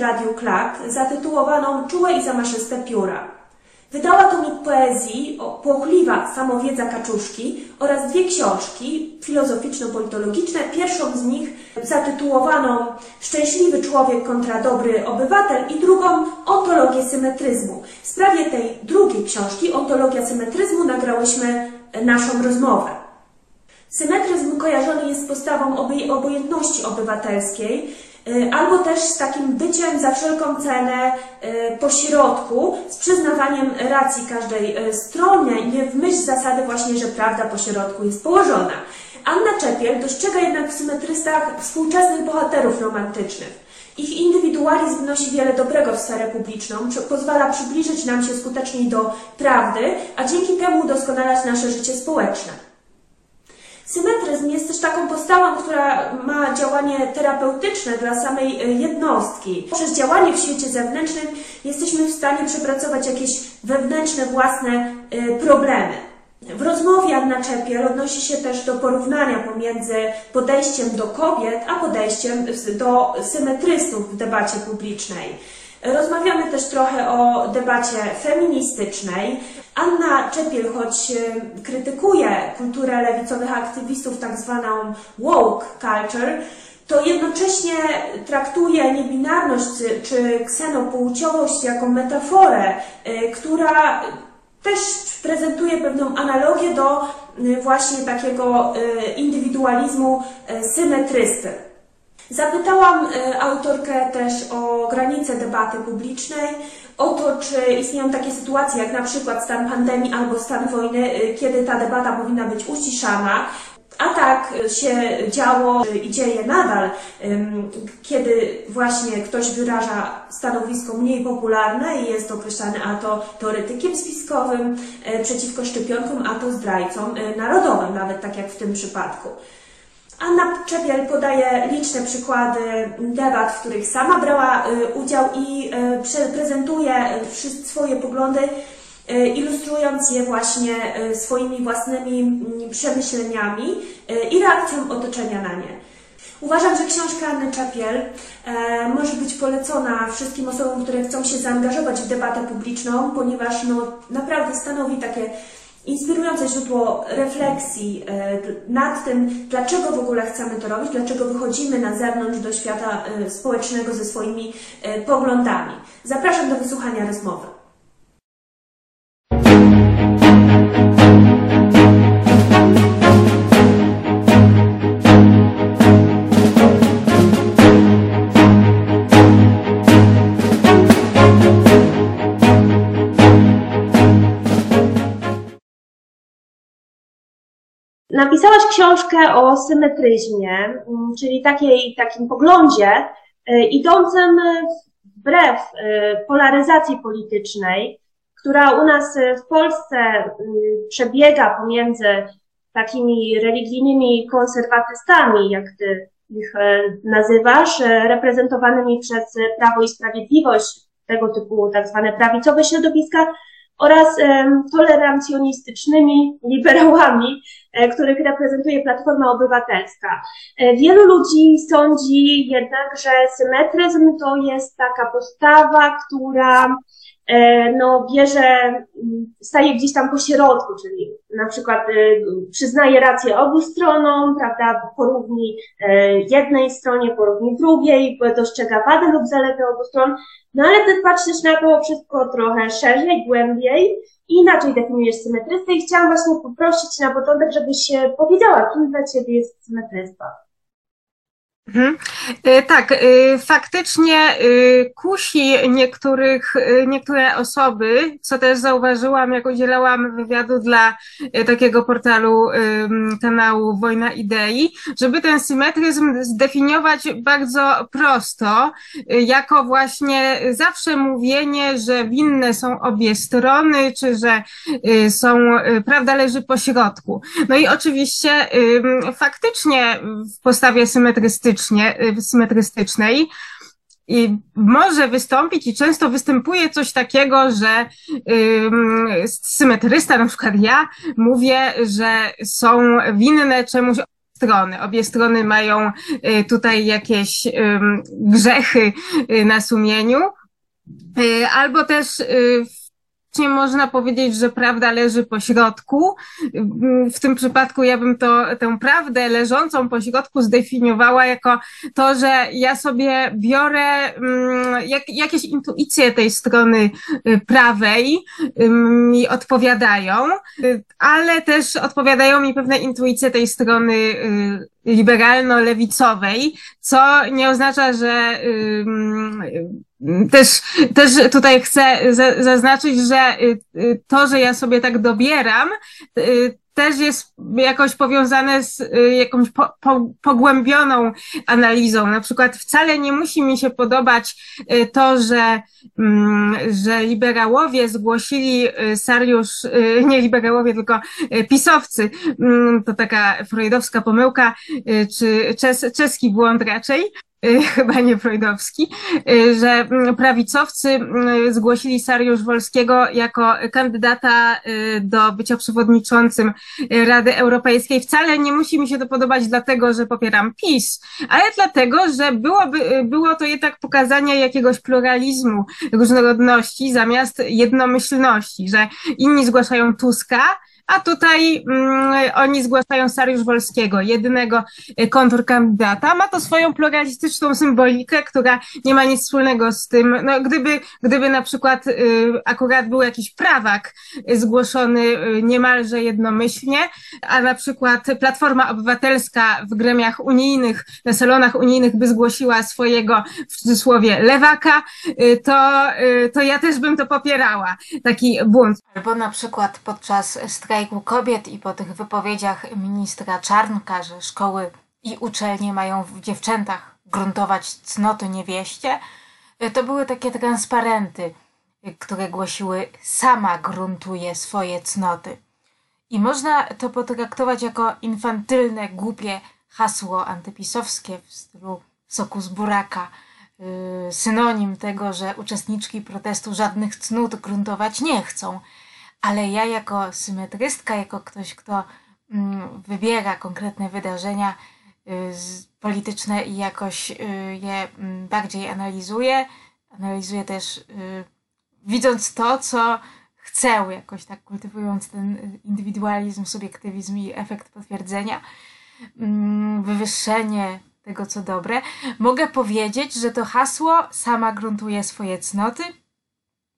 Radiu Klak zatytułowaną Czułe i zamaszyste pióra. Wydała tomik poezji Płochliwa samowiedza Kaczuszki oraz dwie książki filozoficzno-politologiczne. Pierwszą z nich zatytułowaną Szczęśliwy człowiek kontra dobry obywatel i drugą Ontologię symetryzmu. W sprawie tej drugiej książki, Ontologia symetryzmu, nagrałyśmy naszą rozmowę. Symetryzm kojarzony jest z postawą obojętności obywatelskiej, albo też z takim byciem za wszelką cenę y, pośrodku, z przyznawaniem racji każdej y, stronie, nie w myśl zasady właśnie, że prawda pośrodku jest położona. Anna Czepiel dostrzega jednak w symetrystach współczesnych bohaterów romantycznych. Ich indywidualizm wnosi wiele dobrego w sferę publiczną, pozwala przybliżyć nam się skuteczniej do prawdy, a dzięki temu udoskonalać nasze życie społeczne. Symetryzm jest też taką postawą, która ma działanie terapeutyczne dla samej e, jednostki. Przez działanie w świecie zewnętrznym jesteśmy w stanie przepracować jakieś wewnętrzne, własne e, problemy. W rozmowie Anna Czepiel odnosi się też do porównania pomiędzy podejściem do kobiet, a podejściem do symetrystów w debacie publicznej. Rozmawiamy też trochę o debacie feministycznej. Anna Czepiel, choć e, krytykuje kulturę lewicowych aktywistów, tak zwaną woke culture, to jednocześnie traktuje niebinarność czy ksenopłciowość jako metaforę, e, która też prezentuje pewną analogię do e, właśnie takiego indywidualizmu symetrysty. Zapytałam y, autorkę też o granice debaty publicznej, o to, czy istnieją takie sytuacje, jak na przykład stan pandemii albo stan wojny, y, kiedy ta debata powinna być uciszana. A tak się działo i dzieje nadal, kiedy właśnie ktoś wyraża stanowisko mniej popularne i jest określany a to teoretykiem spiskowym przeciwko szczepionkom, a to zdrajcą narodowym, nawet tak jak w tym przypadku. Anna Czepiel podaje liczne przykłady debat, w których sama brała y, udział i y, prezentuje swoje poglądy, y, ilustrując je właśnie swoimi własnymi mm, przemyśleniami i reakcją otoczenia na nie. Uważam, że książka Anny Czapiel e, może być polecona wszystkim osobom, które chcą się zaangażować w debatę publiczną, ponieważ no, naprawdę stanowi takie inspirujące źródło refleksji e, nad tym, dlaczego w ogóle chcemy to robić, dlaczego wychodzimy na zewnątrz do świata e, społecznego ze swoimi e, poglądami. Zapraszam do wysłuchania rozmowy. Napisałaś książkę o symetryzmie, mm, czyli takiej, takim poglądzie e, idącym wbrew e, polaryzacji politycznej, która u nas w Polsce mm, przebiega pomiędzy takimi religijnymi konserwatystami, jak ty ich e, nazywasz, reprezentowanymi przez Prawo i Sprawiedliwość, tego typu tak zwane prawicowe środowiska, oraz tolerancjonistycznymi liberałami, e, których reprezentuje Platforma Obywatelska. E, wielu ludzi sądzi jednak, że symetryzm to jest taka postawa, która no, bierze, staje gdzieś tam po środku, czyli na przykład przyznaje rację obu stronom, prawda, porówni jednej stronie, porówni drugiej, dostrzega wady lub zalety obu stron, no ale ty patrzysz na to wszystko trochę szerzej, głębiej i inaczej definiujesz symetrystę i chciałam właśnie poprosić na początek, żebyś powiedziała, kim dla ciebie jest symetrysta. Mhm. E, tak, e, faktycznie e, kusi niektórych, niektóre osoby, co też zauważyłam, jak udzielałam wywiadu dla takiego portalu kanału Wojna Idei, żeby ten symetryzm zdefiniować bardzo prosto, jako właśnie zawsze mówienie, że winne są obie strony, czy że są, prawda leży po środku. No i oczywiście faktycznie w postawie symetrystycznej symetrystycznej. i może wystąpić i często występuje coś takiego, że ym, symetrysta, na przykład ja, mówię, że są winne czemuś strony. Obie strony mają y, tutaj jakieś grzechy y, na sumieniu. Y, albo też można powiedzieć, że prawda leży po środku. W tym przypadku ja bym to, tę prawdę leżącą po środku zdefiniowała jako to, że ja sobie biorę mm, jak, jakieś intuicje tej strony y, prawej mi odpowiadają, y, ale też odpowiadają mi pewne intuicje tej strony y, liberalno-lewicowej, co nie oznacza, że też, też tutaj chcę zaznaczyć, że y, y, to, że ja sobie tak dobieram, y, też jest jakoś powiązane z jakąś po, po, pogłębioną analizą. Na przykład wcale nie musi mi się podobać to, że, mm, że liberałowie zgłosili Sariusz, nie liberałowie, tylko pisowcy, mm, to taka freudowska pomyłka, czy czes, czeski błąd raczej, Y, chyba nie freudowski, y, że mm, prawicowcy mm, zgłosili Sariusz Wolskiego jako kandydata y, do bycia przewodniczącym Rady Europejskiej. Wcale nie musi mi się to podobać dlatego, że popieram PiS, ale dlatego, że byłoby, było to jednak pokazanie jakiegoś pluralizmu, różnorodności zamiast jednomyślności, że inni zgłaszają Tuska, a tutaj mm, oni zgłaszają Sariusz Wolskiego, jedynego e, kontrkandydata. Ma to swoją pluralistyczną symbolikę, która nie ma nic wspólnego z tym, no gdyby, gdyby na przykład y, akurat był jakiś prawak zgłoszony y, niemalże jednomyślnie, a na przykład Platforma Obywatelska w gremiach unijnych, na salonach unijnych by zgłosiła swojego, w cudzysłowie, lewaka, y, to, y, to ja też bym to popierała, taki bunt. Albo na przykład podczas strajku strajku kobiet i po tych wypowiedziach ministra Czarnka, że szkoły i uczelnie mają w dziewczętach gruntować cnoty niewieście, to były takie transparenty, które głosiły sama gruntuje swoje cnoty. I można to potraktować jako infantylne, głupie hasło antypisowskie w stylu soku z buraka, yy, synonim tego, że uczestniczki protestu żadnych cnót gruntować nie chcą ale ja jako symetrystka, jako ktoś, kto mm, wybiera konkretne wydarzenia y, polityczne i jakoś y, je mm, bardziej analizuje, analizuję też y, widząc to, co chcę, jakoś tak kultywując ten indywidualizm, subiektywizm i efekt potwierdzenia, mm, wywyższenie tego, co dobre, mogę powiedzieć, że to hasło sama gruntuje swoje cnoty,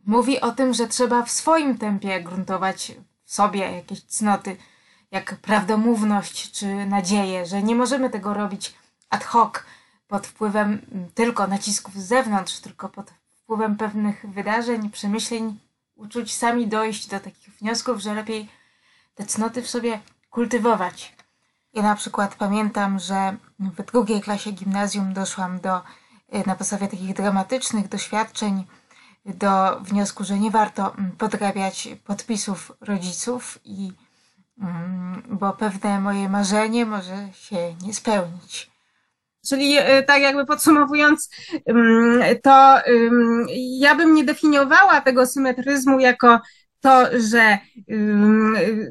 Mówi o tym, że trzeba w swoim tempie gruntować w sobie jakieś cnoty, jak prawdomówność czy nadzieję, że nie możemy tego robić ad hoc pod wpływem tylko nacisków z zewnątrz, tylko pod wpływem pewnych wydarzeń, przemyśleń, uczuć, sami dojść do takich wniosków, że lepiej te cnoty w sobie kultywować. Ja na przykład pamiętam, że w drugiej klasie gimnazjum doszłam do, na podstawie takich dramatycznych doświadczeń, do wniosku, że nie warto mm, podrabiać podpisów rodziców i mm, bo pewne moje marzenie może się nie spełnić. Czyli e, tak jakby podsumowując, mm, to ja bym nie definiowała tego symetryzmu jako to, że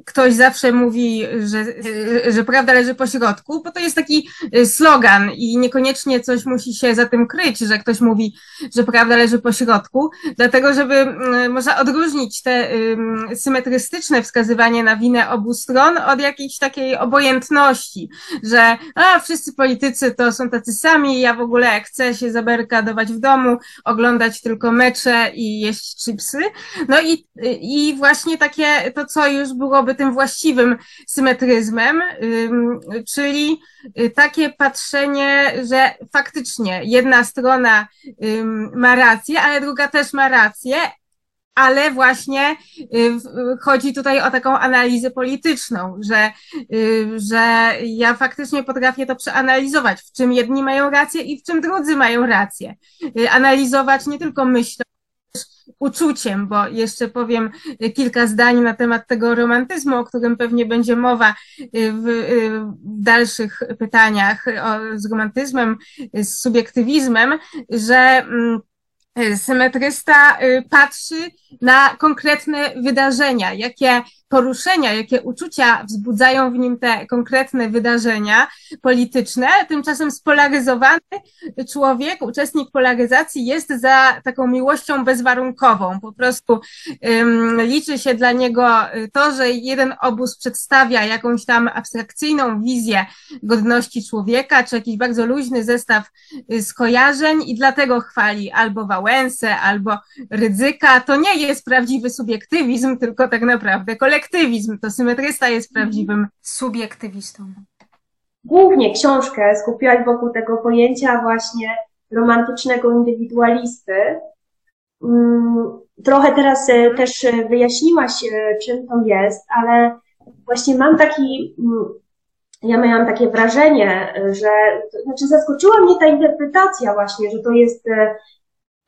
ktoś zawsze mówi, że, że prawda leży po środku, bo to jest taki y, slogan i niekoniecznie coś musi się za tym kryć, że ktoś mówi, że prawda leży po środku, dlatego żeby y, można odróżnić te symetrystyczne wskazywanie na winę obu stron od jakiejś takiej obojętności, że a, wszyscy politycy to są tacy sami, ja w ogóle chcę się zaberkadować w domu, oglądać tylko mecze i jeść chipsy. No i, i i właśnie takie, to co już byłoby tym właściwym symetryzmem, czyli y, takie patrzenie, że faktycznie jedna strona ma rację, ale druga też ma rację, ale właśnie y, chodzi tutaj o taką analizę polityczną, że, y, że ja faktycznie potrafię to przeanalizować, w czym jedni mają rację i w czym drudzy mają rację. Analizować nie tylko myślą, uczuciem, bo jeszcze powiem kilka zdań na temat tego romantyzmu, o którym pewnie będzie mowa w, w dalszych pytaniach o, z romantyzmem, z subiektywizmem, że mm, symetrysta patrzy na konkretne wydarzenia, jakie poruszenia, jakie uczucia wzbudzają w nim te konkretne wydarzenia polityczne. Tymczasem spolaryzowany człowiek, uczestnik polaryzacji jest za taką miłością bezwarunkową. Po prostu um, liczy się dla niego to, że jeden obóz przedstawia jakąś tam abstrakcyjną wizję godności człowieka, czy jakiś bardzo luźny zestaw skojarzeń i dlatego chwali albo Wałęsę, albo Rydzyka. To nie jest prawdziwy subiektywizm, tylko tak naprawdę kolektyw subiektywizm, to symetrysta jest prawdziwym subiektywistą. Głównie książkę skupiłaś wokół tego pojęcia właśnie romantycznego indywidualisty. Mm, trochę teraz e, też wyjaśniłaś, e, czym to jest, ale właśnie mam taki, mm, ja miałam takie wrażenie, że, znaczy zaskoczyła mnie ta interpretacja właśnie, że to jest e,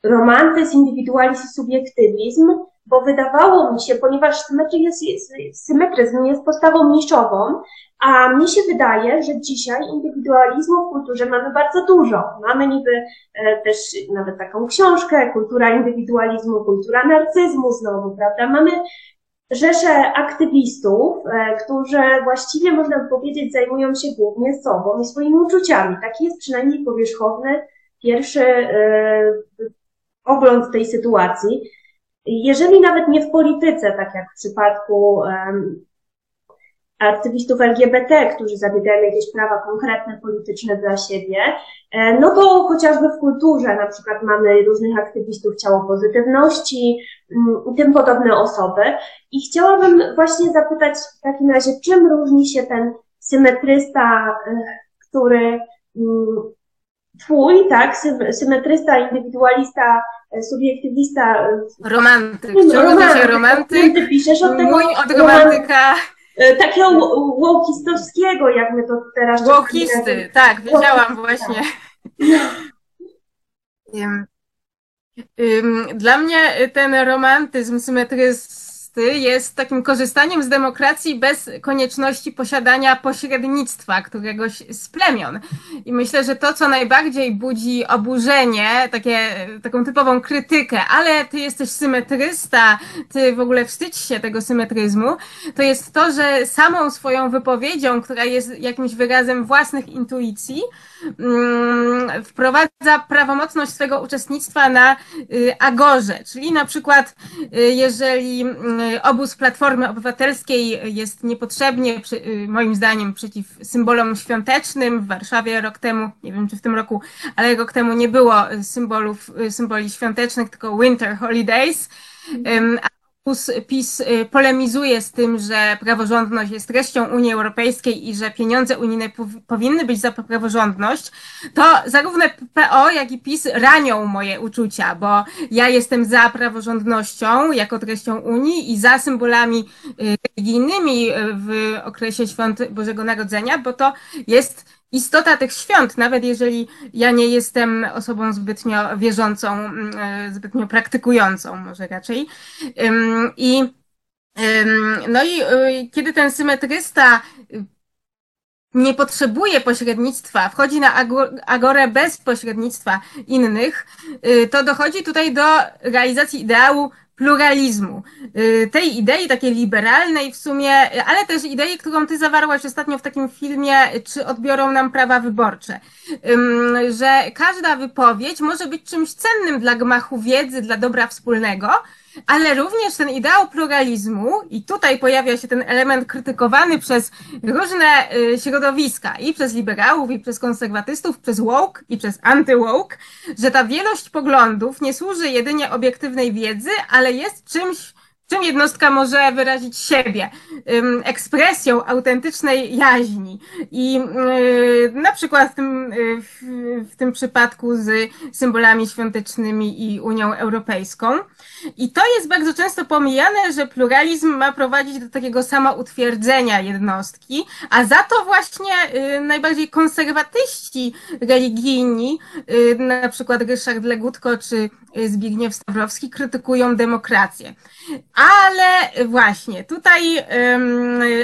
romantyzm, indywidualizm, subiektywizm, bo wydawało mi się, ponieważ symetryzm jest, symetryzm jest postawą niszową, a mnie się wydaje, że dzisiaj indywidualizmu w kulturze mamy bardzo dużo. Mamy niby e, też nawet taką książkę, kultura indywidualizmu, kultura narcyzmu znowu, prawda? Mamy rzesze aktywistów, e, którzy właściwie można powiedzieć zajmują się głównie sobą i swoimi uczuciami. Taki jest przynajmniej powierzchowny pierwszy e, ogląd tej sytuacji. Jeżeli nawet nie w polityce, tak jak w przypadku um, aktywistów LGBT, którzy zabiegają jakieś prawa konkretne, polityczne dla siebie, e, no to chociażby w kulturze, na przykład mamy różnych aktywistów ciało pozytywności mm, i tym podobne osoby. I chciałabym właśnie zapytać w takim razie, czym różni się ten symetrysta, e, który mm, twój, tak, symetrysta, indywidualista subiektywista. Romantyk. Ciągle się romantyk. Ty piszesz od tego. Mój od romantyka. E, takiego łokistowskiego, jak my to teraz... Łokisty, tak, wiedziałam właśnie. Dla mnie ten romantyzm symetryzm jest takim korzystaniem z demokracji bez konieczności posiadania pośrednictwa któregoś z plemion. I myślę, że to, co najbardziej budzi oburzenie, takie, taką typową krytykę, ale ty jesteś symetrysta, ty w ogóle wstydź się tego symetryzmu, to jest to, że samą swoją wypowiedzią, która jest jakimś wyrazem własnych intuicji, wprowadza prawomocność swego uczestnictwa na y, agorze. Czyli na przykład, y, jeżeli mm, Y, obóz Platformy Obywatelskiej jest niepotrzebnie, moim zdaniem, przeciw symbolom świątecznym. W Warszawie rok temu, nie wiem czy w tym roku, ale rok temu nie było symbolów, symboli świątecznych, tylko Winter Holidays. A PiS y, polemizuje z tym, że praworządność jest treścią Unii Europejskiej i że pieniądze unijne powinny być za praworządność, to zarówno PO, jak i PiS ranią moje uczucia, bo ja jestem za praworządnością jako treścią Unii i za symbolami y, religijnymi y, w okresie świąt Bożego Narodzenia, bo to jest istota tych świąt, nawet jeżeli ja nie jestem osobą zbytnio wierzącą, mm, e, zbytnio praktykującą, może raczej. I no i e, kiedy ten symetrysta y, nie potrzebuje pośrednictwa, wchodzi na agorę bez pośrednictwa innych, y, to dochodzi tutaj do realizacji ideału pluralizmu, y, tej idei takiej liberalnej w sumie, ale też idei, którą ty zawarłaś ostatnio w takim filmie, czy odbiorą nam prawa wyborcze, że każda wypowiedź może być czymś cennym dla gmachu wiedzy, dla dobra wspólnego, ale również ten ideał pluralizmu, i tutaj pojawia się ten element krytykowany przez różne y, środowiska, i przez liberałów, i przez konserwatystów, przez woke, i przez anty-woke, że ta wielość poglądów nie służy jedynie obiektywnej wiedzy, ale jest czymś czym jednostka może wyrazić siebie? Ekspresją autentycznej jaźni. I na przykład w tym, w, w tym przypadku z symbolami świątecznymi i Unią Europejską. I to jest bardzo często pomijane, że pluralizm ma prowadzić do takiego samoutwierdzenia jednostki, a za to właśnie najbardziej konserwatyści religijni, na przykład Ryszard Legutko czy Zbigniew Stawrowski, krytykują demokrację. Ale właśnie tutaj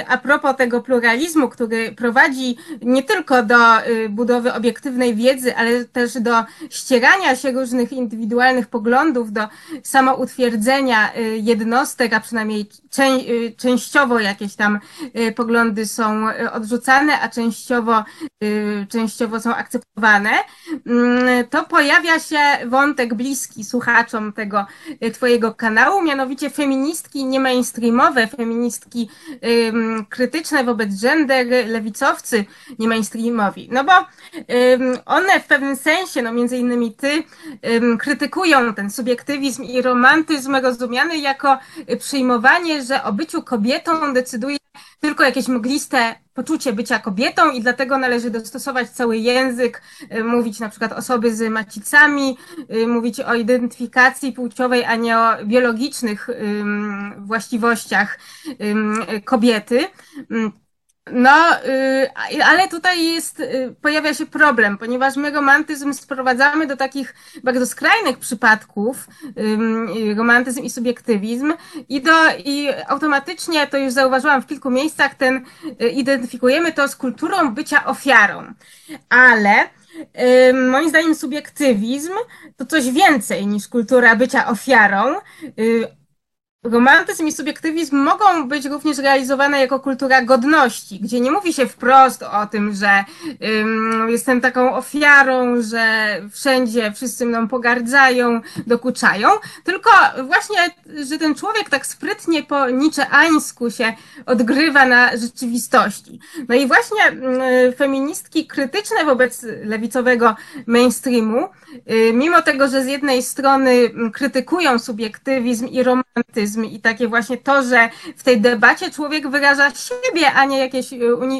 a propos tego pluralizmu, który prowadzi nie tylko do y, budowy obiektywnej wiedzy, ale też do ścierania się różnych indywidualnych poglądów, do samoutwierdzenia y, jednostek, a przynajmniej y, częściowo jakieś tam poglądy są odrzucane, a częściowo, częściowo są akceptowane, mm, to pojawia się wątek bliski słuchaczom tego Twojego kanału, mianowicie feministki nie mainstreamowe, feministki ym, krytyczne wobec gender, lewicowcy nie mainstreamowi. No bo ym, one w pewnym sensie, no między innymi ty, ym, krytykują ten subiektywizm i romantyzm rozumiany jako przyjmowanie, że o byciu kobietą decyduje tylko jakieś mgliste poczucie bycia kobietą i dlatego należy dostosować cały język, y, mówić na przykład osoby z macicami, y, mówić o identyfikacji płciowej, a nie o biologicznych właściwościach kobiety. No, y, ale tutaj jest, y, pojawia się problem, ponieważ my romantyzm sprowadzamy do takich bardzo skrajnych przypadków, romantyzm i subiektywizm i, do, i automatycznie, to już zauważyłam w kilku miejscach, ten y, identyfikujemy to z kulturą bycia ofiarą. Ale moim zdaniem subiektywizm to coś więcej niż kultura bycia ofiarą Romantyzm i subiektywizm mogą być również realizowane jako kultura godności, gdzie nie mówi się wprost o tym, że jestem taką ofiarą, że wszędzie wszyscy mną pogardzają, dokuczają, tylko właśnie, że ten człowiek tak sprytnie po niczeańsku się odgrywa na rzeczywistości. No i właśnie y, feministki krytyczne wobec lewicowego mainstreamu, y, mimo tego, że z jednej strony krytykują subiektywizm i romantyzm, i takie właśnie to, że w tej debacie człowiek wyraża siebie, a nie jakieś y,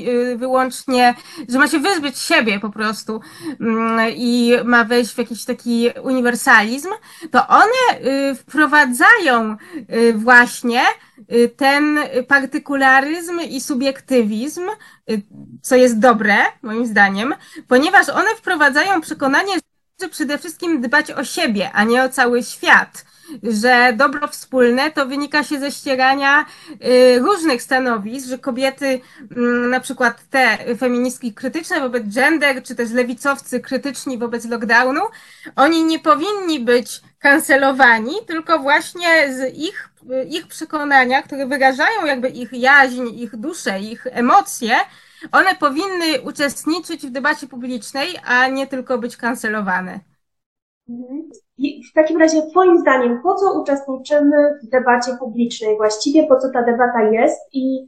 y, wyłącznie, że ma się wyzbyć siebie po prostu mm, i ma wejść w jakiś taki uniwersalizm, to one y, wprowadzają właśnie ten partykularyzm i subiektywizm, co jest dobre, moim zdaniem, ponieważ one wprowadzają przekonanie, że przede wszystkim dbać o siebie, a nie o cały świat. Że dobro wspólne to wynika się ze ścierania y, różnych stanowisk, że kobiety, mm, na przykład te feministki krytyczne wobec gender, czy też lewicowcy krytyczni wobec lockdownu, oni nie powinni być kancelowani, tylko właśnie z ich, ich przekonania, które wyrażają jakby ich jaźń, ich duszę, ich emocje, one powinny uczestniczyć w debacie publicznej, a nie tylko być kancelowane. I w takim razie, Twoim zdaniem, po co uczestniczymy w debacie publicznej właściwie, po co ta debata jest i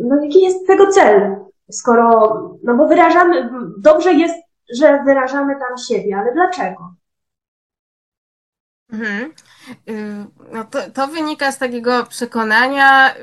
no, jaki jest tego cel? Skoro, no bo wyrażamy, dobrze jest, że wyrażamy tam siebie, ale dlaczego? Mhm. Y, no to, to wynika z takiego przekonania, y,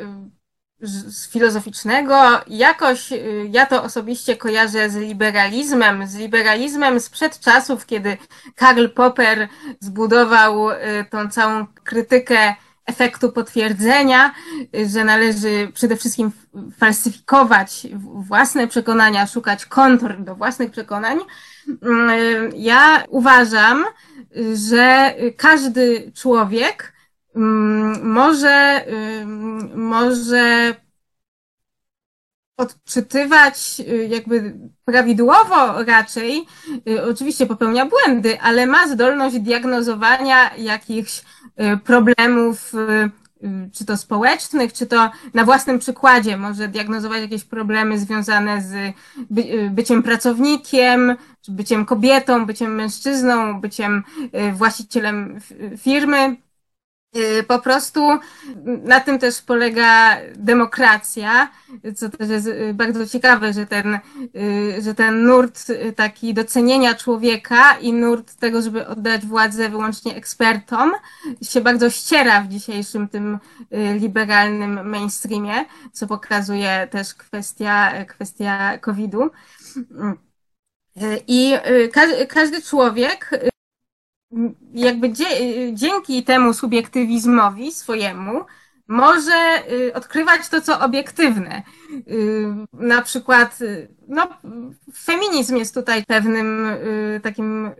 z filozoficznego. Jakoś y, ja to osobiście kojarzę z liberalizmem, z liberalizmem sprzed czasów, kiedy Karl Popper zbudował y, tą całą krytykę efektu potwierdzenia, y, że należy przede wszystkim falsyfikować własne przekonania, szukać kontr do własnych przekonań. Ja uważam, że każdy człowiek Mm, może, może odczytywać y, jakby prawidłowo raczej, y, oczywiście popełnia błędy, ale ma zdolność diagnozowania jakichś y, problemów, czy to społecznych, czy to na własnym przykładzie. Może diagnozować jakieś problemy związane z byciem pracownikiem, czy byciem kobietą, byciem mężczyzną, byciem właścicielem firmy po prostu na tym też polega demokracja, co też jest y, bardzo ciekawe, że ten, y, że ten nurt taki docenienia człowieka i nurt tego, żeby oddać władzę wyłącznie ekspertom, się bardzo ściera w dzisiejszym tym liberalnym mainstreamie, co pokazuje też kwestia, kwestia COVID-u. I każdy człowiek jakby dzięki temu subiektywizmowi swojemu może y, odkrywać to, co obiektywne. Y, na przykład, y, no, feminizm jest tutaj pewnym takim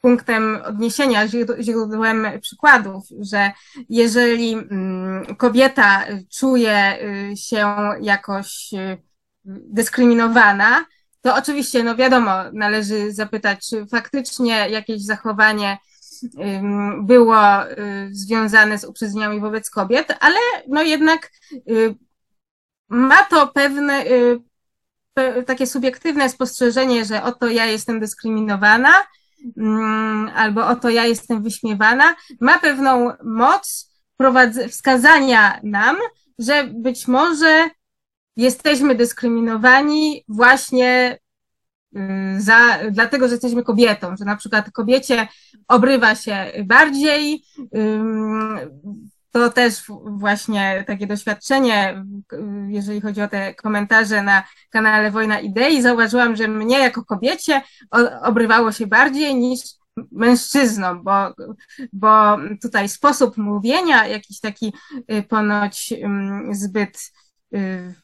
punktem odniesienia, źródłem przykładów, że jeżeli mm, kobieta czuje się jakoś dyskryminowana, to oczywiście, no wiadomo, należy zapytać, czy faktycznie jakieś zachowanie było y, związane z uprzedzeniami wobec kobiet, ale no jednak y, ma to pewne y, takie subiektywne spostrzeżenie, że oto ja jestem dyskryminowana, albo oto ja jestem wyśmiewana, ma pewną moc wskazania nam, że być może jesteśmy dyskryminowani właśnie y, za, dlatego, że jesteśmy kobietą, że na przykład kobiecie obrywa się bardziej. To też właśnie takie doświadczenie, jeżeli chodzi o te komentarze na kanale Wojna Idei, zauważyłam, że mnie jako kobiecie obrywało się bardziej niż mężczyznom, bo, bo tutaj sposób mówienia, jakiś taki y, ponoć zbyt y,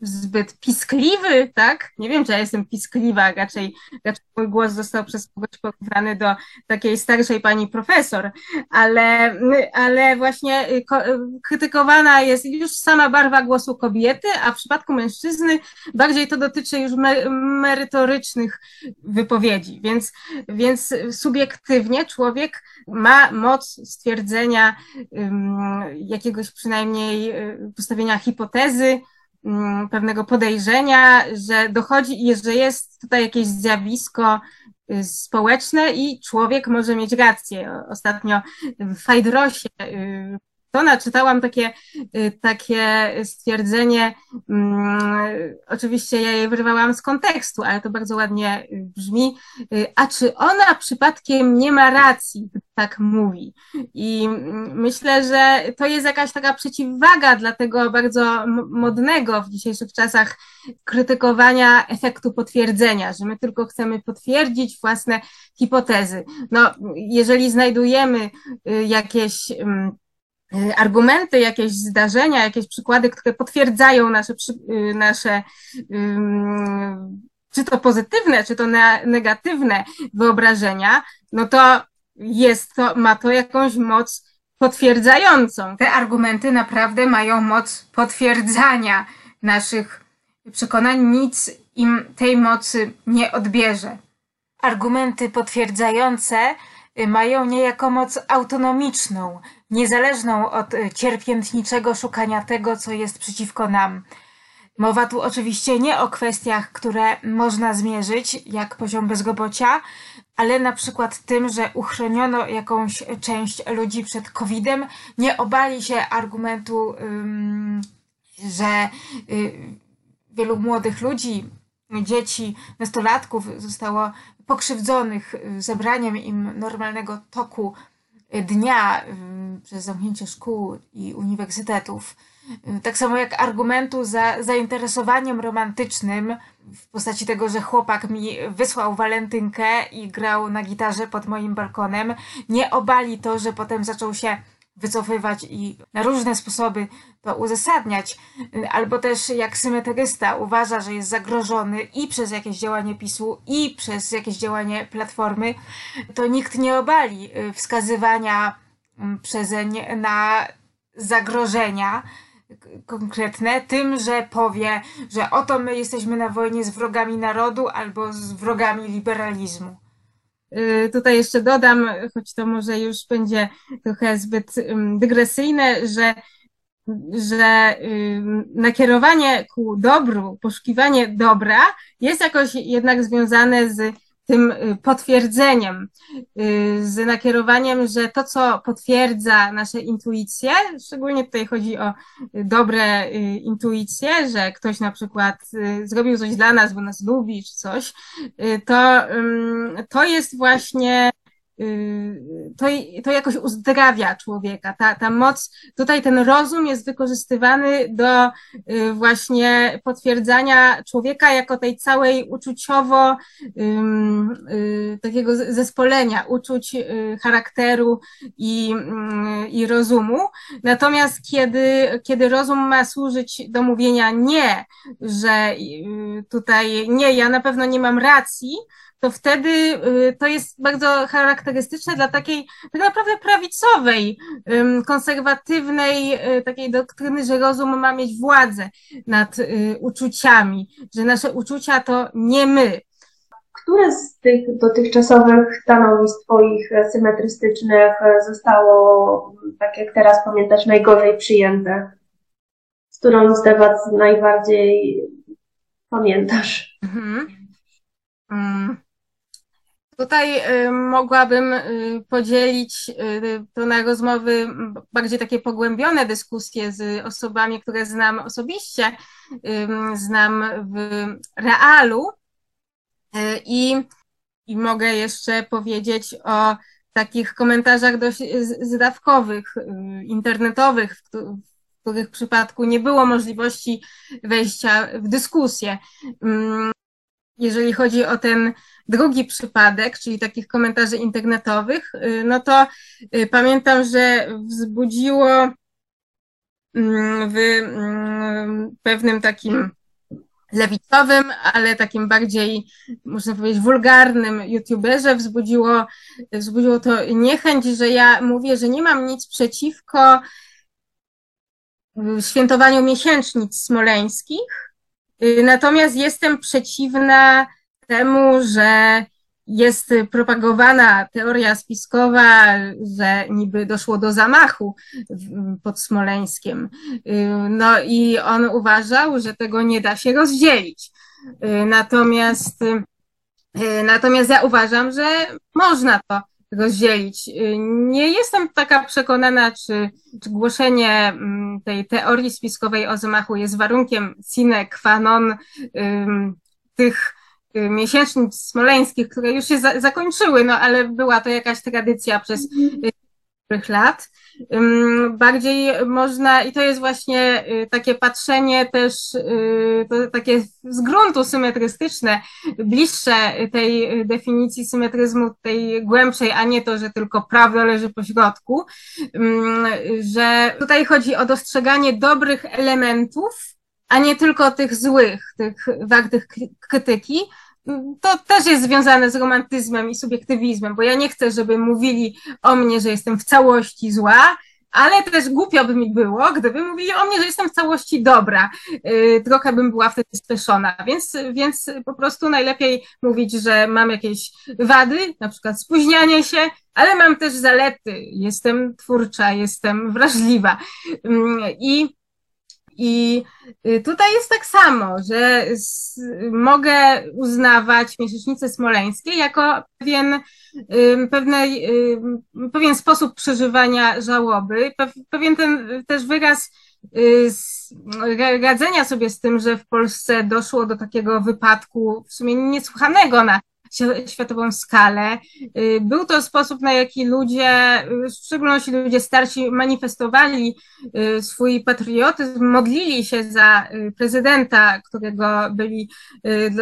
zbyt piskliwy, tak? Nie wiem, czy ja jestem piskliwa, raczej, raczej mój głos został przez kogoś porównany do takiej starszej pani profesor, ale, ale właśnie y, y, krytykowana jest już sama barwa głosu kobiety, a w przypadku mężczyzny bardziej to dotyczy już merytorycznych wypowiedzi, więc, więc subiektywnie człowiek ma moc stwierdzenia um, jakiegoś przynajmniej y, postawienia hipotezy, pewnego podejrzenia, że dochodzi, że jest tutaj jakieś zjawisko y, społeczne i człowiek może mieć rację. Ostatnio w Fajdrosie y, to naczytałam takie, y, takie stwierdzenie, um, oczywiście ja je wyrwałam z kontekstu, ale to bardzo ładnie brzmi, a czy ona przypadkiem nie ma racji, tak mówi. I myślę, że to jest jakaś taka przeciwwaga dla tego bardzo modnego w dzisiejszych czasach krytykowania efektu potwierdzenia, że my tylko chcemy potwierdzić własne hipotezy. No, jeżeli znajdujemy y, jakieś y, argumenty, jakieś zdarzenia, jakieś przykłady, które potwierdzają nasze, y, nasze czy to pozytywne, czy to negatywne wyobrażenia, no to jest to, ma to jakąś moc potwierdzającą. Te argumenty naprawdę mają moc potwierdzania naszych przekonań, nic im tej mocy nie odbierze. Argumenty potwierdzające y, mają niejako moc autonomiczną, niezależną od y, cierpiętniczego szukania tego, co jest przeciwko nam. Mowa tu oczywiście nie o kwestiach, które można zmierzyć, jak poziom bezrobocia, ale na przykład tym, że uchroniono jakąś część ludzi przed COVID-em, nie obali się argumentu, że y, wielu młodych ludzi, dzieci, nastolatków zostało pokrzywdzonych y, zabraniem im normalnego toku dnia przez zamknięcie szkół i uniwersytetów. Tak samo jak argumentu za zainteresowaniem romantycznym w postaci tego, że chłopak mi wysłał walentynkę i grał na gitarze pod moim balkonem, nie obali to, że potem zaczął się wycofywać i na różne sposoby to uzasadniać, albo też jak symetrysta uważa, że jest zagrożony i przez jakieś działanie PiSu, i przez jakieś działanie Platformy, to nikt nie obali wskazywania przezeń na zagrożenia, konkretne tym, że powie, że oto my jesteśmy na wojnie z wrogami narodu albo z wrogami liberalizmu. Y, tutaj jeszcze dodam, choć to może już będzie trochę zbyt dygresyjne, że, że nakierowanie ku dobru, poszukiwanie dobra jest jakoś jednak związane z tym potwierdzeniem, z nakierowaniem, że to, co potwierdza nasze intuicje, szczególnie tutaj chodzi o dobre intuicje, że ktoś na przykład zrobił coś dla nas, bo nas lubi, czy coś, to, to jest właśnie to, to jakoś uzdrawia człowieka. Ta, ta moc, tutaj ten rozum jest wykorzystywany do y, właśnie potwierdzania człowieka jako tej całej uczuciowo y, takiego zespolenia uczuć, y, charakteru i, i rozumu. Natomiast kiedy, kiedy rozum ma służyć do mówienia nie, że tutaj nie, ja na pewno nie mam racji, to wtedy y, to jest bardzo charakterystyczne dla takiej tak naprawdę prawicowej, konserwatywnej y, takiej doktryny, że rozum ma mieć władzę nad y, uczuciami, że nasze uczucia to nie my. Które z tych dotychczasowych stanowisk Twoich symetrystycznych zostało, tak jak teraz pamiętasz, najgorzej przyjęte? Z którą z debat najbardziej pamiętasz? Mhm. Mm. Tutaj y, mogłabym y, podzielić y, to na rozmowy, bardziej takie pogłębione dyskusje z osobami, które znam osobiście, znam w realu i, i mogę jeszcze powiedzieć o takich komentarzach dość zdawkowych, internetowych, w których przypadku nie było możliwości wejścia w dyskusję jeżeli chodzi o ten drugi przypadek, czyli takich komentarzy internetowych, y, no to y, pamiętam, że wzbudziło mm, w mm, pewnym takim lewicowym, ale takim bardziej, można powiedzieć, wulgarnym youtuberze wzbudziło, wzbudziło to niechęć, że ja mówię, że nie mam nic przeciwko y, świętowaniu miesięcznic smoleńskich, natomiast jestem przeciwna temu, że jest propagowana teoria spiskowa, że niby doszło do zamachu pod Smoleńskiem. Y, no i on uważał, że tego nie da się rozdzielić. Y, natomiast, natomiast ja uważam, że można to rozdzielić. Nie jestem taka przekonana, czy, czy głoszenie mm, tej teorii spiskowej o zamachu jest warunkiem sine qua non tych y, miesięcznic smoleńskich, które już się za, zakończyły, no ale była to jakaś tradycja przez lat. Bardziej można, i to jest właśnie y, takie patrzenie też, y, takie z gruntu symetrystyczne, bliższe tej definicji symetryzmu, tej głębszej, a nie to, że tylko prawda leży po środku, że tutaj chodzi o dostrzeganie dobrych elementów, a nie tylko tych złych, tych wartych krytyki, to też jest związane z romantyzmem i subiektywizmem, bo ja nie chcę, żeby mówili o mnie, że jestem w całości zła, ale też głupio by mi było, gdyby mówili o mnie, że jestem w całości dobra. Yy, trochę bym była wtedy spieszona, więc, więc po prostu najlepiej mówić, że mam jakieś wady, na przykład spóźnianie się, ale mam też zalety. Jestem twórcza, jestem wrażliwa. Yy, I i y, tutaj jest tak samo, że mogę uznawać miesięcznice smoleńskie jako pewien, pewnej, pewien sposób przeżywania żałoby, pewien ten też wyraz y, radzenia sobie z tym, że w Polsce doszło do takiego wypadku w sumie niesłychanego na światową skalę. Y, był to sposób, na jaki ludzie, y, w szczególności ludzie starsi, manifestowali y, swój patriotyzm, modlili się za prezydenta, którego byli,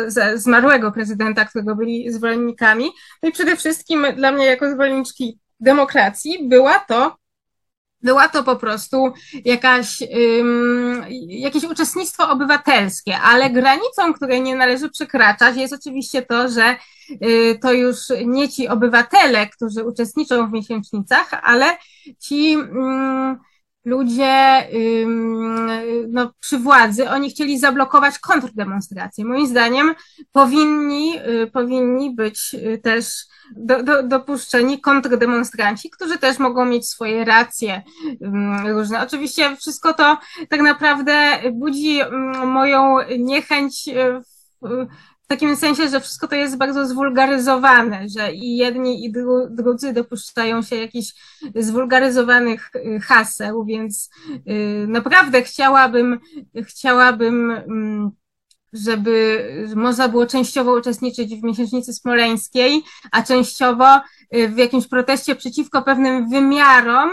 za zmarłego prezydenta, którego byli zwolennikami. No i przede wszystkim dla mnie, jako zwolenniczki demokracji, była to była to po prostu jakaś, um, jakieś uczestnictwo obywatelskie, ale granicą, której nie należy przekraczać, jest oczywiście to, że y, to już nie ci obywatele, którzy uczestniczą w miesięcznicach, ale ci um, ludzie no, przy władzy, oni chcieli zablokować kontrdemonstracje. Moim zdaniem powinni, y, powinni być y, też do, do, dopuszczeni kontrdemonstranci, którzy też mogą mieć swoje racje różne. Oczywiście wszystko to tak naprawdę budzi moją niechęć y, w takim sensie, że wszystko to jest bardzo zwulgaryzowane, że i jedni, i dru, drudzy dopuszczają się jakichś zwulgaryzowanych y, haseł, więc y, naprawdę chciałabym, chciałabym, mm, żeby można było częściowo uczestniczyć w miesięcznicy smoleńskiej, a częściowo y, w jakimś proteście przeciwko pewnym wymiarom,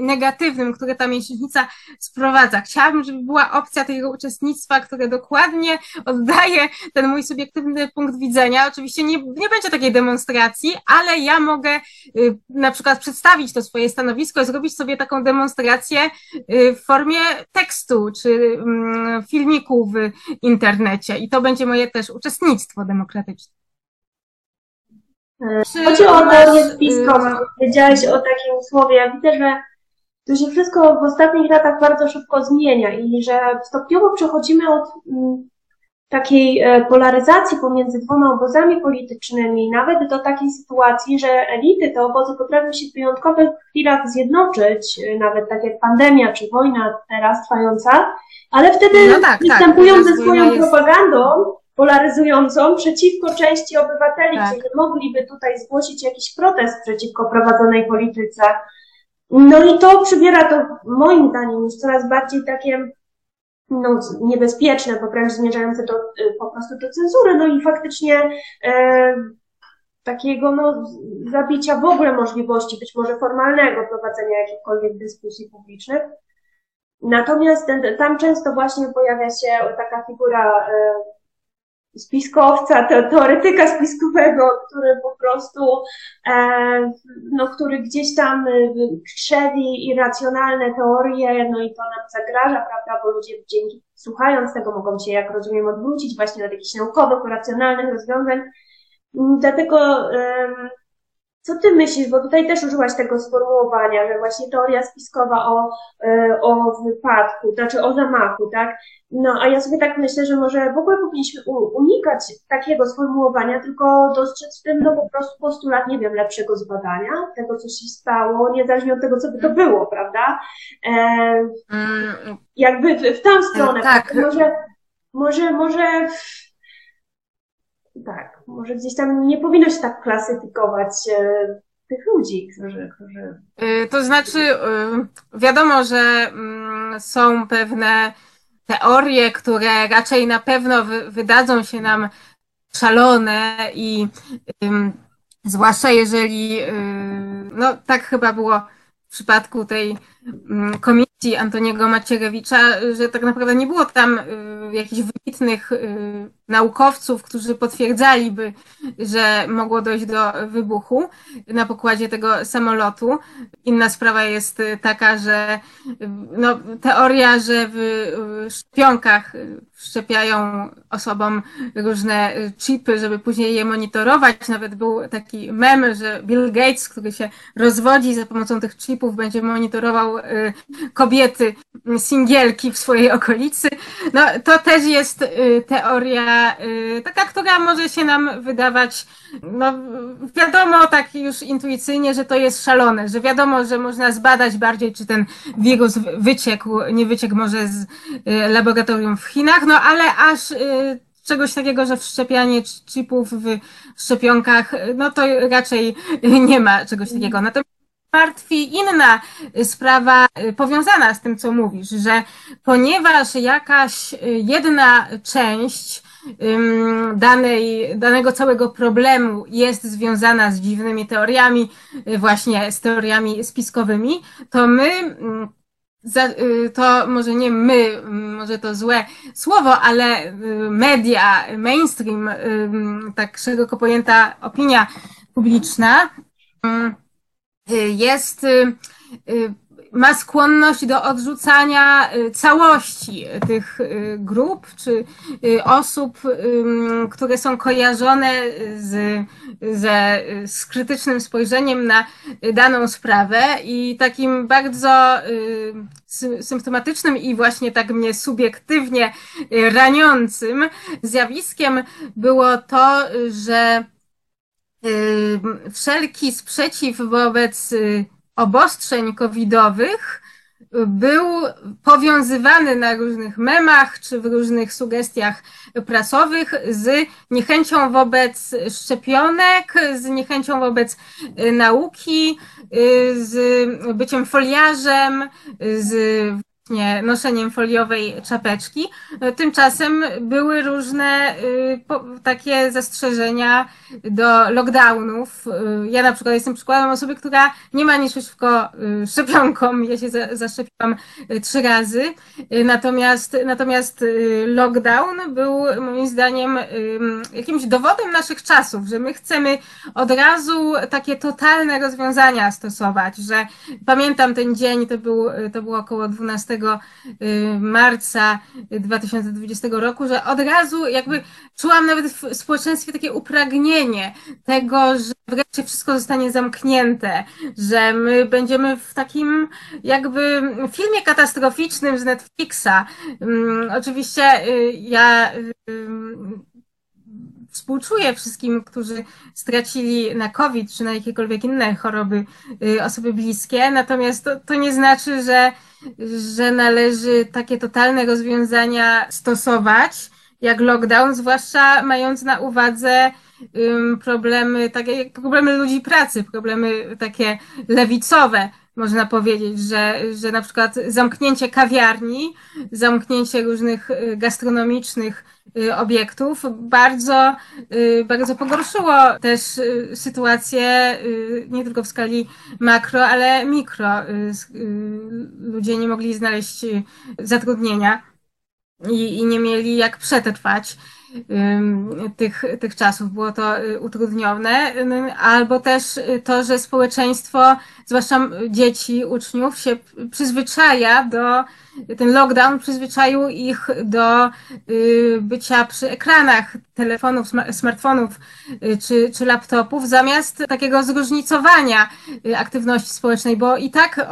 negatywnym, które ta miesięcznica sprowadza. Chciałabym, żeby była opcja tego uczestnictwa, które dokładnie oddaje ten mój subiektywny punkt widzenia. Oczywiście nie, nie będzie takiej demonstracji, ale ja mogę y, na przykład przedstawić to swoje stanowisko i zrobić sobie taką demonstrację y, w formie tekstu czy filmiku w internecie. I to będzie moje też uczestnictwo demokratyczne. Chodzi o teorię spiskową. Wiedziałeś o takim słowie. Ja widzę, że to się wszystko w ostatnich latach bardzo szybko zmienia i że stopniowo przechodzimy od mm, takiej e, polaryzacji pomiędzy dwoma obozami politycznymi, nawet do takiej sytuacji, że elity, te obozy potrafią się w wyjątkowych chwilach zjednoczyć, e, nawet tak jak pandemia czy wojna teraz trwająca, ale wtedy no tak, tak. występują tak, ze swoją jest... propagandą polaryzującą przeciwko części obywateli, tak. którzy mogliby tutaj zgłosić jakiś protest przeciwko prowadzonej polityce. No i to przybiera to moim zdaniem już coraz bardziej takie no, niebezpieczne, bo wręcz zmierzające do, y, po prostu do cenzury, no i faktycznie e, takiego no, zabicia w ogóle możliwości, być może formalnego prowadzenia jakichkolwiek dyskusji publicznych. Natomiast ten, tam często właśnie pojawia się taka figura e, spiskowca, teoretyka spiskowego, który po prostu, e, no, który gdzieś tam e, krzewi irracjonalne teorie, no i to nam zagraża, prawda, bo ludzie dzięki, słuchając tego mogą się, jak rozumiem, odwrócić właśnie od jakichś naukowych, racjonalnych rozwiązań. Dlatego co ty myślisz, bo tutaj też użyłaś tego sformułowania, że właśnie teoria spiskowa o, e, o wypadku, znaczy o zamachu, tak? No, a ja sobie tak myślę, że może w ogóle powinniśmy unikać takiego sformułowania, tylko dostrzec w tym, no po prostu postulat, nie wiem, lepszego zbadania tego, co się stało, niezależnie od tego, co by to było, prawda? E, mm. jakby w, w tę stronę. Tak. Może, może, może tak, może gdzieś tam nie powinno się tak klasyfikować e, tych ludzi, którzy, którzy... Y, to znaczy, y, wiadomo, że mm, są pewne teorie, które raczej na pewno wydadzą się nam szalone i zwłaszcza jeżeli, y, no tak chyba było w przypadku tej komisji Antoniego Macierewicza, że tak naprawdę nie było tam jakichś wybitnych naukowców, którzy potwierdzaliby, że mogło dojść do wybuchu na pokładzie tego samolotu. Inna sprawa jest taka, że no, teoria, że w szczepionkach wszczepiają osobom różne chipy, żeby później je monitorować. Nawet był taki mem, że Bill Gates, który się rozwodzi za pomocą tych chipów, będzie monitorował y, kobiety singielki w swojej okolicy. No, to też jest y, teoria Y, taka, która może się nam wydawać, no wiadomo tak już intuicyjnie, że to jest szalone, że wiadomo, że można zbadać bardziej, czy ten wirus wyciekł, nie wyciekł może z y, laboratorium w Chinach, no ale aż y, czegoś takiego, że wszczepianie chipów w szczepionkach, no to raczej nie ma czegoś takiego. Natomiast martwi. Inna sprawa powiązana z tym, co mówisz, że ponieważ jakaś jedna część danej, danego całego problemu jest związana z dziwnymi teoriami, y, właśnie z teoriami spiskowymi, to my y, to może nie my, może to złe słowo, ale y, media, mainstream, tak szeroko pojęta opinia publiczna jest ma skłonność do odrzucania y, całości tych y, grup czy y, osób, które są kojarzone z, ze, z krytycznym spojrzeniem na daną sprawę i takim bardzo symptomatycznym i właśnie tak mnie subiektywnie raniącym zjawiskiem było to, że wszelki sprzeciw wobec obostrzeń covidowych był powiązywany na różnych memach czy w różnych sugestiach prasowych z niechęcią wobec szczepionek, z niechęcią wobec y, nauki, y, z byciem foliarzem, z noszeniem foliowej czapeczki. Tymczasem były różne y, takie zastrzeżenia do lockdownów. Y, ja na przykład jestem przykładem osoby, która nie ma nic przeciwko y, szczepionkom. Ja się za, zaszczepiłam trzy razy. Natomiast, natomiast lockdown był moim zdaniem jakimś dowodem naszych czasów, że my chcemy od razu takie totalne rozwiązania stosować, że pamiętam ten dzień, to był, to było około 12 Y, marca 2020 roku, że od razu jakby czułam nawet w społeczeństwie takie upragnienie tego, że wreszcie wszystko zostanie zamknięte, że my będziemy w takim jakby filmie katastroficznym z Netflixa. Mm, oczywiście y, ja współczuję wszystkim, którzy stracili na COVID czy na jakiekolwiek inne choroby y, osoby bliskie, natomiast to, to nie znaczy, że, że należy takie totalne rozwiązania stosować, jak lockdown, zwłaszcza mając na uwadze problemy, takie problemy ludzi pracy, problemy takie lewicowe, można powiedzieć, że, że na przykład zamknięcie kawiarni, zamknięcie różnych y, gastronomicznych obiektów bardzo, y, bardzo pogorszyło też sytuację nie tylko w skali makro, ale mikro. Ludzie nie mogli znaleźć zatrudnienia i, i nie mieli jak przetrwać tych, tych czasów. Było to y, utrudnione, albo też y, to, że społeczeństwo, zwłaszcza dzieci, uczniów, się przyzwyczaja do ten lockdown przyzwyczaił ich do y, bycia przy ekranach telefonów, smartfonów y, czy, czy laptopów, zamiast takiego zróżnicowania y, aktywności społecznej, bo i tak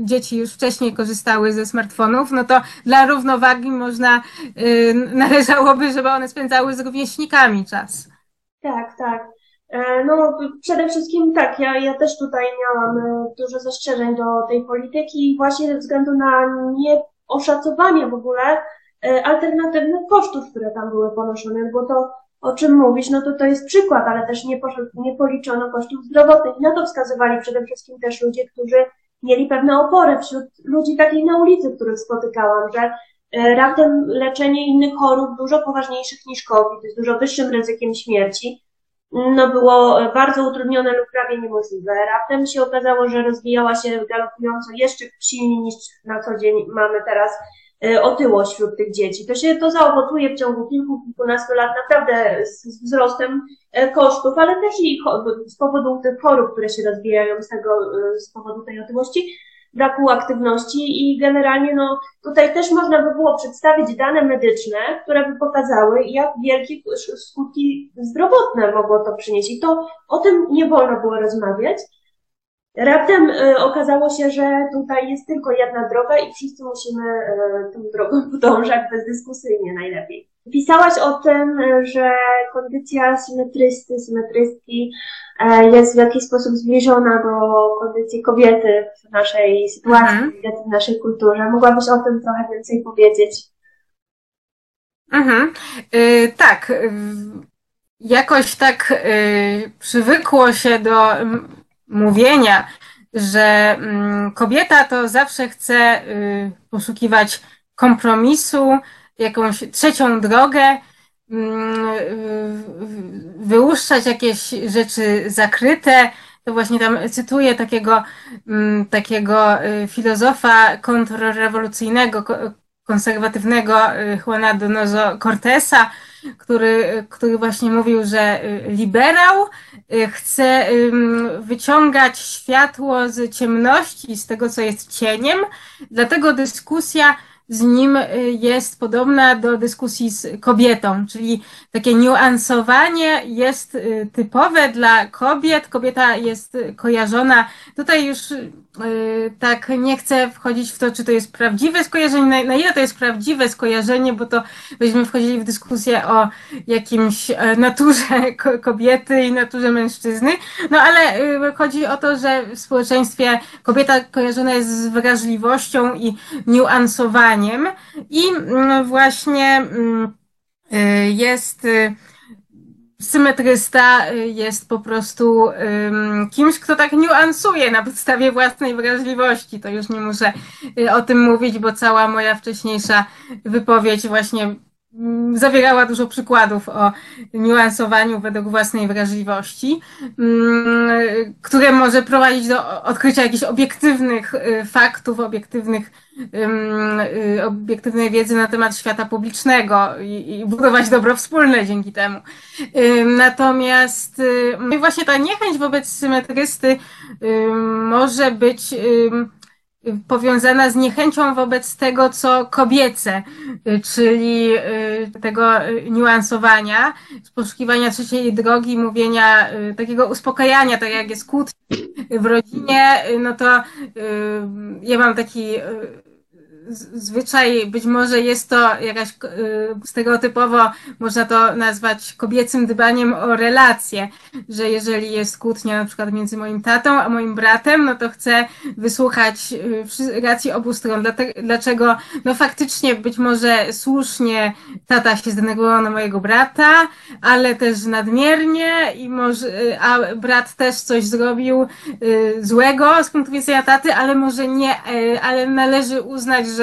dzieci już wcześniej korzystały ze smartfonów, no to dla równowagi można, należałoby, żeby one spędzały z rówieśnikami czas. Tak, tak. E, no, przede wszystkim tak, ja, ja też tutaj miałam e, dużo zastrzeżeń do tej polityki właśnie ze względu na nieoszacowanie w ogóle e, alternatywnych kosztów, które tam były ponoszone, bo to, o czym mówisz, no to to jest przykład, ale też nie, nie policzono kosztów zdrowotnych. Na to wskazywali przede wszystkim też ludzie, którzy mieli pewne opory wśród ludzi takiej na ulicy, których spotykałam, że raptem leczenie innych chorób dużo poważniejszych niż COVID, jest dużo wyższym ryzykiem śmierci no było bardzo utrudnione lub prawie niemożliwe. Raptem się okazało, że rozwijała się galopująco jeszcze silniej niż na co dzień mamy teraz e, otyłość wśród tych dzieci. To się to zaowocuje w ciągu kilku, kilkunastu lat naprawdę z wzrostem e, kosztów, ale też i z powodu tych chorób, które się rozwijają z tego, e, z powodu tej otyłości braku aktywności i generalnie no, tutaj też można by było przedstawić dane medyczne, które by pokazały, jak wielkie skutki zdrowotne mogło to przynieść. I to o tym nie wolno było rozmawiać. Raptem y, okazało się, że tutaj jest tylko jedna droga i wszyscy musimy y, tą drogą podążać bezdyskusyjnie najlepiej. Pisałaś o tym, że kondycja symetrysty, symetrystki e, jest w jakiś sposób zbliżona do kondycji kobiety w naszej sytuacji, mhm. w naszej kulturze. Mogłabyś o tym trochę więcej powiedzieć? Mhm. Yy, tak. Y, jakoś tak yy, przywykło się do mówienia, że yy, kobieta to zawsze chce y, poszukiwać kompromisu, jakąś trzecią drogę, mm, wyłuszczać jakieś rzeczy zakryte. To właśnie tam cytuję takiego, mm, takiego y, filozofa kontrrewolucyjnego, konserwatywnego y, Juana Donoso Cortesa, który, który właśnie mówił, że y, liberał chce wyciągać światło z ciemności, z tego, co jest cieniem, dlatego dyskusja z nim y, jest podobna do dyskusji z kobietą, czyli takie niuansowanie jest y, typowe dla kobiet. Kobieta jest kojarzona. Tutaj już y, tak nie chcę wchodzić w to, czy to jest prawdziwe skojarzenie, na, ile to jest prawdziwe skojarzenie, bo to byśmy wchodzili w dyskusję o jakimś e, naturze kobiety i naturze mężczyzny. No ale chodzi o to, że w społeczeństwie kobieta kojarzona jest z wrażliwością i niuansowaniem i mm, właśnie mm, y, jest y, symetrysta y, jest po prostu kimś, kto tak niuansuje na podstawie własnej wrażliwości. To już nie muszę o tym mówić, bo cała moja wcześniejsza wypowiedź właśnie zawierała dużo przykładów o niuansowaniu według własnej wrażliwości, mm, które może prowadzić do odkrycia jakichś obiektywnych y, faktów, obiektywnych, y, obiektywnej wiedzy na temat świata publicznego i, budować dobro wspólne dzięki temu. Natomiast y, właśnie ta niechęć wobec symetrysty może być powiązana z niechęcią wobec tego, co kobiece, y, czyli y, tego y, niuansowania, poszukiwania trzeciej drogi, mówienia, takiego uspokajania, tak jak jest kłótnia w rodzinie, no to ja mam taki zwyczaj, być może jest to jakaś y, stereotypowo, można to nazwać kobiecym dbaniem o relacje, że jeżeli jest kłótnia na przykład między moim tatą a moim bratem, no to chcę wysłuchać y, racji obu stron. Dlaczego? No faktycznie być może słusznie tata się zdenerwował na mojego brata, ale też nadmiernie i może, y, a brat też coś zrobił złego z punktu widzenia taty, ale może nie, ale należy uznać, że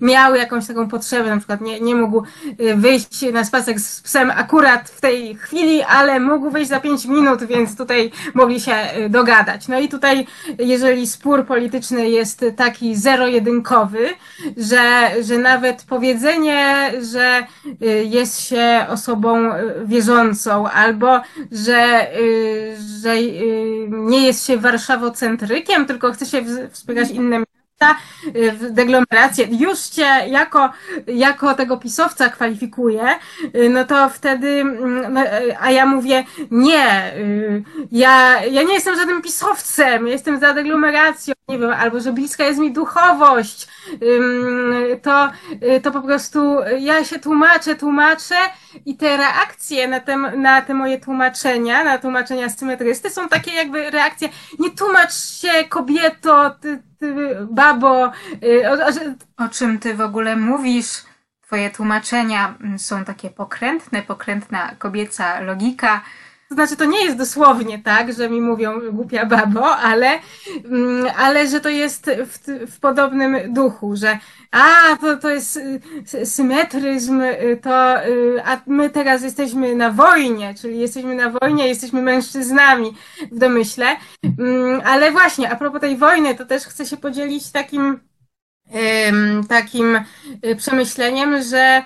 miał jakąś taką potrzebę, na przykład nie, nie mógł y, wyjść na spacer z psem akurat w tej chwili, ale mógł wyjść za pięć minut, więc tutaj mogli się y, dogadać. No i tutaj, jeżeli spór polityczny jest taki zero-jedynkowy, że, że nawet powiedzenie, że y, jest się osobą wierzącą, albo że, że nie jest się warszawocentrykiem, tylko chce się wspierać inne w deglomerację, już cię jako, jako tego pisowca kwalifikuje, y, no to wtedy, mm, no, y, a ja mówię, nie, ja, ja nie jestem żadnym pisowcem, jestem za deglomeracją, nie wiem, albo że bliska jest mi duchowość, to, to po prostu ja się tłumaczę, tłumaczę i te reakcje na te, na te moje tłumaczenia, na tłumaczenia symetrysty są takie jakby reakcje, nie tłumacz się kobieto, ty babo, y, o, o, o czym ty w ogóle mówisz? Twoje tłumaczenia są takie pokrętne, pokrętna kobieca logika, to znaczy, to nie jest dosłownie tak, że mi mówią głupia babo, ale, mm, ale że to jest w, w podobnym duchu, że a, to, to jest y, symetryzm, y, to, y, a my teraz jesteśmy na wojnie, czyli jesteśmy na wojnie, jesteśmy mężczyznami w domyśle. Mm, ale właśnie, a propos tej wojny, to też chcę się podzielić takim takim y, przemyśleniem, że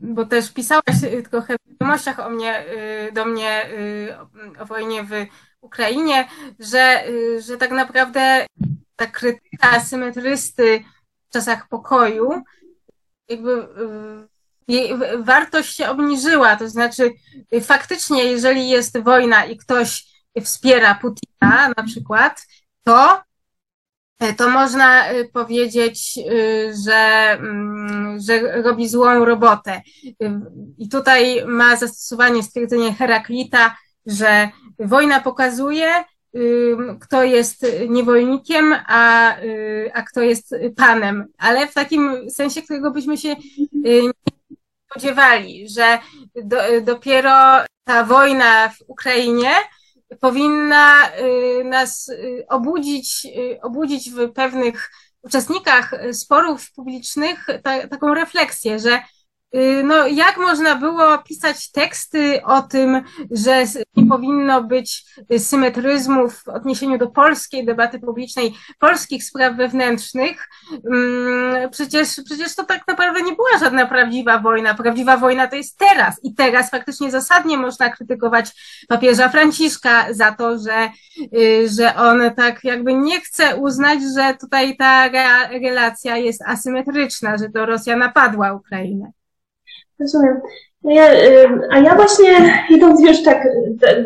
bo też pisałaś trochę w wiadomościach o mnie, y, do mnie y, o wojnie w Ukrainie, że, że tak naprawdę ta krytyka asymetrysty w czasach pokoju jakby jej wartość się obniżyła, to znaczy faktycznie jeżeli jest wojna i ktoś wspiera Putina na przykład, to to można e, powiedzieć, e, że, mm, że robi złą robotę. I tutaj ma zastosowanie stwierdzenie Heraklita, że wojna pokazuje, kto jest niewolnikiem, a, a kto jest panem, ale w takim sensie, którego byśmy się nie spodziewali, że do, dopiero ta wojna w Ukrainie powinna y, nas y, obudzić, y, obudzić w pewnych uczestnikach sporów publicznych ta, taką refleksję, że no, jak można było pisać teksty o tym, że nie powinno być symetryzmu w odniesieniu do polskiej debaty publicznej, polskich spraw wewnętrznych? Mm, przecież, przecież to tak naprawdę nie była żadna prawdziwa wojna. Prawdziwa wojna to jest teraz. I teraz faktycznie zasadnie można krytykować papieża Franciszka za to, że, y, że on tak jakby nie chce uznać, że tutaj ta relacja jest asymetryczna, że to Rosja napadła Ukrainę. Rozumiem. No ja, a ja właśnie, idąc już tak,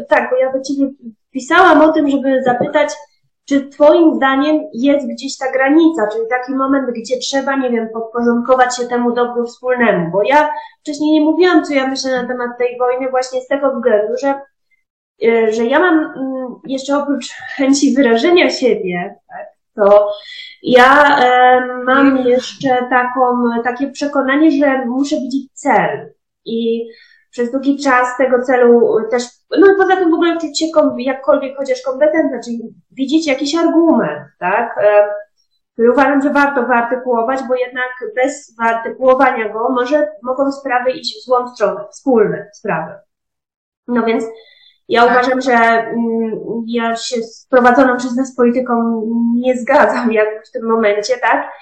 tak, bo ja do Ciebie pisałam o tym, żeby zapytać, czy Twoim zdaniem jest gdzieś ta granica, czyli taki moment, gdzie trzeba, nie wiem, podporządkować się temu dobru wspólnemu? Bo ja wcześniej nie mówiłam, co ja myślę na temat tej wojny, właśnie z tego względu, że, e, że ja mam mm, jeszcze oprócz chęci wyrażenia siebie, tak, to ja e, mam jeszcze taką, takie przekonanie, że muszę widzieć cel i przez długi czas tego celu też, no i poza tym w ogóle czuć się jakkolwiek chociaż kompetentna, czyli widzieć jakiś argument, tak? E, który uważam, że warto wyartykułować, bo jednak bez wyartykułowania go może, mogą sprawy iść w złą stronę, wspólne sprawy. No więc ja uważam, że mm, ja się z prowadzoną przez nas polityką nie zgadzam jak w tym momencie, tak?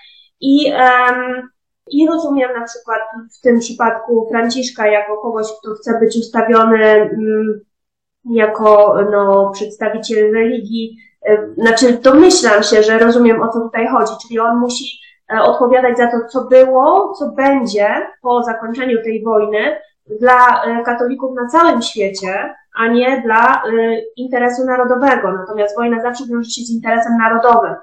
I, um, I rozumiem na przykład w tym przypadku Franciszka jako kogoś, kto chce być ustawiony um, jako no, przedstawiciel religii. Znaczy, domyślam się, że rozumiem o co tutaj chodzi, czyli on musi e, odpowiadać za to, co było, co będzie po zakończeniu tej wojny dla e, katolików na całym świecie, a nie dla y, interesu narodowego. Natomiast wojna zawsze wiąże się z interesem narodowym.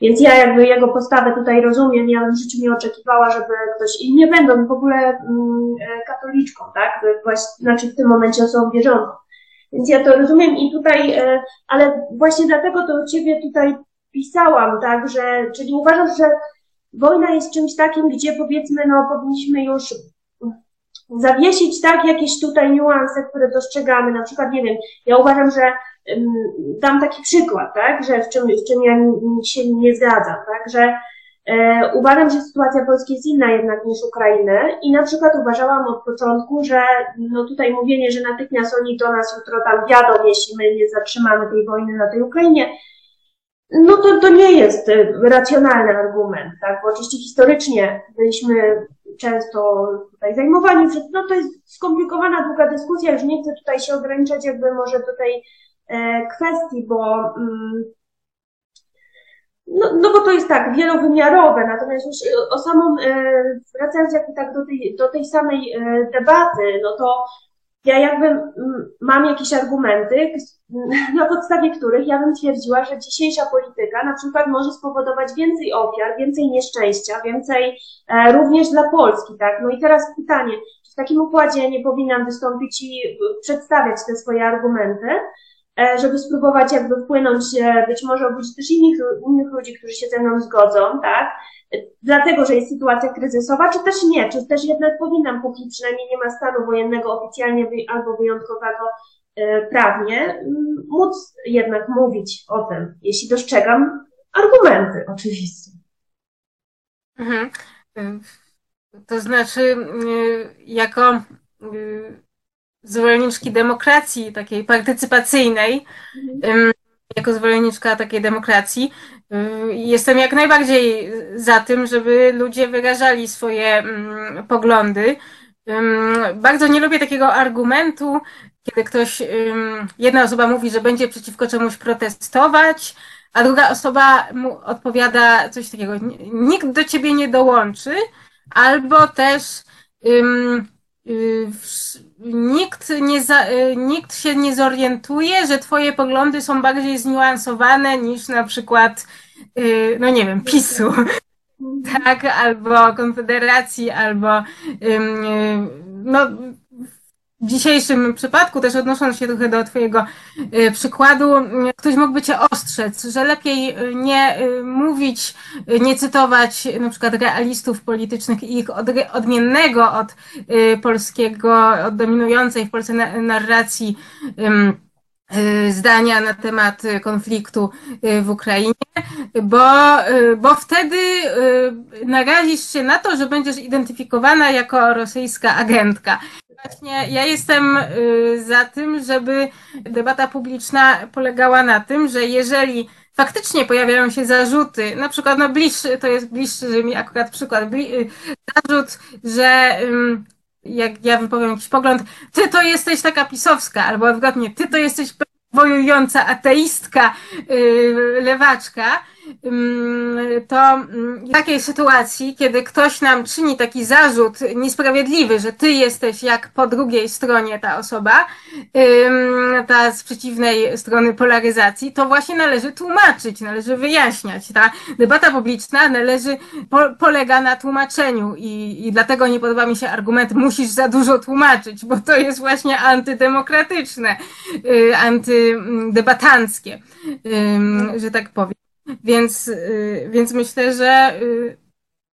Więc ja jakby jego postawę tutaj rozumiem, ja bym w życiu nie oczekiwała, żeby ktoś, i nie będą w ogóle mm, e, katoliczką, tak? Właśnie, znaczy w tym momencie osobą wierzącą. Więc ja to rozumiem i tutaj, e, ale właśnie dlatego to ciebie tutaj pisałam, tak, że, czyli uważam, że wojna jest czymś takim, gdzie powiedzmy, no powinniśmy już zawiesić tak jakieś tutaj niuanse, które dostrzegamy. Na przykład, nie wiem, ja uważam, że dam taki przykład, tak, że w czym, w czym ja się nie zgadzam, tak, że e, uważam, że sytuacja Polski jest inna jednak niż Ukrainy i na przykład uważałam od początku, że no tutaj mówienie, że natychmiast oni do nas jutro tam jadą, jeśli my nie zatrzymamy tej wojny na tej Ukrainie, no to, to nie jest e, racjonalny argument, tak? Bo oczywiście historycznie byliśmy często tutaj zajmowani, no to jest skomplikowana, długa dyskusja, już nie chcę tutaj się ograniczać jakby może do tej e, kwestii, bo mm, no, no bo to jest tak, wielowymiarowe, natomiast już o samą, e, wracając jakby tak do tej, do tej samej e, debaty, no to ja jakby mm, mam jakieś argumenty, na podstawie których ja bym twierdziła, że dzisiejsza polityka na przykład może spowodować więcej ofiar, więcej nieszczęścia, więcej e, również dla Polski, tak? No i teraz pytanie, czy w takim układzie nie powinnam wystąpić i przedstawiać te swoje argumenty, żeby spróbować jakby wpłynąć, e, być może obudzić też innych, innych ludzi, którzy się ze mną zgodzą, tak? dlatego, że jest sytuacja kryzysowa, czy też nie, czy też jednak powinnam, póki przynajmniej nie ma stanu wojennego oficjalnie albo wyjątkowego e, prawnie, móc jednak mówić o tym, jeśli dostrzegam argumenty, oczywiście. Mhm. To znaczy, jako zwolenniczki demokracji takiej partycypacyjnej, mhm. jako zwolenniczka takiej demokracji, jestem jak najbardziej za tym, żeby ludzie wyrażali swoje poglądy. Bardzo nie lubię takiego argumentu, kiedy ktoś, jedna osoba mówi, że będzie przeciwko czemuś protestować, a druga osoba mu odpowiada coś takiego, nikt do ciebie nie dołączy, albo też nikt, nie za, y, nikt się nie zorientuje, że twoje poglądy są bardziej zniuansowane niż na przykład, y, no nie wiem, PiSu, tak, albo Konfederacji, albo no dzisiejszym przypadku, też odnosząc się trochę do Twojego y, przykładu, ktoś mógłby Cię ostrzec, że lepiej y, nie y, mówić, nie cytować na przykład realistów politycznych i ich odmiennego od polskiego, od dominującej w Polsce narracji zdania na temat konfliktu w Ukrainie, bo, bo wtedy narazisz się na to, że będziesz identyfikowana jako rosyjska agentka. Właśnie ja jestem za tym, żeby debata publiczna polegała na tym, że jeżeli faktycznie pojawiają się zarzuty, na przykład, no bliższy, to jest bliższy mi akurat przykład, bli, zarzut, że jak ja wypowiem jakiś pogląd, ty to jesteś taka pisowska, albo odwrotnie, ty to jesteś wojująca ateistka, yy, lewaczka, to w takiej sytuacji, kiedy ktoś nam czyni taki zarzut niesprawiedliwy, że ty jesteś jak po drugiej stronie ta osoba, ta z przeciwnej strony polaryzacji, to właśnie należy tłumaczyć, należy wyjaśniać. Ta debata publiczna należy, po, polega na tłumaczeniu i, i dlatego nie podoba mi się argument musisz za dużo tłumaczyć, bo to jest właśnie antydemokratyczne, y, antydebatanckie, że tak powiem. Więc, y, więc myślę, że y,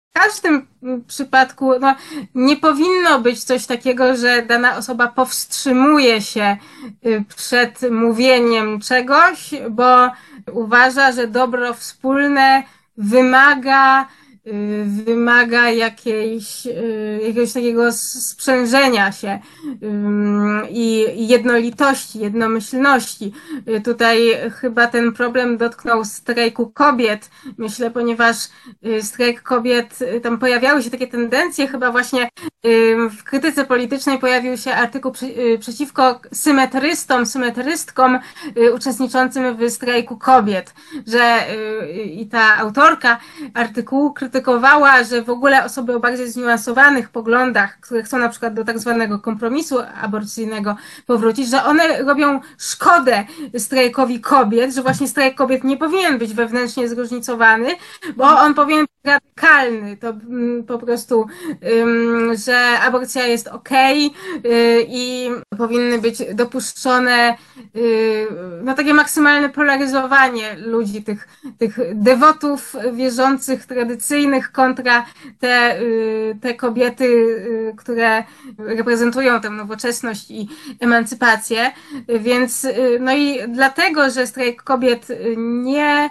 w każdym przypadku no, nie powinno być coś takiego, że dana osoba powstrzymuje się y, przed mówieniem czegoś, bo uważa, że dobro wspólne wymaga wymaga jakiejś, y, jakiegoś takiego sprzężenia się i jednolitości, jednomyślności. Y, tutaj chyba ten problem dotknął strajku kobiet, myślę, ponieważ strajk kobiet, tam pojawiały się takie tendencje, chyba właśnie w krytyce politycznej pojawił się artykuł przeciwko symetrystom, symetrystkom uczestniczącym w strajku kobiet, że i ta autorka artykułu krytykowała, że w ogóle osoby o bardziej zniuansowanych poglądach, które chcą na przykład do tak zwanego kompromisu aborcyjnego powrócić, że one robią szkodę strajkowi kobiet, że właśnie strajk kobiet nie powinien być wewnętrznie zróżnicowany, bo on powinien radykalny, to mm, po prostu, że aborcja jest okej okay, i powinny być dopuszczone y, no takie maksymalne polaryzowanie ludzi, tych, tych dewotów wierzących tradycyjnych, kontra te, y, te kobiety, y, które reprezentują tę nowoczesność i emancypację. Więc no i dlatego, że strajk kobiet nie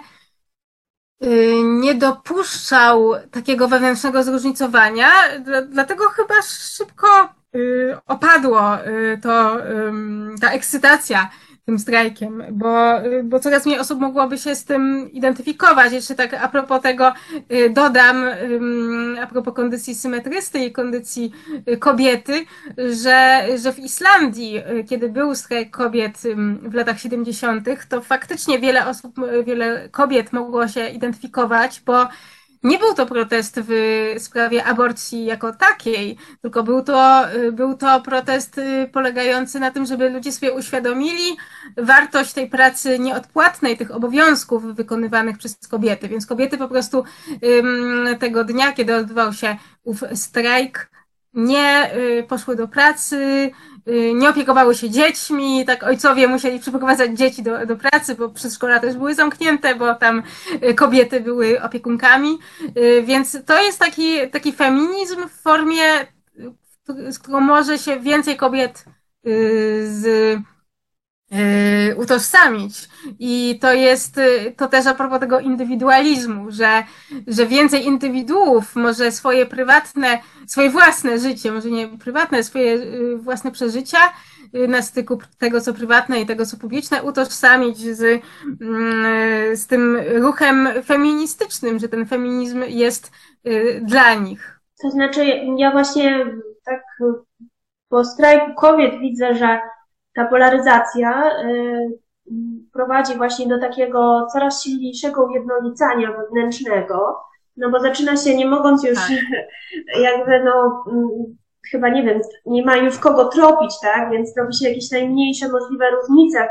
nie dopuszczał takiego wewnętrznego zróżnicowania, dlatego chyba szybko opadło to, ta ekscytacja tym strajkiem, bo, bo coraz mniej osób mogłoby się z tym identyfikować. Jeszcze tak a propos tego y, dodam, a propos kondycji symetrysty i kondycji y, kobiety, że, że w Islandii, y, kiedy był strajk kobiet w latach 70., to faktycznie wiele osób, wiele kobiet mogło się identyfikować, bo nie był to protest w sprawie aborcji jako takiej, tylko był to, był to protest y, polegający na tym, żeby ludzie sobie uświadomili wartość tej pracy nieodpłatnej, tych obowiązków wykonywanych przez kobiety. Więc kobiety po prostu tego dnia, kiedy odbywał się ów strajk, nie y, poszły do pracy, y, nie opiekowały się dziećmi, tak ojcowie musieli przyprowadzać dzieci do, do pracy, bo przedszkola też były zamknięte, bo tam y, kobiety były opiekunkami, więc to jest taki, taki feminizm w formie, z którą może się więcej kobiet z utożsamić. I to jest, yy, to też a propos tego indywidualizmu, że, że więcej indywiduów może swoje prywatne, swoje własne życie, może nie prywatne, swoje yy, własne przeżycia na styku tego, co prywatne i tego, co publiczne, utożsamić z, z tym ruchem feministycznym, że ten feminizm jest dla nich. To znaczy, ja właśnie tak po strajku kobiet widzę, że ta polaryzacja y, prowadzi właśnie do takiego coraz silniejszego ujednolicania wewnętrznego, no bo zaczyna się, nie mogąc już tak. jakby no mm, chyba nie wiem, nie ma już kogo tropić, tak, więc robi się jakieś najmniejsze możliwe różnice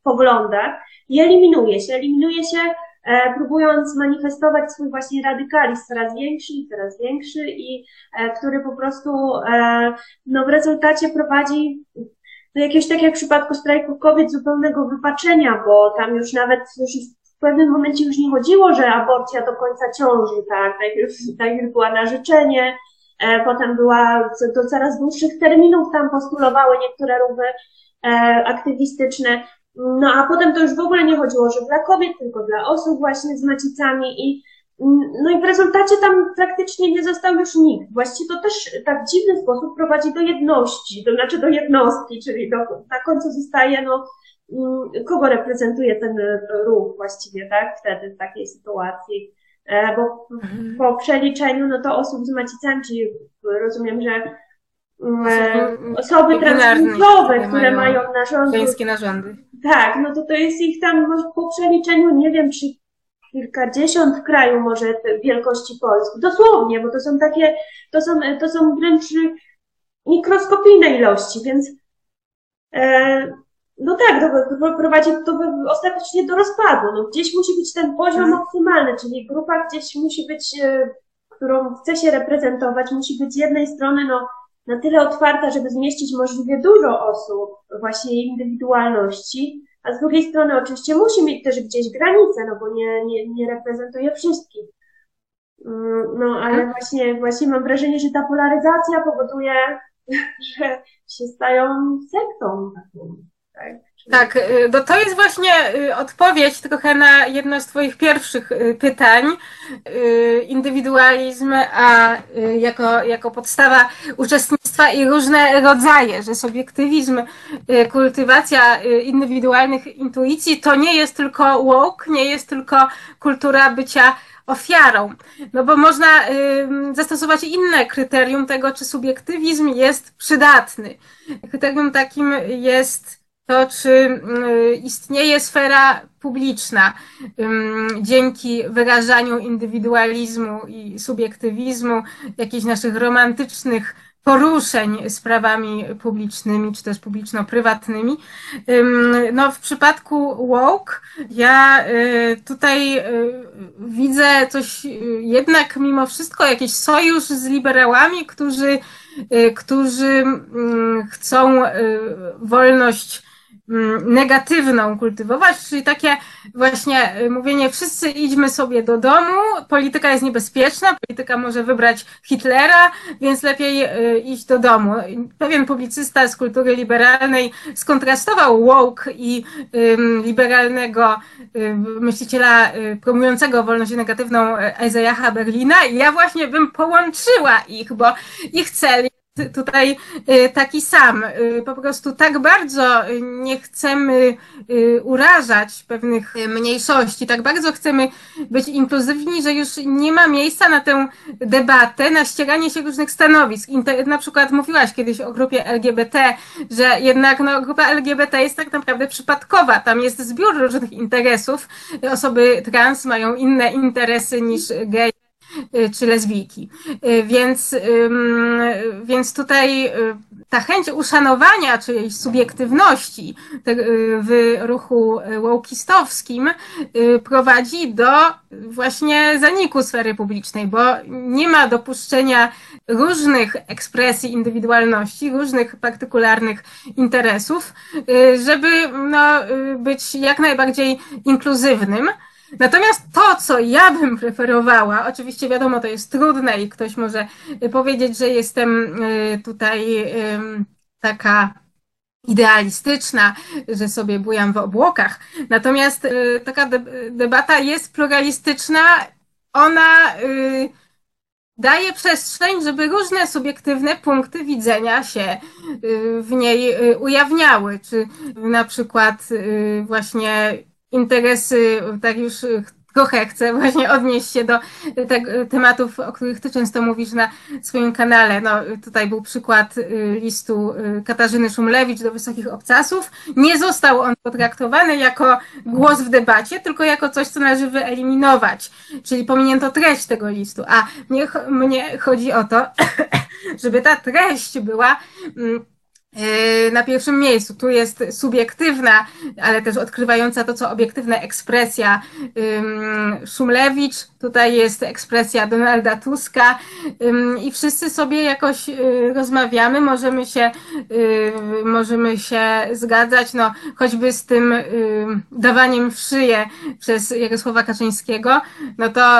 w poglądach i eliminuje się, eliminuje się e, próbując manifestować swój właśnie radykalizm coraz większy i coraz większy i e, który po prostu e, no w rezultacie prowadzi do jakiegoś, tak jak w przypadku strajku kobiet, zupełnego wypaczenia, bo tam już nawet już w pewnym momencie już nie chodziło, że aborcja do końca ciąży, tak? Najpierw, najpierw była na życzenie, e, potem była do coraz dłuższych terminów tam postulowały niektóre ruchy e, aktywistyczne. No a potem to już w ogóle nie chodziło, że dla kobiet, tylko dla osób właśnie z macicami i no i w rezultacie tam praktycznie nie został już nikt. Właściwie to też tak w dziwny sposób prowadzi do jedności, to znaczy do jednostki, czyli do, na końcu zostaje, no, mm, kogo reprezentuje ten ruch właściwie, tak, wtedy w takiej sytuacji. E, bo po przeliczeniu, no to osób z macicami, czyli rozumiem, że mm, e, osoby transpłciowe, które mają narządy. Żeńskie narządy. Tak, no to to jest ich tam no, po przeliczeniu, nie wiem, czy kilkadziesiąt krajów może wielkości Polski. Dosłownie, bo to są takie, to są, to są wręcz mikroskopijne ilości, więc e, no tak, to prowadzi to ostatecznie do rozpadu. No, gdzieś musi być ten poziom hmm. optymalny, czyli grupa gdzieś musi być, e, którą chce się reprezentować, musi być z jednej strony no, na tyle otwarta, żeby zmieścić możliwie dużo osób, właśnie indywidualności, a z drugiej strony oczywiście musi mieć też gdzieś granice, no bo nie, nie, nie reprezentuje wszystkich. Mm, no ale tak. właśnie, właśnie mam wrażenie, że ta polaryzacja powoduje, że się stają sektą taką. Tak, tak y, no to jest właśnie y, odpowiedź trochę na jedno z Twoich pierwszych y, pytań. Indywidualizm, a jako, jako podstawa uczestnictwa i różne rodzaje, że subiektywizm, kultywacja indywidualnych intuicji to nie jest tylko woke, nie jest tylko kultura bycia ofiarą. No bo można zastosować inne kryterium tego, czy subiektywizm jest przydatny. Kryterium takim jest to, czy y, istnieje sfera publiczna dzięki wyrażaniu indywidualizmu i subiektywizmu, jakichś naszych romantycznych poruszeń sprawami publicznymi, czy też publiczno-prywatnymi. No, w przypadku woke ja y, tutaj y, widzę coś jednak mimo wszystko, jakiś sojusz z liberałami, którzy, którzy chcą wolność negatywną kultywować, czyli takie właśnie y, mówienie, wszyscy idźmy sobie do domu, polityka jest niebezpieczna, polityka może wybrać Hitlera, więc lepiej y, iść do domu. Pewien publicysta z kultury liberalnej skontrastował woke i liberalnego myśliciela y, promującego wolność negatywną Isaiaha Berlina i ja właśnie bym połączyła ich, bo ich cel tutaj y, taki sam. Y, po prostu tak bardzo nie chcemy y, urażać pewnych mniejszości, tak bardzo chcemy być inkluzywni, że już nie ma miejsca na tę debatę, na ścieranie się różnych stanowisk. Na przykład mówiłaś kiedyś o grupie LGBT, że jednak no, grupa LGBT jest tak naprawdę przypadkowa. Tam jest zbiór różnych interesów. Osoby trans mają inne interesy niż gej Y, czy lesbijki. Y, więc, więc tutaj y, ta chęć uszanowania czyjejś subiektywności w ruchu łokistowskim prowadzi do właśnie zaniku sfery publicznej, bo nie ma dopuszczenia różnych ekspresji indywidualności, różnych partykularnych interesów, żeby no, być jak najbardziej inkluzywnym. Natomiast to, co ja bym preferowała, oczywiście wiadomo, to jest trudne i ktoś może powiedzieć, że jestem y, tutaj taka idealistyczna, że sobie bujam w obłokach. Natomiast y, taka debata jest pluralistyczna, ona y, daje przestrzeń, żeby różne subiektywne punkty widzenia się w niej ujawniały, czy na przykład właśnie interesy, tak już trochę chcę właśnie odnieść się do te, tematów, o których ty często mówisz na swoim kanale. No, tutaj był przykład listu Katarzyny Szumlewicz do Wysokich Obcasów. Nie został on potraktowany jako głos w debacie, tylko jako coś, co należy wyeliminować. Czyli pominięto treść tego listu. A mnie, mnie chodzi o to, żeby ta treść była mm, na pierwszym miejscu. Tu jest subiektywna, ale też odkrywająca to, co obiektywna ekspresja Szumlewicz, tutaj jest ekspresja Donalda Tuska i wszyscy sobie jakoś yy, rozmawiamy, możemy się, yy, możemy się zgadzać, no choćby z tym dawaniem w szyję przez Jarosława Kaczyńskiego, no to,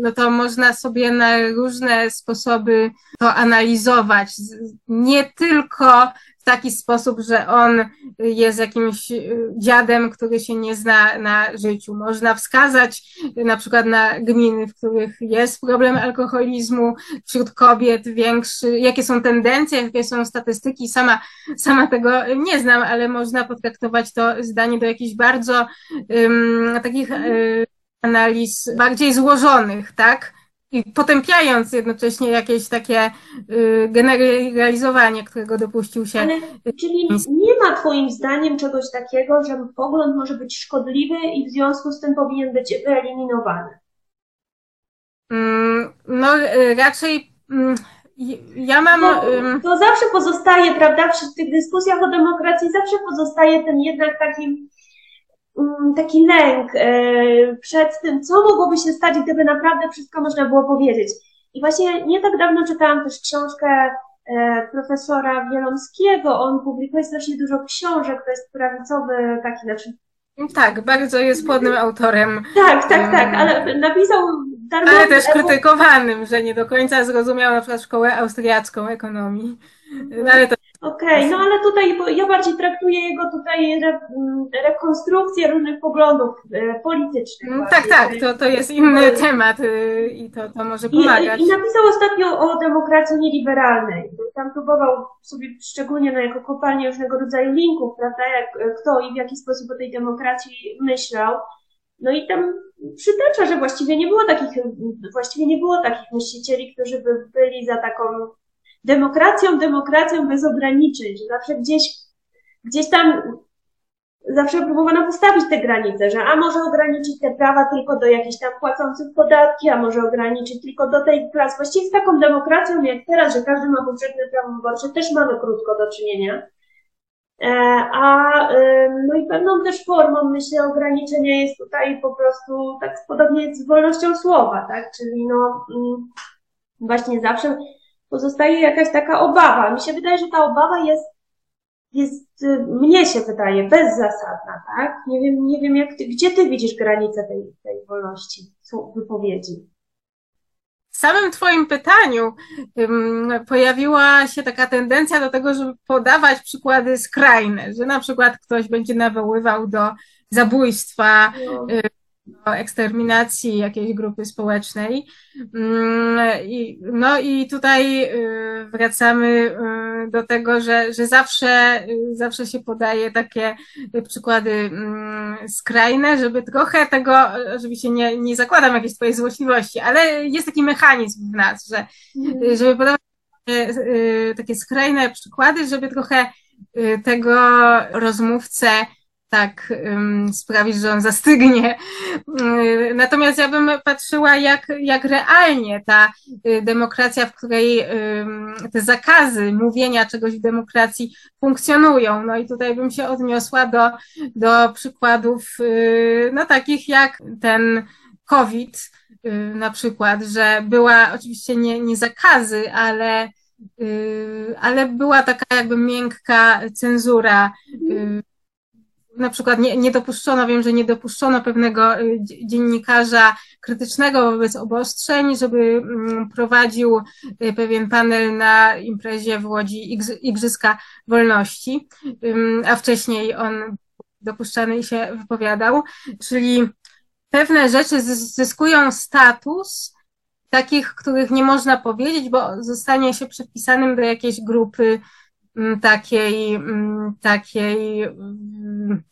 no to można sobie na różne sposoby to analizować. Nie tylko w taki sposób, że on jest jakimś y, dziadem, który się nie zna na życiu. Można wskazać na przykład na gminy, w których jest problem alkoholizmu wśród kobiet większy, jakie są tendencje, jakie są statystyki. Sama, sama tego nie znam, ale można potraktować to zdanie do jakichś bardzo um, takich um, analiz bardziej złożonych, tak? I potępiając jednocześnie jakieś takie y, generalizowanie, którego dopuścił się. Ale, czyli nie ma Twoim zdaniem czegoś takiego, że pogląd może być szkodliwy i w związku z tym powinien być wyeliminowany? Mm, no y, raczej mm, ja mam. To, to zawsze pozostaje, prawda, w tych dyskusjach o demokracji zawsze pozostaje ten jednak taki Mm, taki lęk e, przed tym, co mogłoby się stać, gdyby naprawdę wszystko można było powiedzieć. I właśnie nie tak dawno czytałam też książkę e, profesora Wielomskiego. On publikuje strasznie dużo książek, to jest prawicowy taki, znaczy tak, bardzo jest płodnym autorem. Tak, tak, tak, ale napisał darmowy... Ale też krytykowanym, że nie do końca zrozumiał na przykład szkołę austriacką ekonomii. No, ale to Okej, okay, no ale tutaj ja bardziej traktuję jego tutaj re, rekonstrukcję różnych poglądów e, politycznych. Mm, tak, tak, to, to jest inny temat y, i to, to może pomagać. I, I napisał ostatnio o demokracji nieliberalnej. Tam próbował sobie szczególnie no, jako kopalnię różnego rodzaju linków, prawda, jak e, kto i w jaki sposób o tej demokracji myślał. No i tam przytacza, że właściwie nie było takich, właściwie nie było takich myślicieli, którzy by byli za taką demokracją, demokracją bez ograniczeń, że zawsze gdzieś, gdzieś tam zawsze próbowano postawić te granice, że a może ograniczyć te prawa tylko do jakichś tam płacących podatki, a może ograniczyć tylko do tej klas. Właściwie z taką demokracją jak teraz, że każdy ma powszechne prawo wyborcze, też mamy krótko do czynienia. E, a no i pewną też formą, myślę, ograniczenia jest tutaj po prostu tak podobnie z wolnością słowa, tak? Czyli no mm, właśnie zawsze pozostaje jakaś taka obawa. Mi się wydaje, że ta obawa jest, jest y, mnie się wydaje, bezzasadna, tak? Nie wiem, nie wiem jak ty, gdzie ty widzisz granicę tej, tej wolności wypowiedzi? W samym Twoim pytaniu um, pojawiła się taka tendencja do tego, żeby podawać przykłady skrajne, że na przykład ktoś będzie nawoływał do zabójstwa, no. Do eksterminacji jakiejś grupy społecznej. Mm, no i tutaj y, wracamy y, do tego, że, że zawsze, y, zawsze się podaje takie przykłady mm, skrajne, żeby trochę tego, oczywiście nie, nie zakładam jakiejś twojej złośliwości, ale jest taki mechanizm w nas, że mhm. żeby podawać takie skrajne przykłady, żeby trochę tego rozmówcę tak sprawić, że on zastygnie. Y, natomiast ja bym patrzyła, jak, jak realnie ta y, demokracja, w której te zakazy mówienia czegoś w demokracji funkcjonują. No i tutaj bym się odniosła do, do przykładów, y, no takich jak ten COVID, na przykład, że była oczywiście nie, nie zakazy, ale ale była taka jakby miękka cenzura na przykład nie, nie dopuszczono, wiem, że nie dopuszczono pewnego y, dziennikarza krytycznego wobec obostrzeń, żeby mm, prowadził y, pewien panel na imprezie w Łodzi Igrzyska Wolności, a wcześniej on dopuszczany się wypowiadał, czyli pewne rzeczy zyskują status takich, których nie można powiedzieć, bo zostanie się przypisanym do jakiejś grupy takiej, mm, takiej, mm,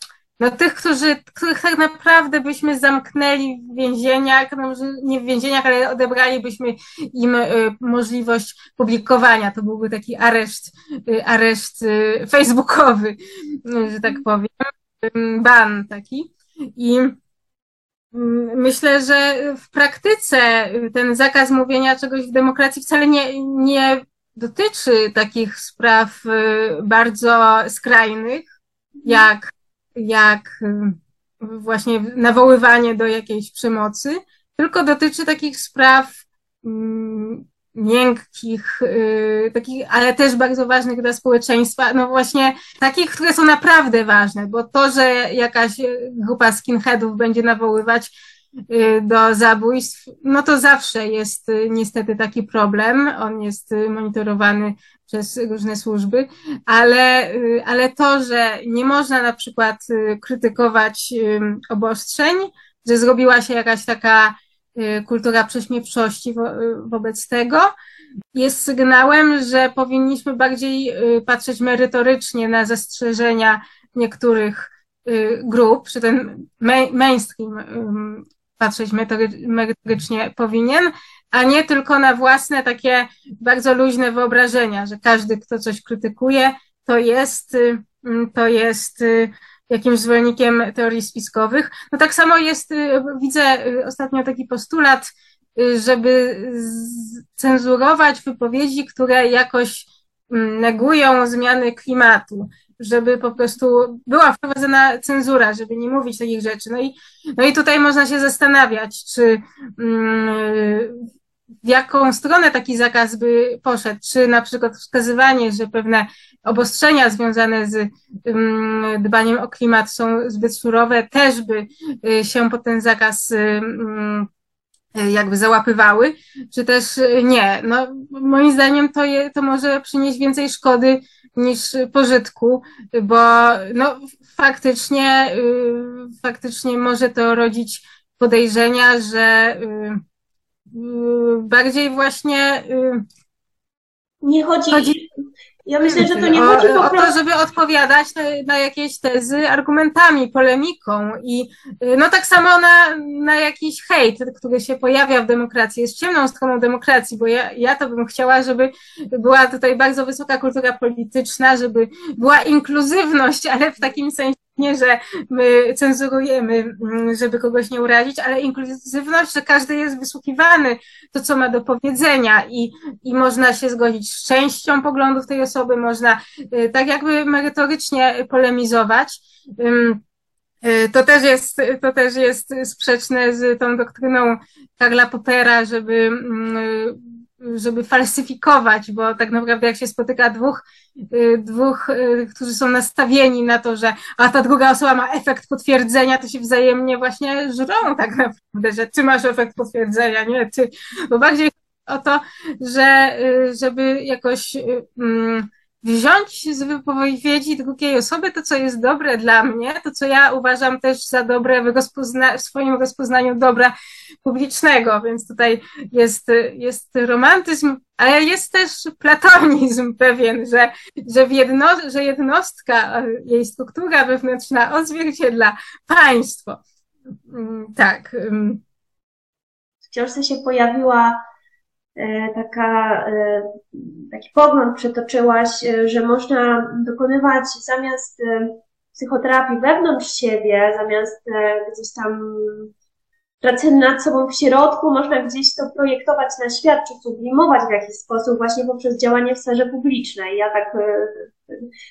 no tych, którzy, których tak naprawdę byśmy zamknęli w więzieniach, no może nie w więzieniach, ale odebralibyśmy im y, możliwość publikowania. To byłby taki areszt, y, areszt y, facebookowy, że tak powiem, ban taki. I Myślę, że w praktyce ten zakaz mówienia czegoś w demokracji wcale nie, nie dotyczy takich spraw y, bardzo skrajnych, jak, jak y, właśnie nawoływanie do jakiejś przemocy, tylko dotyczy takich spraw mm, miękkich, y, takich, ale też bardzo ważnych dla społeczeństwa, no właśnie takich, które są naprawdę ważne, bo to, że jakaś grupa skinheadów będzie nawoływać do zabójstw, no to zawsze jest y, niestety taki problem. On jest y, monitorowany przez różne służby, ale, ale to, że nie można na przykład krytykować obostrzeń, że zrobiła się jakaś taka kultura prześmiewczości wo wobec tego, jest sygnałem, że powinniśmy bardziej patrzeć merytorycznie na zastrzeżenia niektórych Y, grup, czy ten mainstream patrzeć merytorycznie powinien, a nie tylko na własne takie bardzo luźne wyobrażenia, że każdy, kto coś krytykuje, to jest, y, to jest y, jakimś zwolennikiem teorii spiskowych. No tak samo jest, widzę ostatnio taki postulat, żeby cenzurować wypowiedzi, które jakoś negują zmiany klimatu żeby po prostu była wprowadzona cenzura, żeby nie mówić takich rzeczy. No i, no i tutaj można się zastanawiać, czy mm, w jaką stronę taki zakaz by poszedł, czy na przykład wskazywanie, że pewne obostrzenia związane z mm, dbaniem o klimat są zbyt surowe, też by y, się pod ten zakaz mm, jakby załapywały, czy też nie. No, moim zdaniem to, je, to może przynieść więcej szkody niż pożytku, bo no, faktycznie, y, faktycznie może to rodzić podejrzenia, że y, y, bardziej właśnie nie chodzi, chodzi ja myślę, że to nie chodzi o, o to, żeby odpowiadać na, na, jakieś tezy argumentami, polemiką i no tak samo na, na jakiś hejt, który się pojawia w demokracji, jest ciemną stroną demokracji, bo ja, ja to bym chciała, żeby była tutaj bardzo wysoka kultura polityczna, żeby była inkluzywność, ale w takim sensie nie, że my cenzurujemy, mm, żeby kogoś nie urazić, ale inkluzywność, że każdy jest wysłuchiwany, to co ma do powiedzenia i, i można się zgodzić z częścią poglądów tej osoby, można y, tak jakby merytorycznie polemizować. Y, to też jest, to też jest sprzeczne z tą doktryną Karla Popera, żeby mm, żeby falsyfikować, bo tak naprawdę jak się spotyka dwóch, y, dwóch, y, którzy są nastawieni na to, że a ta druga osoba ma efekt potwierdzenia, to się wzajemnie właśnie żrą tak naprawdę, że ty masz efekt potwierdzenia, nie? Ty, bo bardziej o to, że y, żeby jakoś mm, wziąć z wypowiedzi drugiej osoby to, co jest dobre dla mnie, to, co ja uważam też za dobre w, rozpozna- w swoim rozpoznaniu dobra publicznego, więc tutaj jest, jest romantyzm, ale jest też platonizm pewien, że, że, jedno, że jednostka, jej struktura wewnętrzna odzwierciedla państwo. Mm, tak. W książce się pojawiła taka, e, taki pogląd przetoczyłaś, e, że można dokonywać zamiast psychoterapii wewnątrz siebie, zamiast gdzieś tam pracy nad sobą w środku, można gdzieś to projektować na świat, czy sublimować w jakiś sposób właśnie poprzez działanie w sferze publicznej. Ja tak,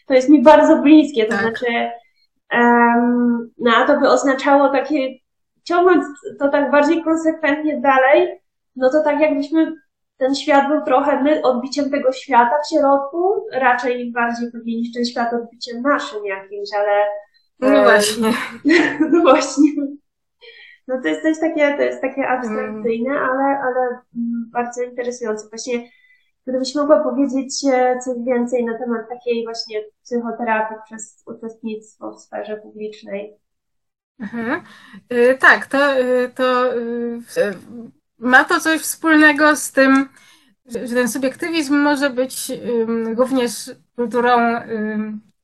to jest mi bardzo bliskie, to tak. znaczy, no a to by oznaczało takie, ciągnąc to tak bardziej konsekwentnie dalej, no to tak jakbyśmy ten świat był trochę my odbiciem tego świata w środku, raczej bardziej pewnie niż ten świat odbiciem naszym jakimś, ale... No właśnie. no właśnie. No to jest też takie, to jest takie abstrakcyjne, mm. ale, ale bardzo interesujące. Właśnie gdybyś mogła powiedzieć e, coś więcej na temat takiej właśnie psychoterapii przez uczestnictwo w sferze publicznej. Mhm. Y, tak, to, y, to y, ma to coś wspólnego z tym, że ten subiektywizm może być również kulturą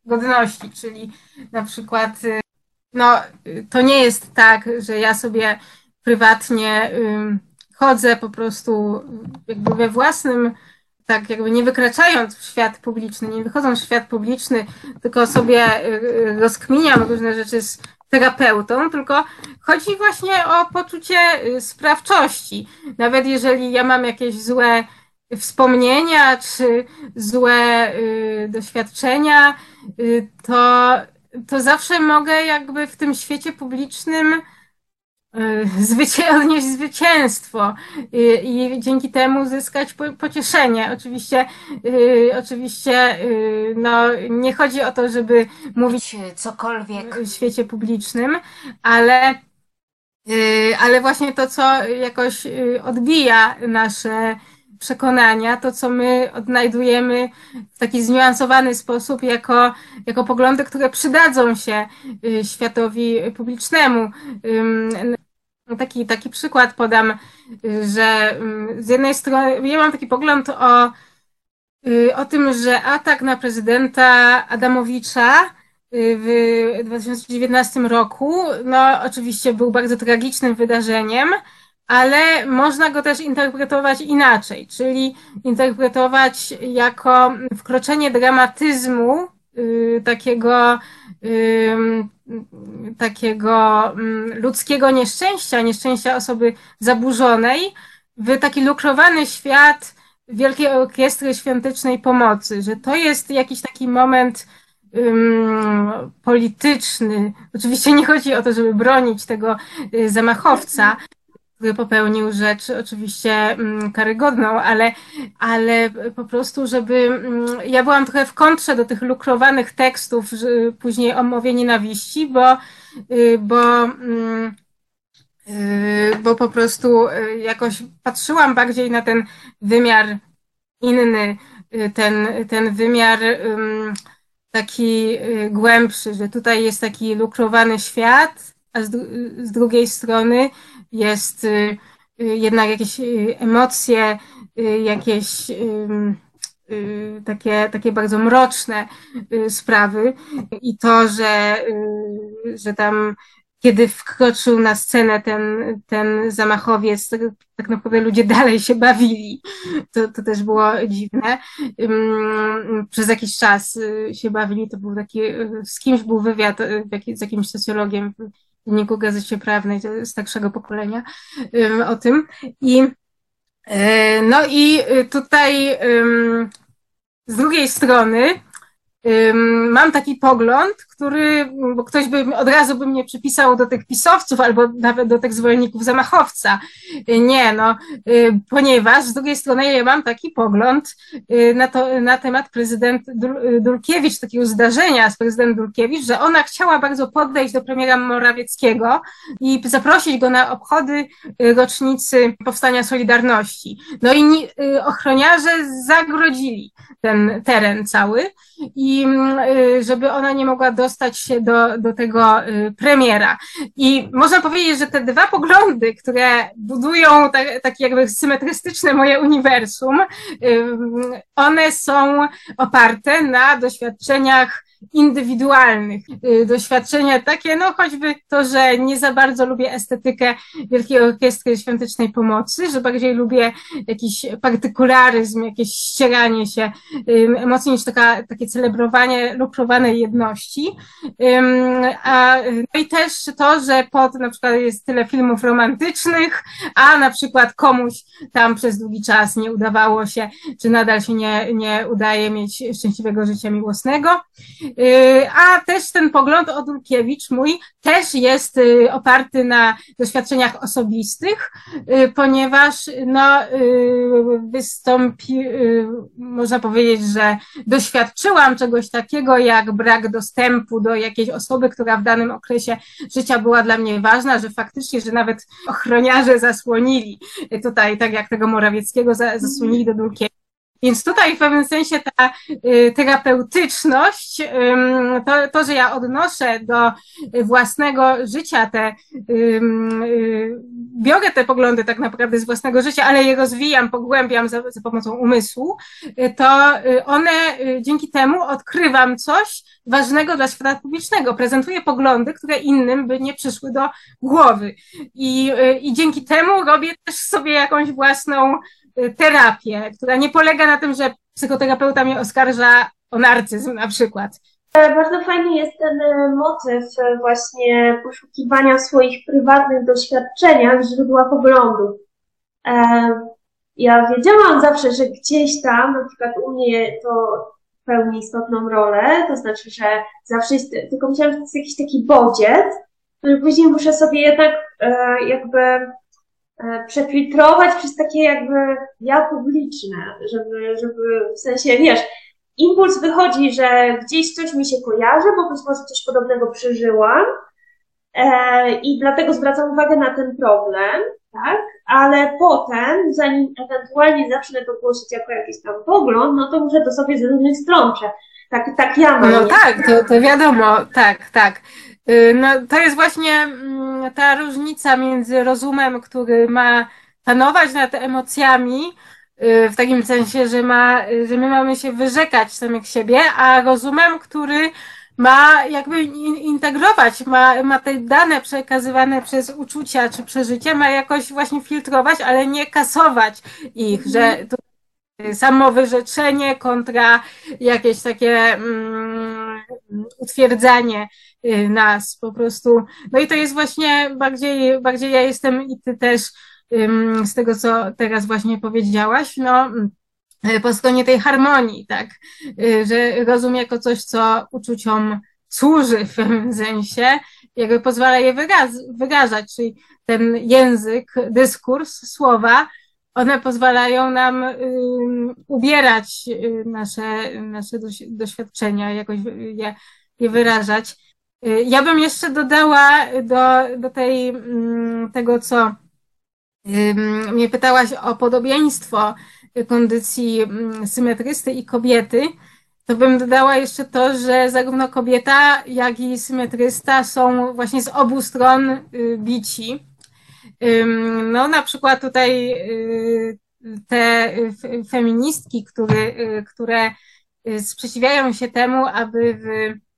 godności, czyli na przykład y, no, to nie jest tak, że ja sobie prywatnie chodzę po prostu jakby we własnym, tak jakby nie wykraczając w świat publiczny, nie wychodząc w świat publiczny, tylko sobie y, y, rozkminiam różne rzeczy z terapeutą, tylko chodzi właśnie o poczucie y, sprawczości. Nawet jeżeli ja mam jakieś złe wspomnienia czy złe y, doświadczenia, y, to, to zawsze mogę jakby w tym świecie publicznym zwycię odnieść zwycięstwo i, i, dzięki temu zyskać po, pocieszenie. Oczywiście, yy, oczywiście yy, no, nie chodzi o to, żeby mówić cokolwiek w świecie publicznym, ale Y, ale właśnie to, co jakoś odbija nasze przekonania, to, co my odnajdujemy w taki zniuansowany sposób jako, jako poglądy, które przydadzą się światowi publicznemu. Taki, taki przykład podam, że z jednej strony, ja mam taki pogląd o, o tym, że atak na prezydenta Adamowicza w 2019 roku, no oczywiście był bardzo tragicznym wydarzeniem, ale można go też interpretować inaczej, czyli interpretować jako wkroczenie dramatyzmu y, takiego, y, takiego mm, ludzkiego nieszczęścia, nieszczęścia osoby zaburzonej, w taki lukrowany świat Wielkiej Orkiestry Świątecznej Pomocy, że to jest jakiś taki moment polityczny. Oczywiście nie chodzi o to, żeby bronić tego y, zamachowca, popełnił rzecz oczywiście karygodną, ale, ale po prostu, żeby. Ja byłam trochę w kontrze do tych lukrowanych tekstów, później o mowie nienawiści, bo, y, bo, y, bo po prostu jakoś patrzyłam bardziej na ten wymiar inny, ten, ten wymiar taki y, głębszy, że tutaj jest taki lukrowany świat, a z, z drugiej strony jest y, y, jednak jakieś emocje, jakieś takie, takie bardzo mroczne sprawy i to, że, że tam kiedy wkroczył na scenę ten, ten zamachowiec, tak, naprawdę ludzie dalej się bawili. To, to też było dziwne. Przez jakiś czas y, się bawili, to był taki, y, z kimś był wywiad y, z jakimś socjologiem dzienniku Gazecie Prawnej starszego pokolenia o tym. I no i tutaj z drugiej strony mam taki pogląd, który, bo ktoś by od razu by mnie przypisał do tych pisowców albo nawet do tych zwolenników zamachowca. Nie, no, y, ponieważ z drugiej strony ja mam taki pogląd y, na, to, na temat prezydent Dulkiewicz, takiego zdarzenia z prezydent Dulkiewicz, że ona chciała bardzo podejść do premiera Morawieckiego i zaprosić go na obchody y, rocznicy powstania Solidarności. No i ochroniarze zagrodzili ten teren cały i żeby ona nie mogła do dostać się do, do tego y, premiera. I można powiedzieć, że te dwa poglądy, które budują tak, takie jakby symetrystyczne moje uniwersum, one są oparte na doświadczeniach indywidualnych. Y, doświadczenia takie, no choćby to, że nie za bardzo lubię estetykę Wielkiej Orkiestry Świątecznej Pomocy, że bardziej lubię jakiś partykularyzm, jakieś ścieranie się emocji niż taka, takie celebrowanie lukrowanej jedności. A, no i też to, że pod na przykład jest tyle filmów romantycznych, a na przykład komuś tam przez długi czas nie udawało się, czy nadal się nie, nie udaje mieć szczęśliwego życia miłosnego. Y, a też ten pogląd o mój też jest y, oparty na doświadczeniach osobistych, y, ponieważ no, wystąpi, można powiedzieć, że doświadczyłam czegoś takiego jak brak dostępu do jakiejś osoby, która w danym okresie życia była dla mnie ważna, że faktycznie, że nawet ochroniarze zasłonili tutaj, tak jak tego Morawieckiego, zasłonili do Dulkiewicz więc tutaj w pewnym sensie ta y, terapeutyczność, to, to, że ja odnoszę do własnego życia te, y, biorę te poglądy tak naprawdę z własnego życia, ale je rozwijam, pogłębiam za, za pomocą umysłu, y, to one dzięki temu odkrywam coś ważnego dla świata publicznego. Prezentuję poglądy, które innym by nie przyszły do głowy. I, i dzięki temu robię też sobie jakąś własną terapię, która nie polega na tym, że psychoterapeuta mnie oskarża o narcyzm na przykład. Bardzo fajny jest ten e, motyw e, właśnie poszukiwania swoich prywatnych doświadczeniach źródła poglądów. E, ja wiedziałam zawsze, że gdzieś tam, na przykład u mnie to pełni istotną rolę, to znaczy, że zawsze jest, tylko myślałam, że to jest jakiś taki bodziec, który później muszę sobie jednak jakby E, przefiltrować przez takie jakby ja publiczne, żeby, żeby w sensie, wiesz, impuls wychodzi, że gdzieś coś mi się kojarzy, bo być może coś podobnego przeżyłam, e, i dlatego zwracam uwagę na ten problem, tak? Ale potem, zanim ewentualnie zacznę to głosić jako jakiś tam pogląd, no to muszę to sobie z różnych stron. Tak, tak ja mam. No tak, to, to wiadomo, tak, tak. Y, No, to jest właśnie mm, ta różnica między rozumem, który ma panować nad emocjami, y, w takim sensie, że ma, że my mamy się wyrzekać samych siebie, a rozumem, który ma jakby in- integrować, ma, ma te dane przekazywane przez uczucia czy przeżycie, ma jakoś właśnie filtrować, ale nie kasować ich, że to samowyrzeczenie kontra jakieś takie mm, utwierdzanie nas po prostu. No i to jest właśnie bardziej, bardziej ja jestem i ty też z tego, co teraz właśnie powiedziałaś, no y, po stronie tej harmonii, tak, Y, że rozum jako coś, co uczuciom służy w pewnym sensie, jakby pozwala je wyraz, wyrażać, czyli ten język, dyskurs, słowa, one pozwalają nam ubierać y, nasze, nasze doś- doświadczenia, jakoś je, je wyrażać. Y, Ja bym jeszcze dodała do, do tej, mm, tego, co mnie pytałaś o podobieństwo kondycji mm, symetrysty i kobiety, to bym dodała jeszcze to, że zarówno kobieta, jak i symetrysta są właśnie z obu stron y, bici. No, na przykład tutaj y, te feministki, które y, sprzeciwiają się temu, aby w,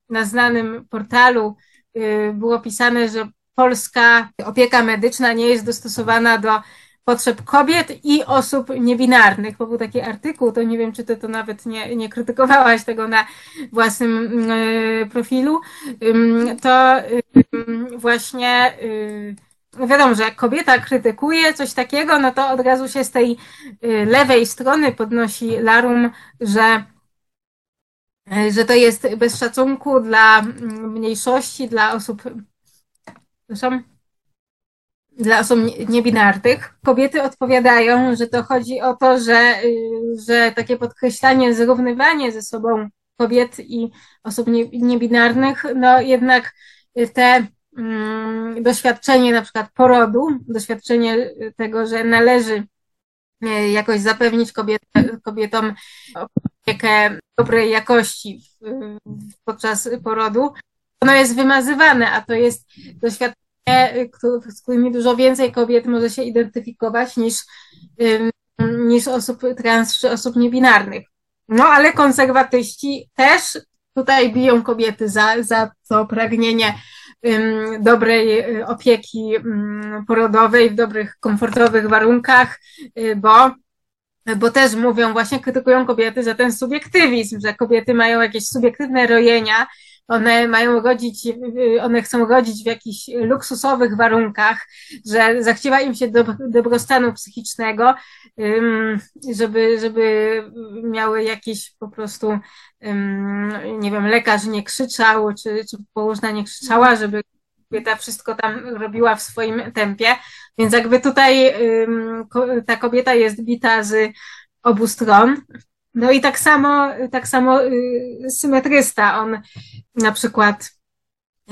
na znanym portalu y, było pisane, że polska opieka medyczna nie jest dostosowana do potrzeb kobiet i osób niebinarnych, bo był taki artykuł, to nie wiem, czy ty to nawet nie, nie krytykowałaś tego na własnym y, profilu, to właśnie y, no wiadomo, że jak kobieta krytykuje coś takiego, no to od razu się z tej lewej strony podnosi larum, że, że to jest bez szacunku dla mm, mniejszości, dla osób, przepraszam, dla osób nie- niebinarnych. Kobiety odpowiadają, że to chodzi o to, że, y, że takie podkreślanie, zrównywanie ze sobą kobiet i osób nie- niebinarnych, no jednak te mm, doświadczenie na przykład porodu, doświadczenie tego, że należy e, jakoś zapewnić kobiet, kobietom opiekę dobrej jakości podczas porodu, ono jest wymazywane, a to jest doświadczenie, z którymi dużo więcej kobiet może się identyfikować niż, niż osób trans czy osób niebinarnych. No ale konserwatyści też tutaj biją kobiety za, za to pragnienie dobrej y, opieki porodowej w dobrych, komfortowych warunkach, y, bo, bo też mówią, właśnie krytykują kobiety za ten subiektywizm, że kobiety mają jakieś subiektywne rojenia, one mają rodzić, y, one chcą rodzić w jakichś luksusowych warunkach, że zachciewa im się dob- dobrostanu psychicznego, żeby, żeby miały jakieś po prostu nie wiem, lekarz nie krzyczał, czy, czy położna nie krzyczała, żeby kobieta wszystko tam robiła w swoim tempie. Więc jakby tutaj ta kobieta jest bita z obu stron. No i tak samo, tak samo y, symetrysta, on na przykład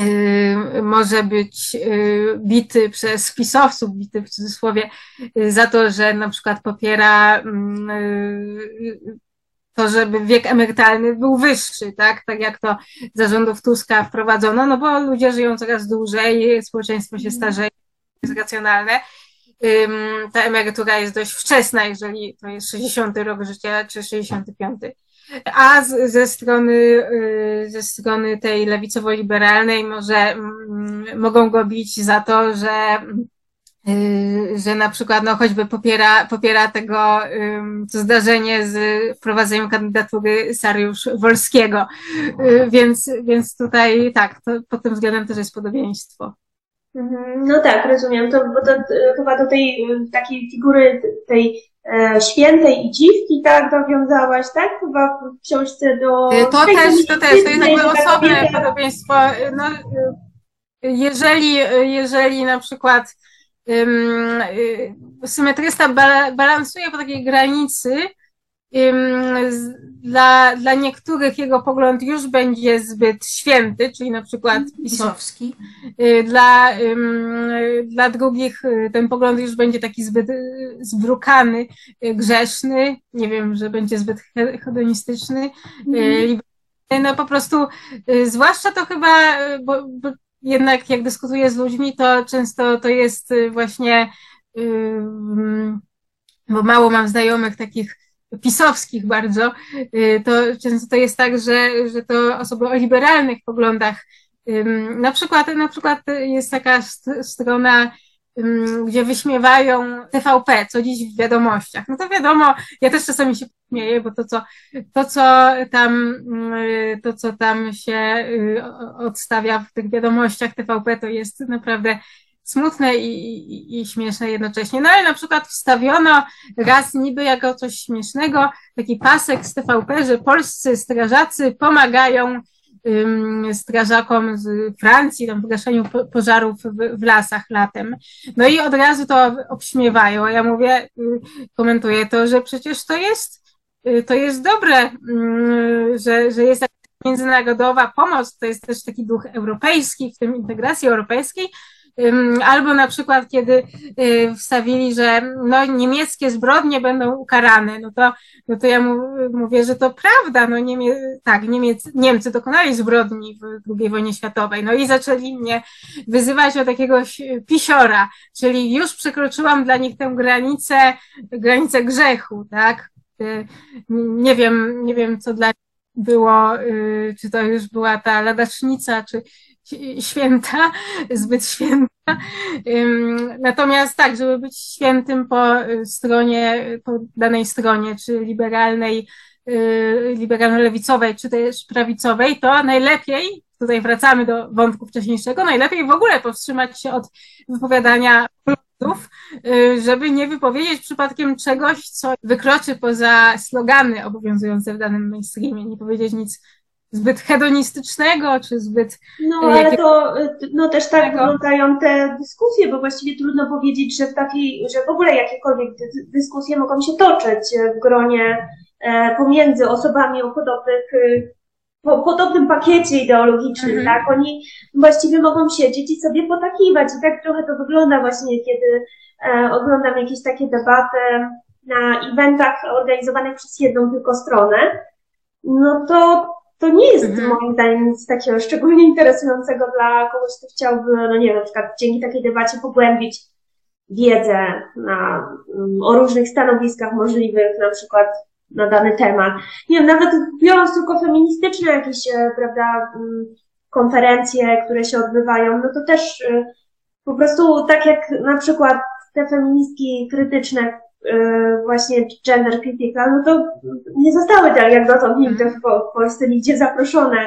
y, może być y, bity przez pisowców, bity w cudzysłowie, za to, że na przykład popiera mm, to, żeby wiek emerytalny był wyższy, tak? Tak jak to zarządów Tuska wprowadzono, no bo ludzie żyją coraz dłużej, społeczeństwo się starzeje, jest racjonalne. Ta emerytura jest dość wczesna, jeżeli to jest 60 rok życia czy 65. A z, ze strony, y, ze strony tej lewicowo-liberalnej może mm, mogą go bić za to, że że na przykład no choćby popiera, popiera tego to zdarzenie z wprowadzeniem kandydatury Sariusz Wolskiego. Y, Więc, więc tutaj tak, to pod tym względem też jest podobieństwo. Mhm, No tak, rozumiem. To, bo to e, chyba do tej e, takiej figury tej e, świętej i dziwki, tak, dowiązałaś, tak? Chyba w książce do... Y, To tej też, to też, to jest jakby osobne podobieństwo. No, y, jeżeli, jeżeli na przykład y, symetrysta ba- balansuje po takiej granicy dla, dla niektórych jego pogląd już będzie zbyt święty, czyli na przykład pisowski. Y, dla, dla drugich y, ten pogląd już będzie taki zbyt y, zbrukany, grzeszny, nie wiem, że będzie zbyt hedonistyczny. Mm. No po prostu, zwłaszcza to chyba, bo, bo jednak jak dyskutuję z ludźmi, to często to jest właśnie, bo mało mam znajomych takich pisowskich bardzo, y, to często to jest tak, że, że to osoby o liberalnych poglądach, na przykład, na przykład jest taka strona, gdzie wyśmiewają TVP, co dziś w wiadomościach. No to wiadomo, ja też czasami się śmieję, bo to co, to, co tam, y, to, co tam się y, odstawia w tych wiadomościach TVP, to jest naprawdę smutne i, i, i, śmieszne jednocześnie. No ale na przykład wstawiono raz niby jako coś śmiesznego taki pasek z TVP, że polscy strażacy pomagają strażakom z Francji tam w gaszeniu pożarów w, w, lasach latem. No i od razu to obśmiewają. Ja mówię, y, komentuję to, że przecież to jest, y, to jest dobre, um, że, że jest międzynarodowa pomoc, to jest też taki duch europejski, w tym integracji europejskiej, Albo na przykład, kiedy y, wstawili, że no, niemieckie zbrodnie będą ukarane, no to, no to ja mówię, że to prawda, no Niemie, tak, Niemiec, Niemcy dokonali zbrodni w II wojnie światowej, no i zaczęli mnie wyzywać od jakiegoś pisiora, czyli już przekroczyłam dla nich tę granicę, granicę grzechu, tak? Y, nie wiem, nie wiem, co dla było, y, czy to już była ta ladacznica, czy, święta, zbyt święta. Natomiast tak, żeby być świętym po stronie, po danej stronie, czy liberalnej, y, liberalno-lewicowej, czy też prawicowej, to najlepiej, tutaj wracamy do wątku wcześniejszego, najlepiej w ogóle powstrzymać się od wypowiadania poglądów, y, żeby nie wypowiedzieć przypadkiem czegoś, co wykroczy poza slogany obowiązujące w danym mainstreamie, nie powiedzieć nic zbyt hedonistycznego, czy zbyt... No, e, ale to no, też tak wyglądają te dyskusje, bo właściwie trudno powiedzieć, że w takiej, że w ogóle jakiekolwiek dyskusje mogą się toczyć w gronie e, pomiędzy osobami o podobnych e, po podobnym pakiecie ideologicznym, mhm. tak? Oni właściwie mogą siedzieć i sobie potakiwać. I tak trochę to wygląda właśnie, kiedy e, oglądam jakieś takie debaty na eventach organizowanych przez jedną tylko stronę. No to to nie jest mhm. moim zdaniem nic takiego szczególnie interesującego dla kogoś, kto chciałby, no nie wiem, na przykład dzięki takiej debacie pogłębić wiedzę na, mm, o różnych stanowiskach możliwych, na przykład na dany temat. Nie wiem, nawet biorąc tylko feministyczne jakieś, e, prawda, mm, konferencje, które się odbywają, no to też e, po prostu tak jak na przykład te feministki krytyczne, właśnie gender critical, no to nie zostały tak jak dotąd nigdy w Polsce nigdzie zaproszone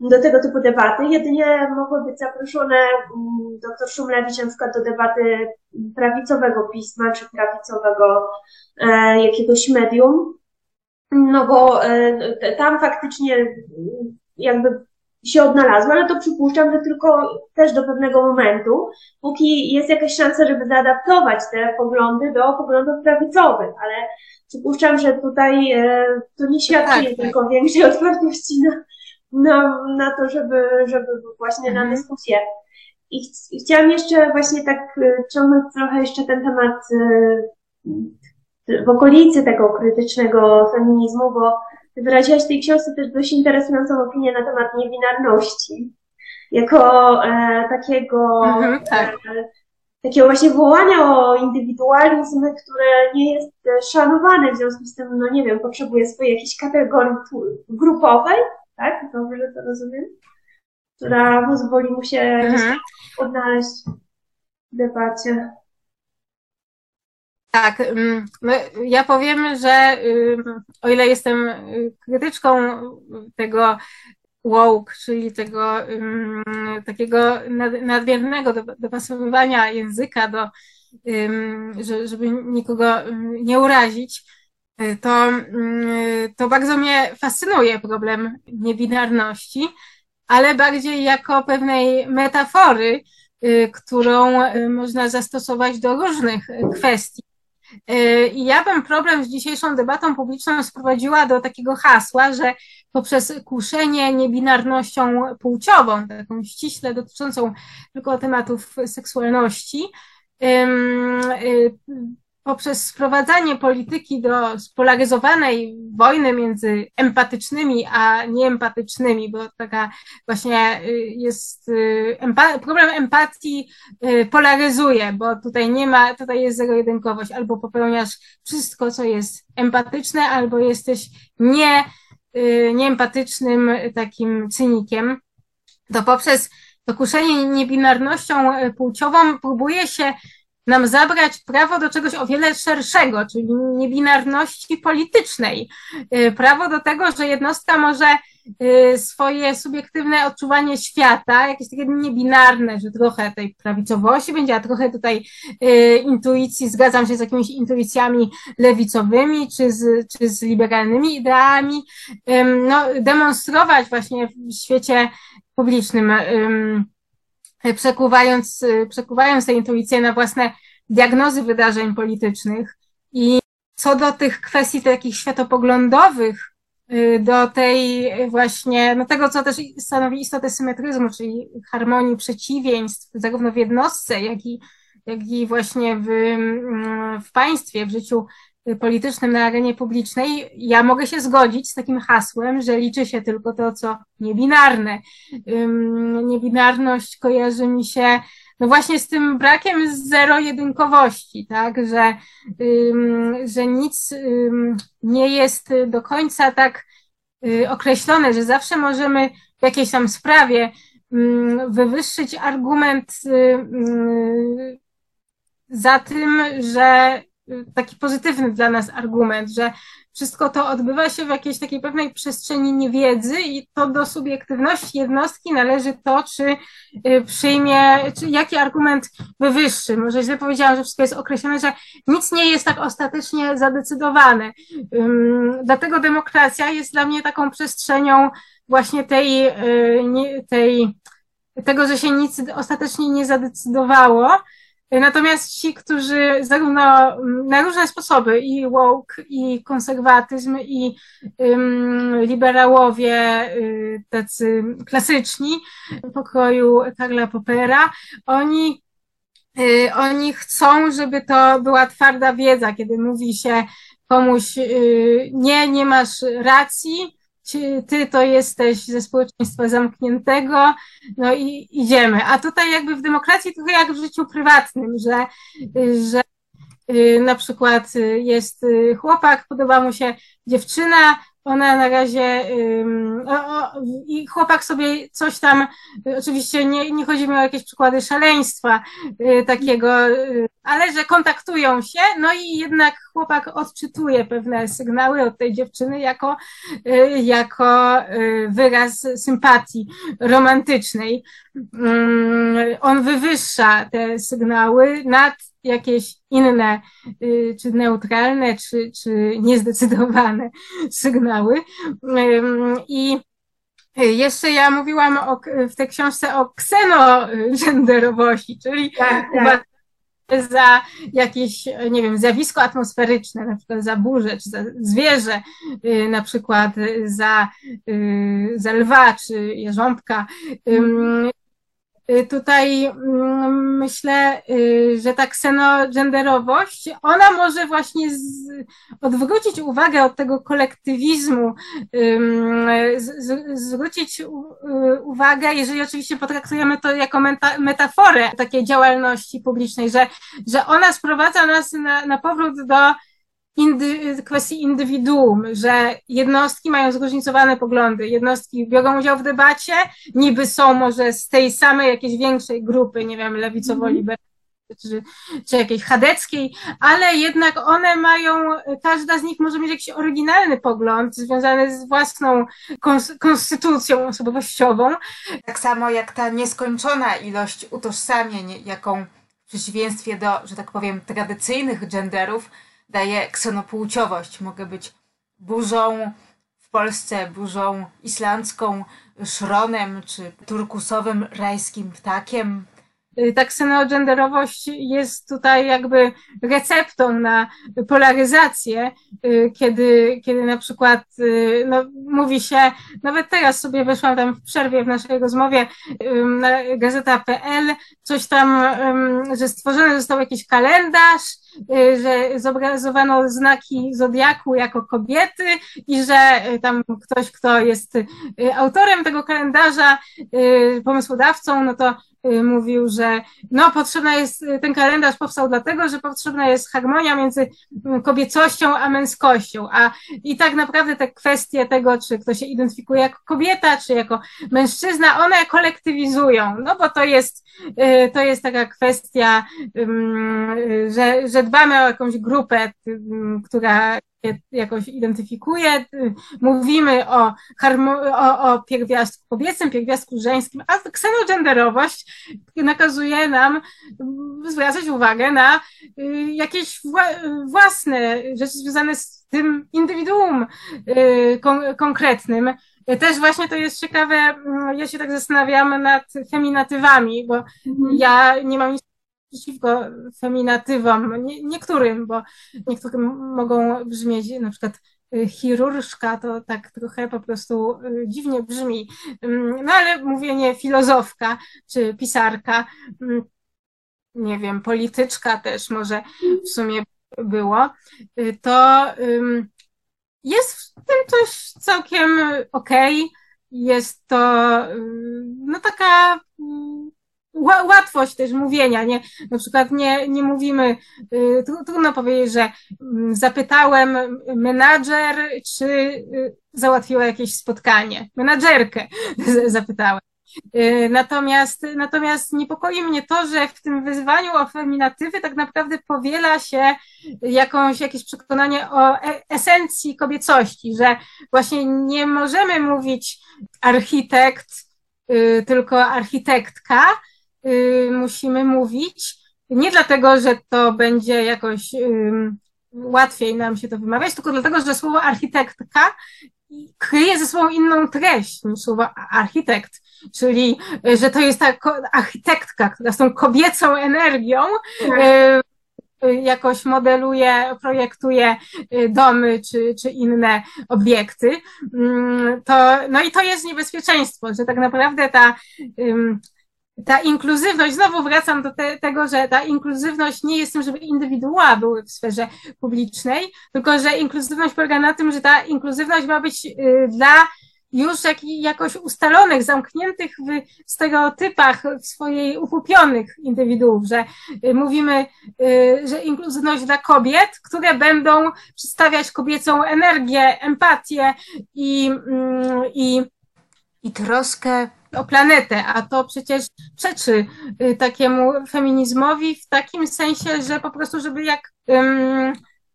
do tego typu debaty. Jedynie mogły być zaproszone mm, dr Szumlewicz na przykład do debaty prawicowego pisma, czy prawicowego e, jakiegoś medium. No bo e, tam faktycznie jakby się odnalazła, ale to przypuszczam, że tylko też do pewnego momentu, póki jest jakaś szansa, żeby zaadaptować te poglądy do poglądów prawicowych, ale przypuszczam, że tutaj e, to nie świadczy tak, tylko tak. większej otwartości na, na, na to, żeby, żeby właśnie mhm. na dyskusję. I ch chciałam jeszcze właśnie tak e, ciągnąć trochę jeszcze ten temat e, w okolicy tego krytycznego feminizmu, bo wyraziłaś w tej książce też dość interesującą opinię na temat niewinarności. Jako e, takiego, mhm, tak. e, takiego właśnie wołania o indywidualizm, które nie jest szanowane, w związku z tym, no nie wiem, potrzebuje swojej jakiejś kategorii grupowej, tak? Dobrze to rozumiem? Która pozwoli mu się mhm. odnaleźć w debacie. Tak, ja powiem, że o ile jestem y, krytyczką tego woke, czyli tego takiego nadmiernego dopasowywania języka do, żeby nikogo nie urazić, y, to, to bardzo mnie fascynuje problem niebinarności, ale bardziej jako pewnej metafory, y, którą można zastosować do różnych kwestii. Y, I ja bym problem z dzisiejszą debatą publiczną sprowadziła do takiego hasła, że poprzez kuszenie niebinarnością płciową, taką ściśle dotyczącą tylko tematów seksualności, y, poprzez sprowadzanie polityki do spolaryzowanej wojny między empatycznymi a nieempatycznymi, bo taka właśnie y, jest y, problem empatii y, polaryzuje, bo tutaj nie ma, tutaj jest zero-jedynkowość, albo popełniasz wszystko, co jest empatyczne, albo jesteś nie, nieempatycznym takim cynikiem. To poprzez dokuszenie niebinarnością płciową próbuje się nam zabrać prawo do czegoś o wiele szerszego, czyli niebinarności politycznej. Y, prawo do tego, że jednostka może y, swoje subiektywne odczuwanie świata, jakieś takie niebinarne, że trochę tej prawicowości będzie, a trochę tutaj y, intuicji, zgadzam się z jakimiś intuicjami lewicowymi, czy z, czy z liberalnymi ideami, no, demonstrować właśnie w świecie publicznym przekuwając, przekuwając te intuicje na własne diagnozy wydarzeń politycznych. I co do tych kwestii takich światopoglądowych, y, do tej właśnie, no tego, co też stanowi istotę symetryzmu, czyli harmonii przeciwieństw, zarówno w jednostce, jak i, jak i właśnie w, mm, w państwie, w życiu politycznym na arenie publicznej, ja mogę się zgodzić z takim hasłem, że liczy się tylko to, co niebinarne. Niebinarność kojarzy mi się no właśnie z tym brakiem zero-jedynkowości, tak, że, że nic nie jest do końca tak y, określone, że zawsze możemy w jakiejś tam sprawie wywyższyć argument y, za tym, że taki pozytywny dla nas argument, że wszystko to odbywa się w jakiejś takiej pewnej przestrzeni niewiedzy i to do subiektywności jednostki należy to, czy y, przyjmie, czy jaki argument wywyższy. Może źle powiedziałam, że wszystko jest określone, że nic nie jest tak ostatecznie zadecydowane. Dlatego demokracja jest dla mnie taką przestrzenią właśnie tej, y, tej tego, że się nic ostatecznie nie zadecydowało, Natomiast ci, którzy zarówno na różne sposoby, i woke, i konserwatyzm, i um, liberałowie, y, tacy klasyczni, pokroju Karla Popera, oni, y, oni chcą, żeby to była twarda wiedza, kiedy mówi się komuś, y, nie, nie masz racji, ty to jesteś ze społeczeństwa zamkniętego, no i idziemy. A tutaj jakby w demokracji trochę jak w życiu prywatnym, że, że y, na przykład jest chłopak, podoba mu się dziewczyna, ona na razie o, o, i chłopak sobie coś tam, oczywiście nie, nie chodzi mi o jakieś przykłady szaleństwa y, takiego, y, ale że kontaktują się, no i jednak chłopak odczytuje pewne sygnały od tej dziewczyny jako, y, jako wyraz sympatii romantycznej. On wywyższa te sygnały nad jakieś inne, y, czy neutralne, czy, czy niezdecydowane sygnały. I jeszcze ja mówiłam o, w tej książce o ksenogenderowości, czyli tak, tak. za jakieś, nie wiem, zjawisko atmosferyczne, na przykład za burzę, czy za zwierzę, y, na przykład za, y, za lwa, czy jeżąbka. Y, tutaj mm, myślę, y, że ta ksenogenderowość, ona może właśnie odwrócić uwagę od tego kolektywizmu, zwrócić y, uwagę, jeżeli oczywiście potraktujemy to jako meta, metaforę takiej działalności publicznej, że, że ona sprowadza nas na, na powrót do indy, kwestii indywiduum, że jednostki mają zróżnicowane poglądy. Jednostki biorą udział w debacie, niby są może z tej samej jakiejś większej grupy, nie wiem, lewicowo-liberalnej, czy, czy jakiejś chadeckiej, ale jednak one mają, każda z nich może mieć jakiś oryginalny pogląd związany z własną konstytucją osobowościową. Tak samo jak ta nieskończona ilość utożsamień, jaką w przeciwieństwie do, że tak powiem, tradycyjnych genderów, daje ksenopłciowość. Mogę być burzą w Polsce, burzą islandzką, szronem czy turkusowym rajskim ptakiem. ta ksenogenderowość jest tutaj jakby receptą na polaryzację, kiedy, kiedy na przykład no, mówi się, nawet teraz sobie weszłam tam w przerwie w naszej rozmowie na gazeta.pl, coś tam, że stworzony został jakiś kalendarz, Y, że zobrazowano znaki zodiaku jako kobiety i że y, tam ktoś, kto jest y, autorem tego kalendarza, pomysłodawcą, no to mówił, że no potrzebna jest, ten kalendarz powstał dlatego, że potrzebna jest harmonia między kobiecością a męskością, a i tak naprawdę te kwestie tego, czy ktoś się identyfikuje jako kobieta, czy jako mężczyzna, one kolektywizują, no bo to jest, to jest taka kwestia, że, że dbamy o jakąś grupę, która jakoś identyfikuje, mówimy o, o, o pierwiastku kobiecym, pierwiastku żeńskim, a ksenogenderowość nakazuje nam zwracać uwagę na y, jakieś własne rzeczy związane z tym indywiduum y, kon konkretnym. Też właśnie to jest ciekawe, ja się tak zastanawiam nad feminatywami, bo mhm. ja nie mam nic przeciwko feminatywom, nie, niektórym, bo niektórym mogą brzmieć na przykład y, chirurżka, to tak trochę po prostu y, dziwnie brzmi. Mm, no ale mówienie filozofka czy pisarka, mm, nie wiem, polityczka też może w sumie było, y, to jest w tym coś całkiem okej. Okay. Jest to no taka mm, łatwość też mówienia, nie? Na przykład nie, nie mówimy, y, trudno powiedzieć, że mm, zapytałem menadżer, czy y, załatwiła jakieś spotkanie. Menadżerkę zapytałem. Y, natomiast, natomiast niepokoi mnie to, że w tym wyzwaniu o feminatywy tak naprawdę powiela się jakąś, jakieś przekonanie o e, esencji kobiecości, że właśnie nie możemy mówić architekt, tylko architektka, musimy mówić. Nie dlatego, że to będzie jakoś łatwiej nam się to wymawiać, tylko dlatego, że słowo architektka kryje ze sobą inną treść niż słowo architekt. Czyli, y, że to jest ta architektka, która z tą kobiecą energią tak. y, jakoś modeluje, projektuje domy czy, czy inne obiekty. To, no i to jest niebezpieczeństwo, że tak naprawdę ta ta inkluzywność, znowu wracam do te, tego, że ta inkluzywność nie jest tym, żeby indywidua były w sferze publicznej, tylko że inkluzywność polega na tym, że ta inkluzywność ma być y, dla już jak, jakoś ustalonych, zamkniętych w stereotypach w swojej upupionych indywiduów, że y, mówimy, y, że inkluzywność dla kobiet, które będą przedstawiać kobiecą energię, empatię i, mm, i, i troskę o planetę, a to przecież przeczy y, takiemu feminizmowi w takim sensie, że po prostu, żeby jak,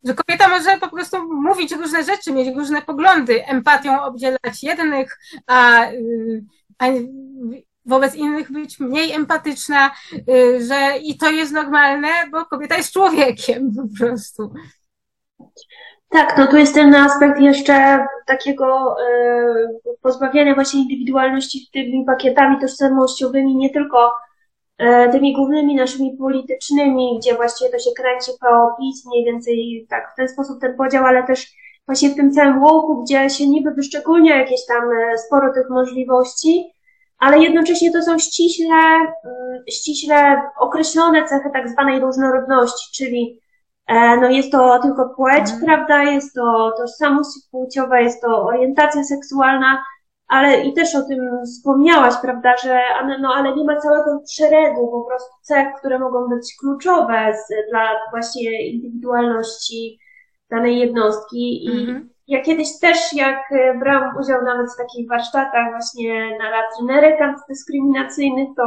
że kobieta może po prostu mówić różne rzeczy, mieć różne poglądy, empatią obdzielać jednych, a, y, a wobec innych być mniej empatyczna, y, że i to jest normalne, bo kobieta jest człowiekiem po prostu. Tak, no tu jest ten aspekt jeszcze takiego y, pozbawiania właśnie indywidualności tymi pakietami tożsamościowymi, nie tylko y, tymi głównymi naszymi politycznymi, gdzie właściwie to się kręci PO-PiS, mniej więcej tak w ten sposób ten podział, ale też właśnie w tym całym łoku, gdzie się niby wyszczególnia jakieś tam e, sporo tych możliwości, ale jednocześnie to są ściśle, y, ściśle określone cechy tak zwanej różnorodności, czyli E, no jest to tylko płeć, mhm. prawda? Jest to tożsamość płciowa, jest to orientacja seksualna, ale i też o tym wspomniałaś, prawda, że no ale nie ma całego szeregu po prostu cech, które mogą być kluczowe z, dla właśnie indywidualności danej jednostki. I mhm. ja kiedyś też, jak brałam udział nawet w takich warsztatach właśnie na trenerek antydyskryminacyjnych, to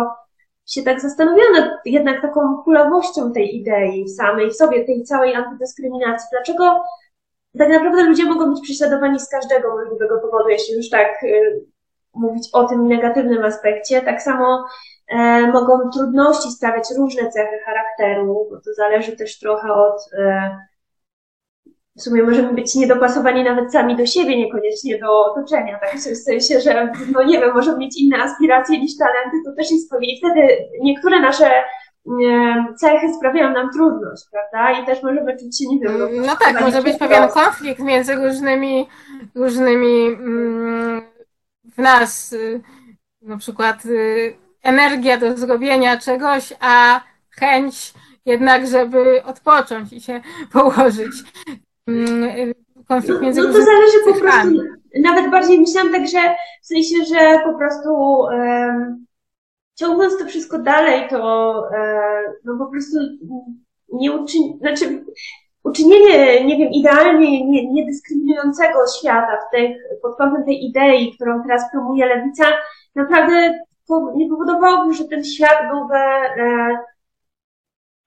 się tak zastanawiałam nad jednak taką kulawością tej idei samej w sobie, tej całej antydyskryminacji. Dlaczego tak naprawdę ludzie mogą być prześladowani z każdego możliwego powodu, jeśli już tak y, mówić o tym negatywnym aspekcie. Tak samo e, mogą trudności sprawiać różne cechy charakteru, bo to zależy też trochę od, e, w sumie możemy być niedopasowani nawet sami do siebie, niekoniecznie do otoczenia, tak? W sensie, że no nie wiem, możemy mieć inne aspiracje niż talenty, to też jest pewnie. I wtedy niektóre nasze cechy sprawiają nam trudność, prawda? I też możemy czuć się, nie wiem... No, no tak, może być pewien konflikt między różnymi, różnymi mm, w nas, y, na przykład y, energia do zrobienia czegoś, a chęć jednak, żeby odpocząć i się położyć. Mm, y, konflikt między No, no to zależy po prostu, nawet bardziej myślałam tak, że w sensie, że po prostu um, ciągnąć to wszystko dalej, to e, no po prostu nie uczyni, znaczy uczynienie, nie wiem, idealnie nie, niedyskryminującego świata w tych, pod kątem tej idei, którą teraz promuje lewica, naprawdę nie powodowałoby, że ten świat byłby e,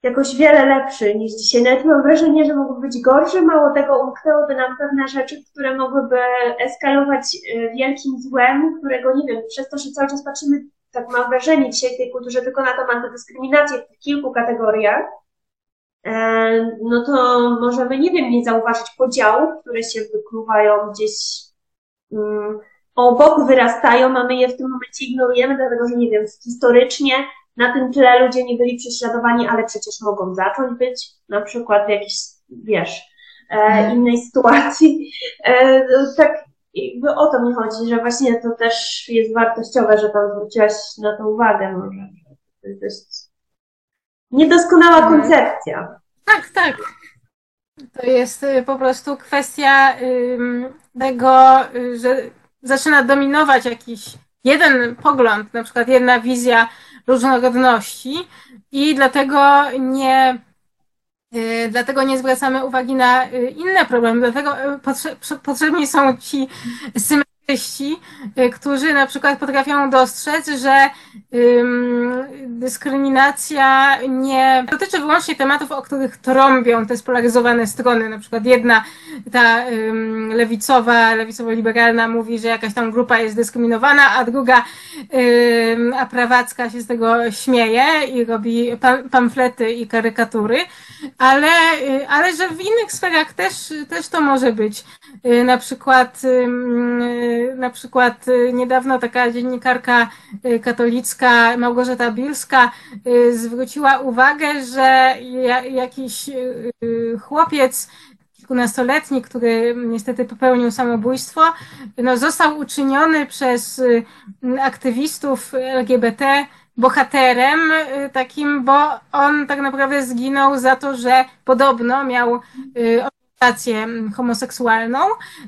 jakoś wiele lepszy niż dzisiaj. Nawet mam wrażenie, że mógłby być gorszy. Mało tego, umknęłyby nam pewne rzeczy, które mogłyby eskalować e, wielkim złem, którego nie wiem, przez to, że cały czas patrzymy tak mam wrażenie dzisiaj w tej kulturze tylko na tą antydyskryminację w kilku kategoriach, e, no to możemy, nie wiem, nie zauważyć podziałów, które się wykluwają gdzieś um, obok, wyrastają, a my je w tym momencie ignorujemy, dlatego że, nie wiem, historycznie na tym tle ludzie nie byli prześladowani, ale przecież mogą zacząć być, na przykład w jakiejś, wiesz, e, mhm. innej sytuacji. E, tak jakby o to mi chodzi, że właśnie to też jest wartościowe, że tam zwróciłaś na to uwagę może. To jest dość niedoskonała mhm. koncepcja. Tak, tak. To jest y, po prostu kwestia tego, y, że zaczyna dominować jakiś jeden pogląd, na przykład jedna wizja różnorodności i dlatego nie Y, dlatego nie zwracamy uwagi na y, inne problemy. Dlatego y, potrzebni są ci symetryści, którzy na przykład potrafią dostrzec, że dyskryminacja nie dotyczy wyłącznie tematów, o których trąbią te spolaryzowane strony. Na przykład jedna, ta lewicowa, lewicowo-liberalna mówi, że jakaś tam grupa jest dyskryminowana, a druga, a prawacka się z tego śmieje i robi pamflety i karykatury ale, y, ale że w innych sferach też, też to może być. Y, na przykład, y, na przykład niedawno taka dziennikarka katolicka Małgorzata Bilska zwróciła uwagę, że jakiś chłopiec kilkunastoletni, który niestety popełnił samobójstwo, no, został uczyniony przez aktywistów LGBT bohaterem y, takim, bo on tak naprawdę zginął za to, że podobno miał y, orientację homoseksualną,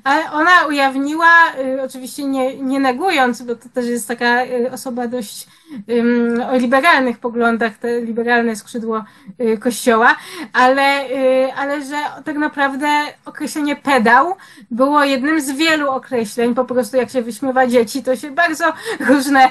ale ona ujawniła, y, oczywiście nie, nie negując, bo to też jest taka osoba dość o liberalnych poglądach, te liberalne skrzydło kościoła, ale, ale że tak naprawdę określenie pedał było jednym z wielu określeń, po prostu jak się wyśmiewa dzieci, to się bardzo różne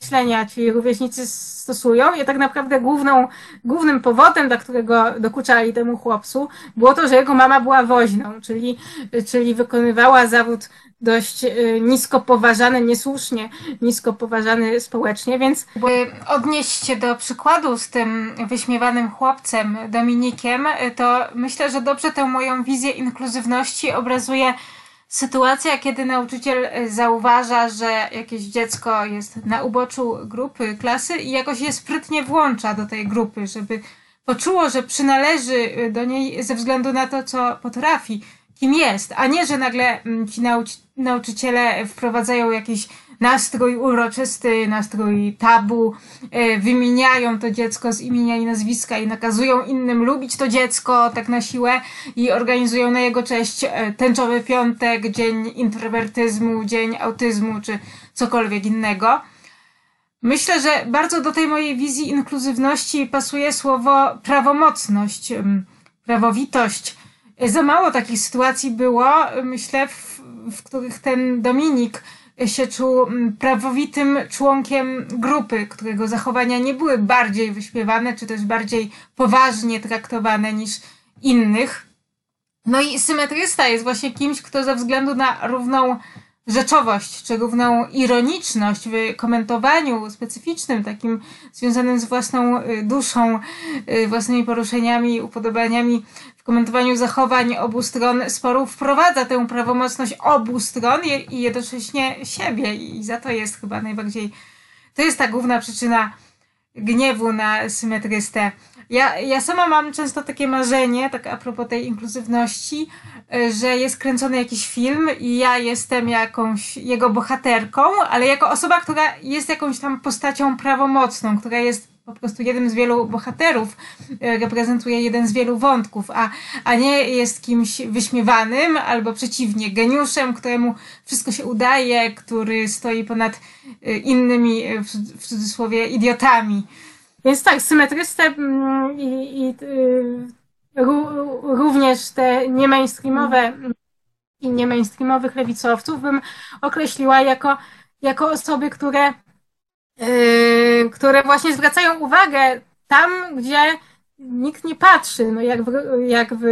myślenia ci rówieśnicy stosują. I tak naprawdę główną, głównym powodem, dla którego dokuczali temu chłopcu, było to, że jego mama była woźną, czyli, czyli wykonywała zawód dość y, nisko poważany, niesłusznie nisko poważany społecznie, więc... By odnieść się do przykładu z tym wyśmiewanym chłopcem Dominikiem, to myślę, że dobrze tę moją wizję inkluzywności obrazuje sytuacja, kiedy nauczyciel e, zauważa, że jakieś dziecko jest na uboczu grupy, klasy i jakoś je sprytnie włącza do tej grupy, żeby poczuło, że przynależy e, do niej ze względu na to, co potrafi, kim jest, a nie, że nagle mm, ci nauczy nauczyciele wprowadzają jakiś nastrój uroczysty, nastrój tabu, e, wymieniają to dziecko z imienia i nazwiska i nakazują innym lubić to dziecko tak na siłę i organizują na jego cześć e, tęczowy piątek, dzień introwertyzmu, dzień autyzmu czy cokolwiek innego. Myślę, że bardzo do tej mojej wizji inkluzywności pasuje słowo prawomocność, prawowitość. Za mało takich sytuacji było, myślę, w, w których ten Dominik się czuł mm, prawowitym członkiem grupy, którego zachowania nie były bardziej wyśpiewane, czy też bardziej poważnie traktowane niż innych. No i symetrysta jest właśnie kimś, kto ze względu na równą rzeczowość, czy równą ironiczność w komentowaniu specyficznym, takim związanym z własną y, duszą, y, własnymi poruszeniami, upodobaniami komentowaniu zachowań obu stron sporu wprowadza tę prawomocność obu stron i, jednocześnie siebie i za to jest chyba najbardziej, to jest ta główna przyczyna gniewu na symetrystę. Ja, ja sama mam często takie marzenie, tak a propos tej inkluzywności, że jest kręcony jakiś film i ja jestem jakąś jego bohaterką, ale jako osoba, która jest jakąś tam postacią prawomocną, która jest po prostu jednym z wielu bohaterów, y, reprezentuje jeden z wielu wątków, a, a nie jest kimś wyśmiewanym albo przeciwnie, geniuszem, któremu wszystko się udaje, który stoi ponad y, innymi, w, w cudzysłowie, idiotami. Więc tak, symetrystę mm, i, i ró, również te niemainstreamowe i niemainstreamowych lewicowców bym określiła jako, jako osoby, które, yy, które właśnie zwracają uwagę tam, gdzie nikt nie patrzy. No jak w, jak w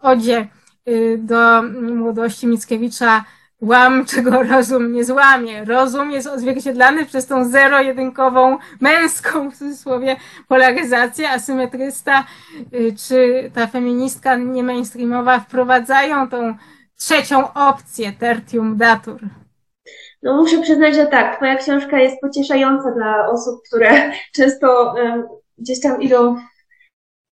Odzie yy, do młodości Mickiewicza łam, czego rozum nie złamie. Rozum jest odzwierciedlany przez tą zero-jedynkową, męską w cudzysłowie polaryzację, asymetrysta y, czy ta feministka niemainstreamowa wprowadzają tą trzecią opcję, tertium datur. No muszę przyznać, że tak, twoja książka jest pocieszająca dla osób, które często um, gdzieś tam idą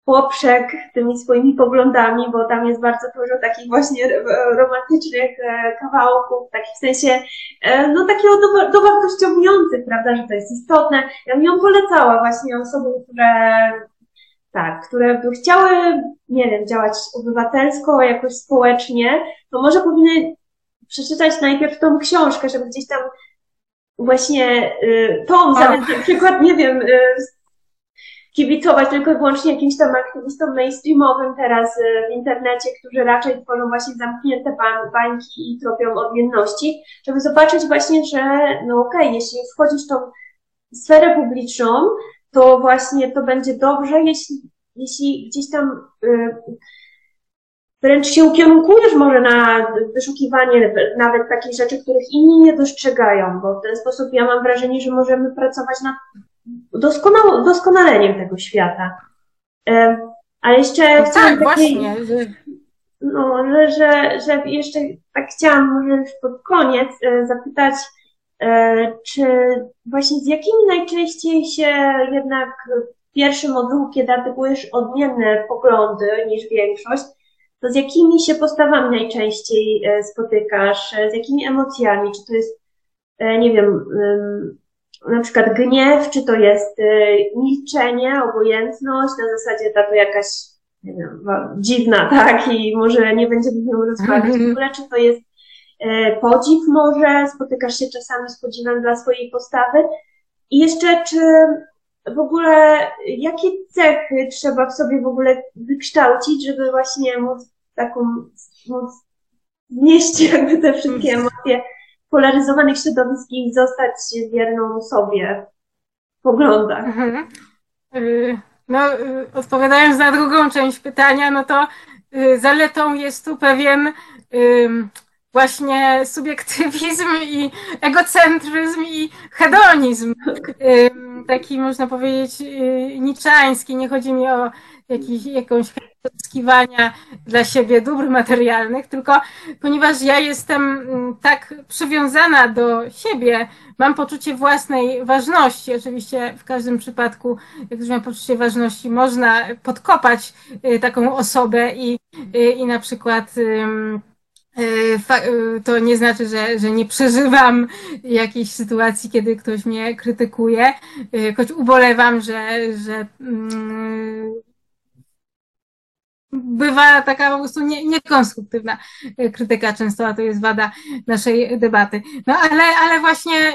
poprzek tymi swoimi poglądami, bo tam jest bardzo dużo takich właśnie romantycznych e, kawałków, takich w sensie, e, no takiego dowartościowujących, prawda, że to jest istotne. Ja bym ją polecała właśnie osobom, które tak, które by chciały, nie wiem, działać obywatelsko, jakoś społecznie, to może powinny przeczytać najpierw tą książkę, żeby gdzieś tam właśnie y, tą, zamiast na przykład, nie wiem, y, kibicować tylko i wyłącznie jakimś tam aktywistom mainstreamowym teraz y, w internecie, którzy raczej tworzą właśnie zamknięte bańki i tropią odmienności, żeby zobaczyć właśnie, że no okej, okay, jeśli wchodzisz w tą sferę publiczną, to właśnie to będzie dobrze, jeśli, jeśli gdzieś tam y, wręcz się ukierunkujesz może na wyszukiwanie nawet takich rzeczy, których inni nie dostrzegają, bo w ten sposób ja mam wrażenie, że możemy pracować nad doskonał, doskonaleniem tego świata. E, a jeszcze no tak, właśnie. No, że, że, że jeszcze tak chciałam może już pod koniec e, zapytać, e, czy właśnie z jakimi najczęściej się jednak w pierwszym odruchu, kiedy artykułujesz odmienne poglądy niż większość, to z jakimi się postawami najczęściej spotykasz, z jakimi emocjami? Czy to jest, nie wiem, na przykład gniew, czy to jest milczenie, obojętność, na zasadzie ta to jakaś, nie wiem, dziwna, tak, i może nie będziemy z nią rozmawiać. W ogóle, czy to jest podziw może, spotykasz się czasami z podziwem dla swojej postawy. I jeszcze, czy w ogóle, jakie cechy trzeba w sobie w ogóle wykształcić, żeby właśnie móc taką, móc znieść jakby te wszystkie emocje, polaryzowanych środowisk i zostać wierną sobie w poglądach. Mhm. Y, no, y, odpowiadając na drugą część pytania, no to y, zaletą jest tu pewien właśnie subiektywizm i egocentryzm i hedonizm. Taki można powiedzieć niczański. Nie chodzi mi o jakiś, jakąś pozyskiwania dla siebie dóbr materialnych, tylko ponieważ ja jestem mm, tak przywiązana do siebie, mam poczucie własnej ważności. Oczywiście w każdym przypadku, jak już mam poczucie ważności, można podkopać y, taką osobę i, y, i na przykład y, to nie znaczy, że, że nie przeżywam jakiejś sytuacji, kiedy ktoś mnie krytykuje, choć ubolewam, że, że mm, bywa taka po prostu nie, niekonstruktywna krytyka często, a to jest wada naszej debaty. No ale, ale właśnie,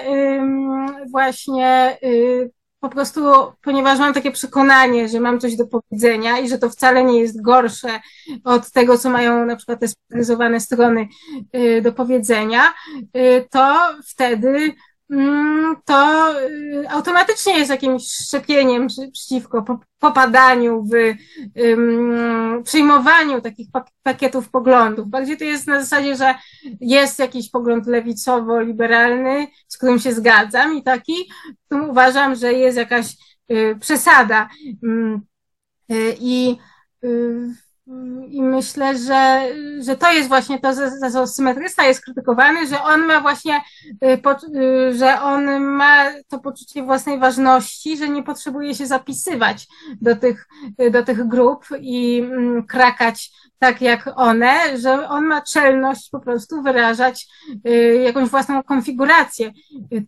właśnie y, po prostu, ponieważ mam takie przekonanie, że mam coś do powiedzenia i że to wcale nie jest gorsze od tego, co mają na przykład te specjalizowane strony y, do powiedzenia, y, to wtedy to y, automatycznie jest jakimś szczepieniem przeciwko popadaniu w przyjmowaniu takich pakietów poglądów. Bardziej to jest na zasadzie, że jest jakiś pogląd lewicowo-liberalny, z którym się zgadzam i taki, tu uważam, że jest jakaś y, przesada. Mm, y, I I myślę, że, że to jest właśnie to, za co symetrysta jest krytykowany, że on ma właśnie, że on ma to poczucie własnej ważności, że nie potrzebuje się zapisywać do tych, do tych grup i mm, krakać tak jak one, że on ma czelność po prostu wyrażać y, jakąś własną konfigurację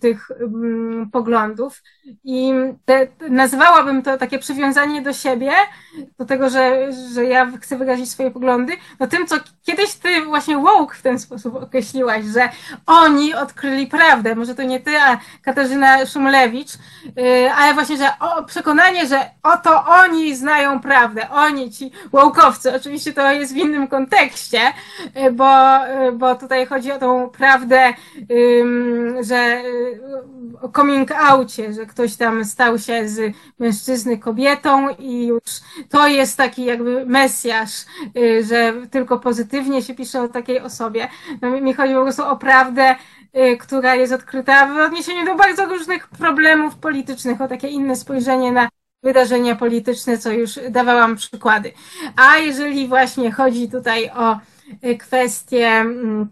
tych mm, poglądów. I te, nazwałabym to takie przywiązanie do siebie, do tego, że, że ja chcę wyrazić swoje poglądy, no tym, co kiedyś ty właśnie woke w ten sposób określiłaś, że oni odkryli prawdę. Może to nie ty, a Katarzyna Szumlewicz, y, ale właśnie, że o, przekonanie, że oto oni znają prawdę, oni, ci wołkowcy. Oczywiście to jest w innym kontekście, y, bo, y, bo tutaj chodzi o tą prawdę, że o coming outie, że ktoś tam stał się z mężczyzny kobietą i już to jest taki jakby mesjasz, że tylko pozytywnie się pisze o takiej osobie. No, mi chodzi po prostu o prawdę, która jest odkryta w odniesieniu do bardzo różnych problemów politycznych, o takie inne spojrzenie na wydarzenia polityczne, co już dawałam przykłady. A jeżeli właśnie chodzi tutaj o e, kwestię mm,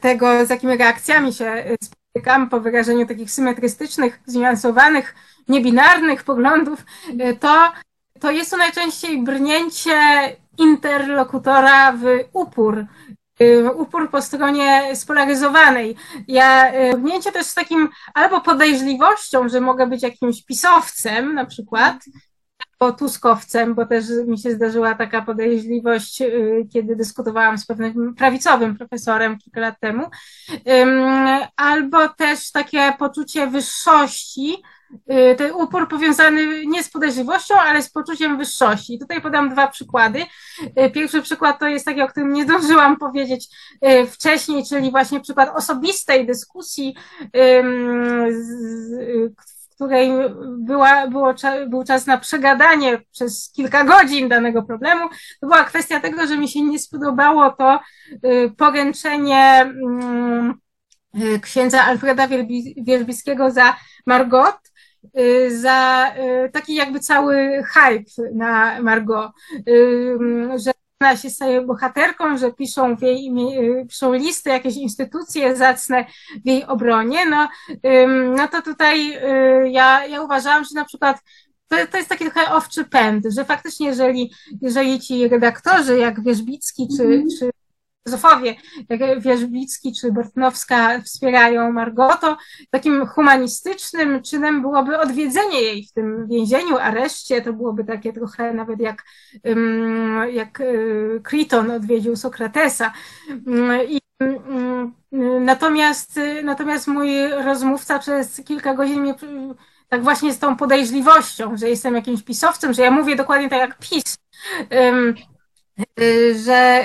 tego, z jakimi reakcjami się spotykam po wyrażeniu takich symetrystycznych, zniuansowanych, niebinarnych poglądów, to, to jest to najczęściej brnięcie interlokutora w upór, upór po stronie spolaryzowanej. Ja brnięcie też z takim albo podejrzliwością, że mogę być jakimś pisowcem na przykład, albo tuskowcem, bo też mi się zdarzyła taka podejrzliwość, kiedy dyskutowałam z pewnym prawicowym profesorem kilka lat temu, albo też takie poczucie wyższości, Y, ten upór powiązany nie z podejrzliwością, ale z poczuciem wyższości. I tutaj podam dwa przykłady. Y, pierwszy przykład to jest taki, o którym nie zdążyłam powiedzieć y, wcześniej, czyli właśnie przykład osobistej dyskusji, w której była, było, był czas na przegadanie przez kilka godzin danego problemu. To była kwestia tego, że mi się nie spodobało to poręczenie księdza Alfreda Wierzbickiego za Margot, Y, za y, taki jakby cały hype na Margot, y, że ona się staje bohaterką, że piszą w jej imię, piszą listy, jakieś instytucje zacne w jej obronie, no, no to tutaj ja, ja uważałam, że na przykład to, to jest taki trochę owczy pęd, że faktycznie jeżeli, jeżeli ci redaktorzy jak Wierzbicki czy, mm czy filozofowie, jak Wierzbicki czy Bortnowska wspierają Margoto, takim humanistycznym czynem byłoby odwiedzenie jej w tym więzieniu, areszcie, to byłoby takie trochę nawet jak, jak Kriton odwiedził Sokratesa. I Natomiast, natomiast mój rozmówca przez kilka godzin mnie tak właśnie z tą podejrzliwością, że jestem jakimś pisowcem, że ja mówię dokładnie tak jak PiS, że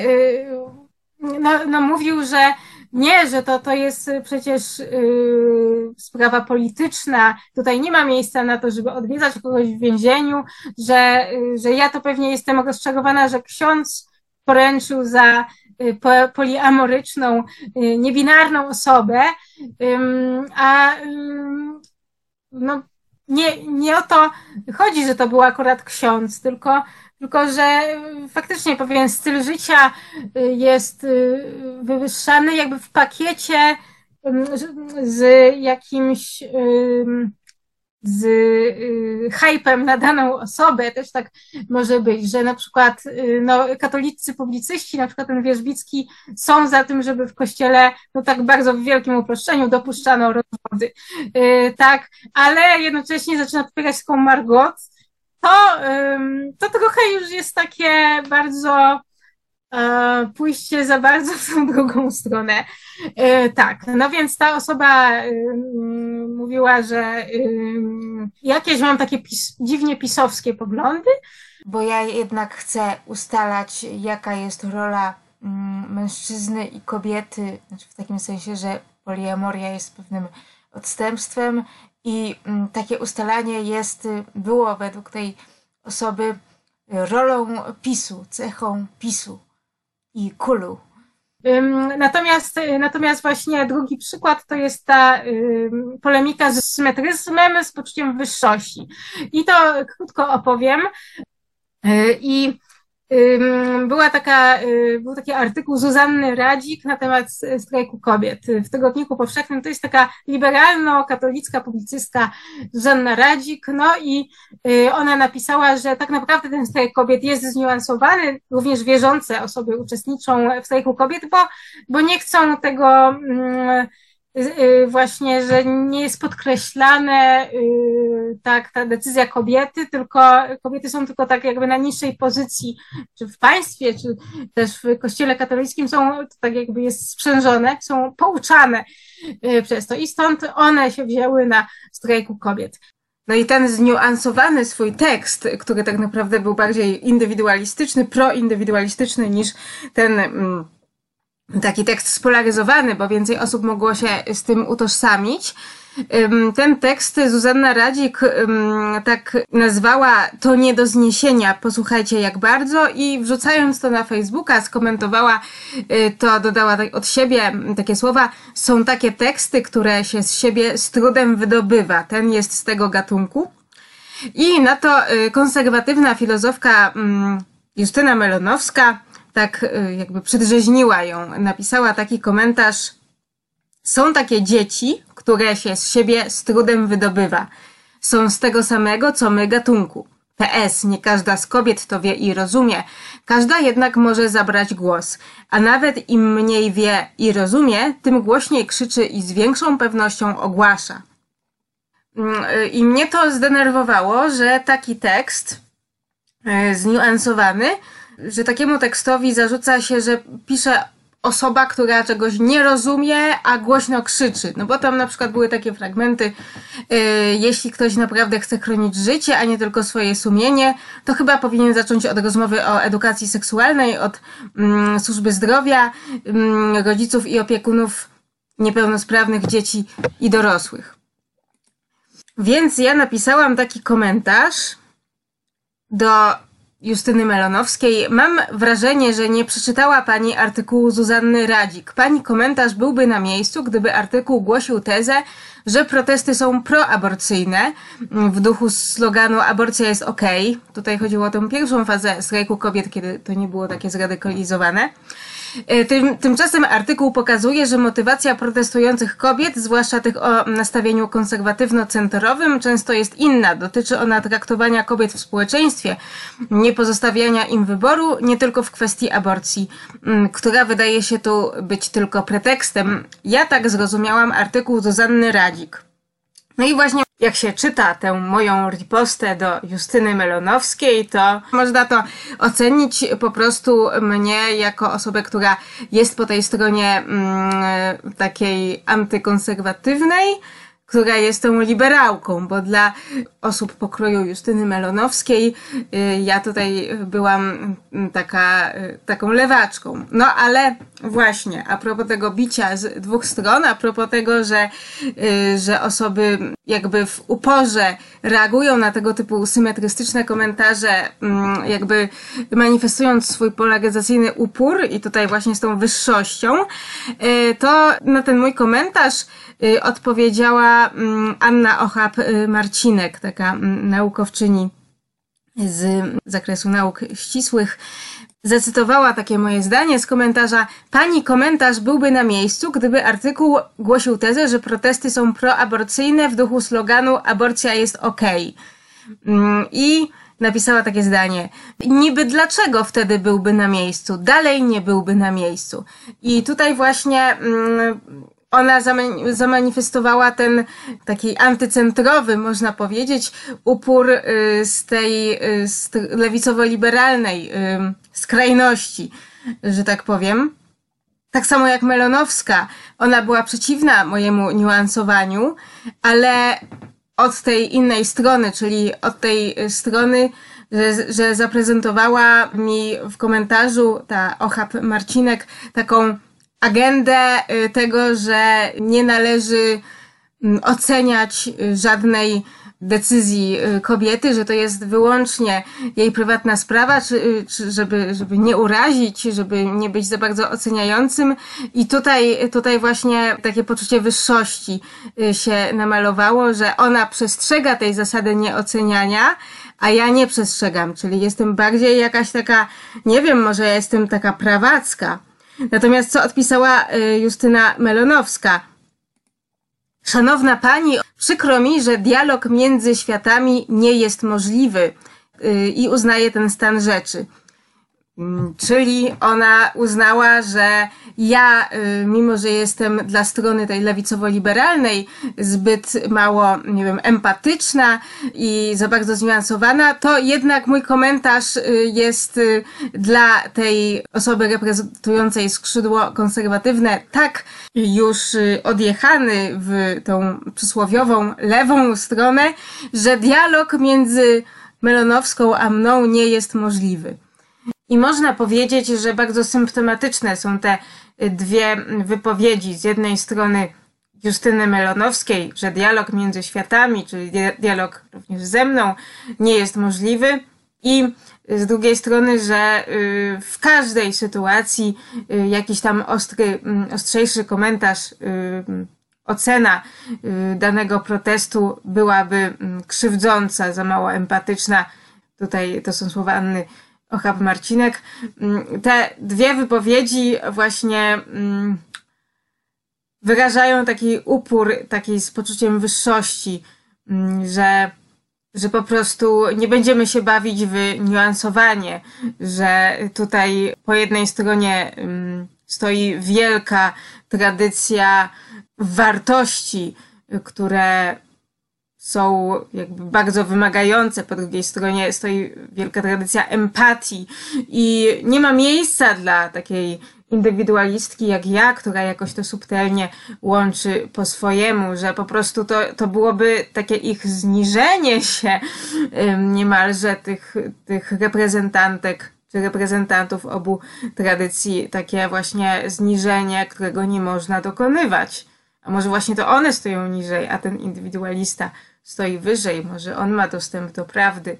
no, no mówił, że nie, że to, to jest przecież yy, sprawa polityczna, tutaj nie ma miejsca na to, żeby odwiedzać kogoś w więzieniu, że, yy, że ja to pewnie jestem rozczarowana, że ksiądz poręczył za yy, po, poliamoryczną, yy, niebinarną osobę, a no, nie, nie o to chodzi, że to był akurat ksiądz, tylko tylko, że faktycznie pewien styl życia y, jest y, wywyższany jakby w pakiecie z jakimś z y, hypem na daną osobę, też tak może być, że na przykład no, katolicy publicyści, na przykład ten Wierzbicki, są za tym, żeby w kościele, no tak bardzo w wielkim uproszczeniu dopuszczano rozwody, tak, ale jednocześnie zaczyna popierać taką Margot, to, to trochę już jest takie bardzo e, pójście za bardzo w tą drugą stronę. E, tak, no więc ta osoba mówiła, że jakieś mam takie pis dziwnie pisowskie poglądy. Bo ja jednak chcę ustalać, jaka jest rola mężczyzny i kobiety, znaczy w takim sensie, że poliamoria jest pewnym odstępstwem i mm, takie ustalanie jest, y, było według tej osoby y, rolą PiSu, cechą PiSu i kulu. Natomiast, y, natomiast właśnie drugi przykład to jest ta polemika z symetryzmem, z poczuciem wyższości. I to krótko opowiem. I była taka, y, był taki artykuł Zuzanny Radzik na temat s- strajku kobiet w Tygodniku Powszechnym. To jest taka liberalno-katolicka publicystka Zuzanna Radzik, no i y, ona napisała, że tak naprawdę ten strajk kobiet jest zniuansowany, również wierzące osoby uczestniczą w strajku kobiet, bo, bo nie chcą tego mm, y, y, właśnie, że nie jest podkreślane y, tak ta decyzja kobiety, tylko kobiety są tylko tak jakby na niższej pozycji, czy w państwie, czy też w kościele katolickim są tak jakby jest sprzężone, są pouczane y, przez to i stąd one się wzięły na strajku kobiet. No i ten zniuansowany swój tekst, który tak naprawdę był bardziej indywidualistyczny, proindywidualistyczny niż ten mm, taki tekst spolaryzowany, bo więcej osób mogło się z tym utożsamić. Ten tekst Zuzanna Radzik tak nazwała to nie do zniesienia, posłuchajcie jak bardzo i wrzucając to na Facebooka skomentowała y, to, dodała tak od siebie takie słowa, są takie teksty, które się z siebie z trudem wydobywa, ten jest z tego gatunku. I na to y, konserwatywna filozofka Justyna Melonowska tak y, jakby przedrzeźniła ją. Napisała taki komentarz. Są takie dzieci, które się z siebie z trudem wydobywa. Są z tego samego, co my gatunku. PS, nie każda z kobiet to wie i rozumie, każda jednak może zabrać głos, a nawet im mniej wie i rozumie, tym głośniej krzyczy i z większą pewnością ogłasza. Mm, y, I mnie to zdenerwowało, że taki tekst y, zniuansowany, że takiemu tekstowi zarzuca się, że pisze osoba, która czegoś nie rozumie, a głośno krzyczy. No bo tam na przykład były takie fragmenty, y, jeśli ktoś naprawdę chce chronić życie, a nie tylko swoje sumienie, to chyba powinien zacząć od rozmowy o edukacji seksualnej, od mm, służby zdrowia, mm, rodziców i opiekunów niepełnosprawnych dzieci i dorosłych. Więc ja napisałam taki komentarz do Justyny Melonowskiej. Mam wrażenie, że nie przeczytała pani artykułu Zuzanny Radzik. Pani komentarz byłby na miejscu, gdyby artykuł głosił tezę, że protesty są proaborcyjne w duchu sloganu aborcja jest ok. Tutaj chodziło o tę pierwszą fazę strajku kobiet, kiedy to nie było takie zradykalizowane. E, Tym, tymczasem artykuł pokazuje, że motywacja protestujących kobiet, zwłaszcza tych o nastawieniu konserwatywno-centrowym, często jest inna. Dotyczy ona traktowania kobiet w społeczeństwie, nie pozostawiania im wyboru, nie tylko w kwestii aborcji, która wydaje się tu być tylko pretekstem. Ja tak zrozumiałam artykuł Zuzanny Radzik. No i właśnie jak się czyta tę moją ripostę do Justyny Melonowskiej, to można to ocenić po prostu mnie jako osobę, która jest po tej stronie mm, takiej antykonserwatywnej, która jest tą liberałką, bo dla osób pokroju Justyny Melonowskiej y, ja tutaj byłam mm, taka, y, taką lewaczką. No ale właśnie, a propos tego bicia z dwóch stron, a propos tego, że, y, że osoby jakby w uporze reagują na tego typu symetrystyczne komentarze, mm, jakby manifestując swój polaryzacyjny upór i tutaj właśnie z tą wyższością, to na ten mój komentarz odpowiedziała mm, Anna Ochab-Marcinek, taka mm, naukowczyni z zakresu nauk ścisłych, zacytowała takie moje zdanie z komentarza. Pani komentarz byłby na miejscu, gdyby artykuł głosił tezę, że protesty są proaborcyjne w duchu sloganu aborcja jest. Mm, I napisała takie zdanie. Niby dlaczego wtedy byłby na miejscu? Dalej nie byłby na miejscu. I tutaj właśnie mm, ona zama- zamanifestowała ten taki antycentrowy, można powiedzieć, upór y, z tej y, lewicowo-liberalnej y, skrajności, że tak powiem. Tak samo jak Melonowska, ona była przeciwna mojemu niuansowaniu, ale od tej innej strony, czyli od tej strony, że, że zaprezentowała mi w komentarzu ta Ochab Marcinek taką agendę y, tego, że nie należy mm, oceniać y, żadnej decyzji y, kobiety, że to jest wyłącznie jej prywatna sprawa, czy, czy żeby, żeby nie urazić, żeby nie być za bardzo oceniającym. I tutaj, tutaj właśnie takie poczucie wyższości się namalowało, że ona przestrzega tej zasady nieoceniania, a ja nie przestrzegam, czyli jestem bardziej jakaś taka, nie wiem, może ja jestem taka prawacka. Natomiast co odpisała Justyna Melonowska? Szanowna Pani, przykro mi, że dialog między światami nie jest możliwy yy, i uznaje ten stan rzeczy. Mm, czyli ona uznała, że ja, y, mimo że jestem dla strony tej lewicowo-liberalnej zbyt mało, nie wiem, empatyczna i za bardzo zniuansowana, to jednak mój komentarz y, jest y, dla tej osoby reprezentującej skrzydło konserwatywne tak już odjechany w tą przysłowiową lewą stronę, że dialog między Melonowską a mną nie jest możliwy. I można powiedzieć, że bardzo symptomatyczne są te dwie wypowiedzi. Z jednej strony Justyny Melonowskiej, że dialog między światami, czyli dialog również ze mną, nie jest możliwy. I z drugiej strony, że y, w każdej sytuacji y, jakiś tam ostry, mm, ostrzejszy komentarz, ocena danego protestu byłaby mm, krzywdząca, za mało empatyczna. Tutaj to są słowa Anny Ochab Marcinek. Mm, te dwie wypowiedzi właśnie mm, wyrażają taki upór, taki z poczuciem wyższości, mm, że, że po prostu nie będziemy się bawić w niuansowanie, że tutaj po jednej stronie stoi wielka tradycja wartości, które są jakby bardzo wymagające, po drugiej stronie stoi wielka tradycja empatii i nie ma miejsca dla takiej indywidualistki jak ja, która jakoś to subtelnie łączy po swojemu, że po prostu to, to byłoby takie ich zniżenie się niemalże tych, tych reprezentantek czy reprezentantów obu tradycji, takie właśnie zniżenie, którego nie można dokonywać. A może właśnie to one stoją niżej, a ten indywidualista stoi wyżej, może on ma dostęp do prawdy.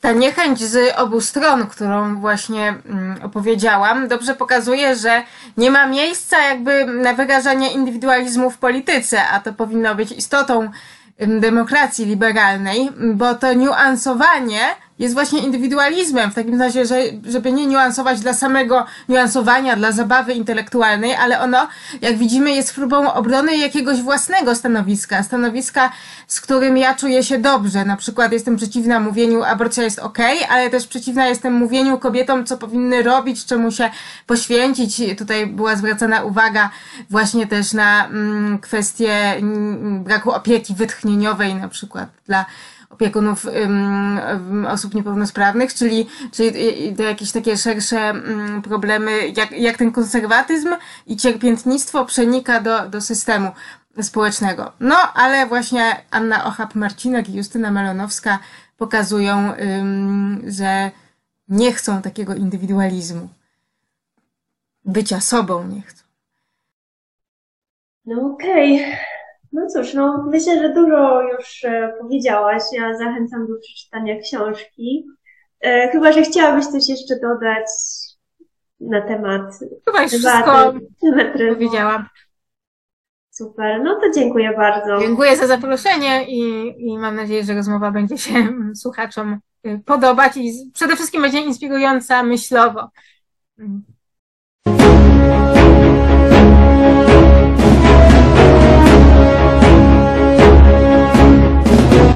Ta niechęć z obu stron, którą właśnie mm, opowiedziałam, dobrze pokazuje, że nie ma miejsca jakby na wyrażanie indywidualizmu w polityce, a to powinno być istotą demokracji liberalnej, bo to niuansowanie jest właśnie indywidualizmem, w takim razie, że, żeby nie niuansować dla samego niuansowania, dla zabawy intelektualnej, ale ono, jak widzimy, jest próbą obrony jakiegoś własnego stanowiska, stanowiska, z którym ja czuję się dobrze. Na przykład jestem przeciwna mówieniu aborcja jest ok, ale też przeciwna jestem mówieniu kobietom, co powinny robić, czemu się poświęcić. Tutaj była zwracana uwaga właśnie też na mm, kwestię mm, braku opieki wytchnieniowej na przykład dla opiekunów um, osób niepełnosprawnych, czyli, czyli to jakieś takie szersze um, problemy, jak, jak ten konserwatyzm i cierpiętnictwo przenika do, do systemu społecznego. No, ale właśnie Anna Ochab-Marcinek i Justyna Melonowska pokazują, um, że nie chcą takiego indywidualizmu. Bycia sobą nie chcą. No okej. Okay. No cóż, no myślę, że dużo już e, powiedziałaś. Ja zachęcam do przeczytania książki. E, chyba, że chciałabyś coś jeszcze dodać na temat. Chyba już wszystko powiedziałam. Super, no to dziękuję bardzo. Dziękuję za zaproszenie i, i mam nadzieję, że rozmowa będzie się słuchaczom y, podobać i przede wszystkim będzie inspirująca myślowo. Mm.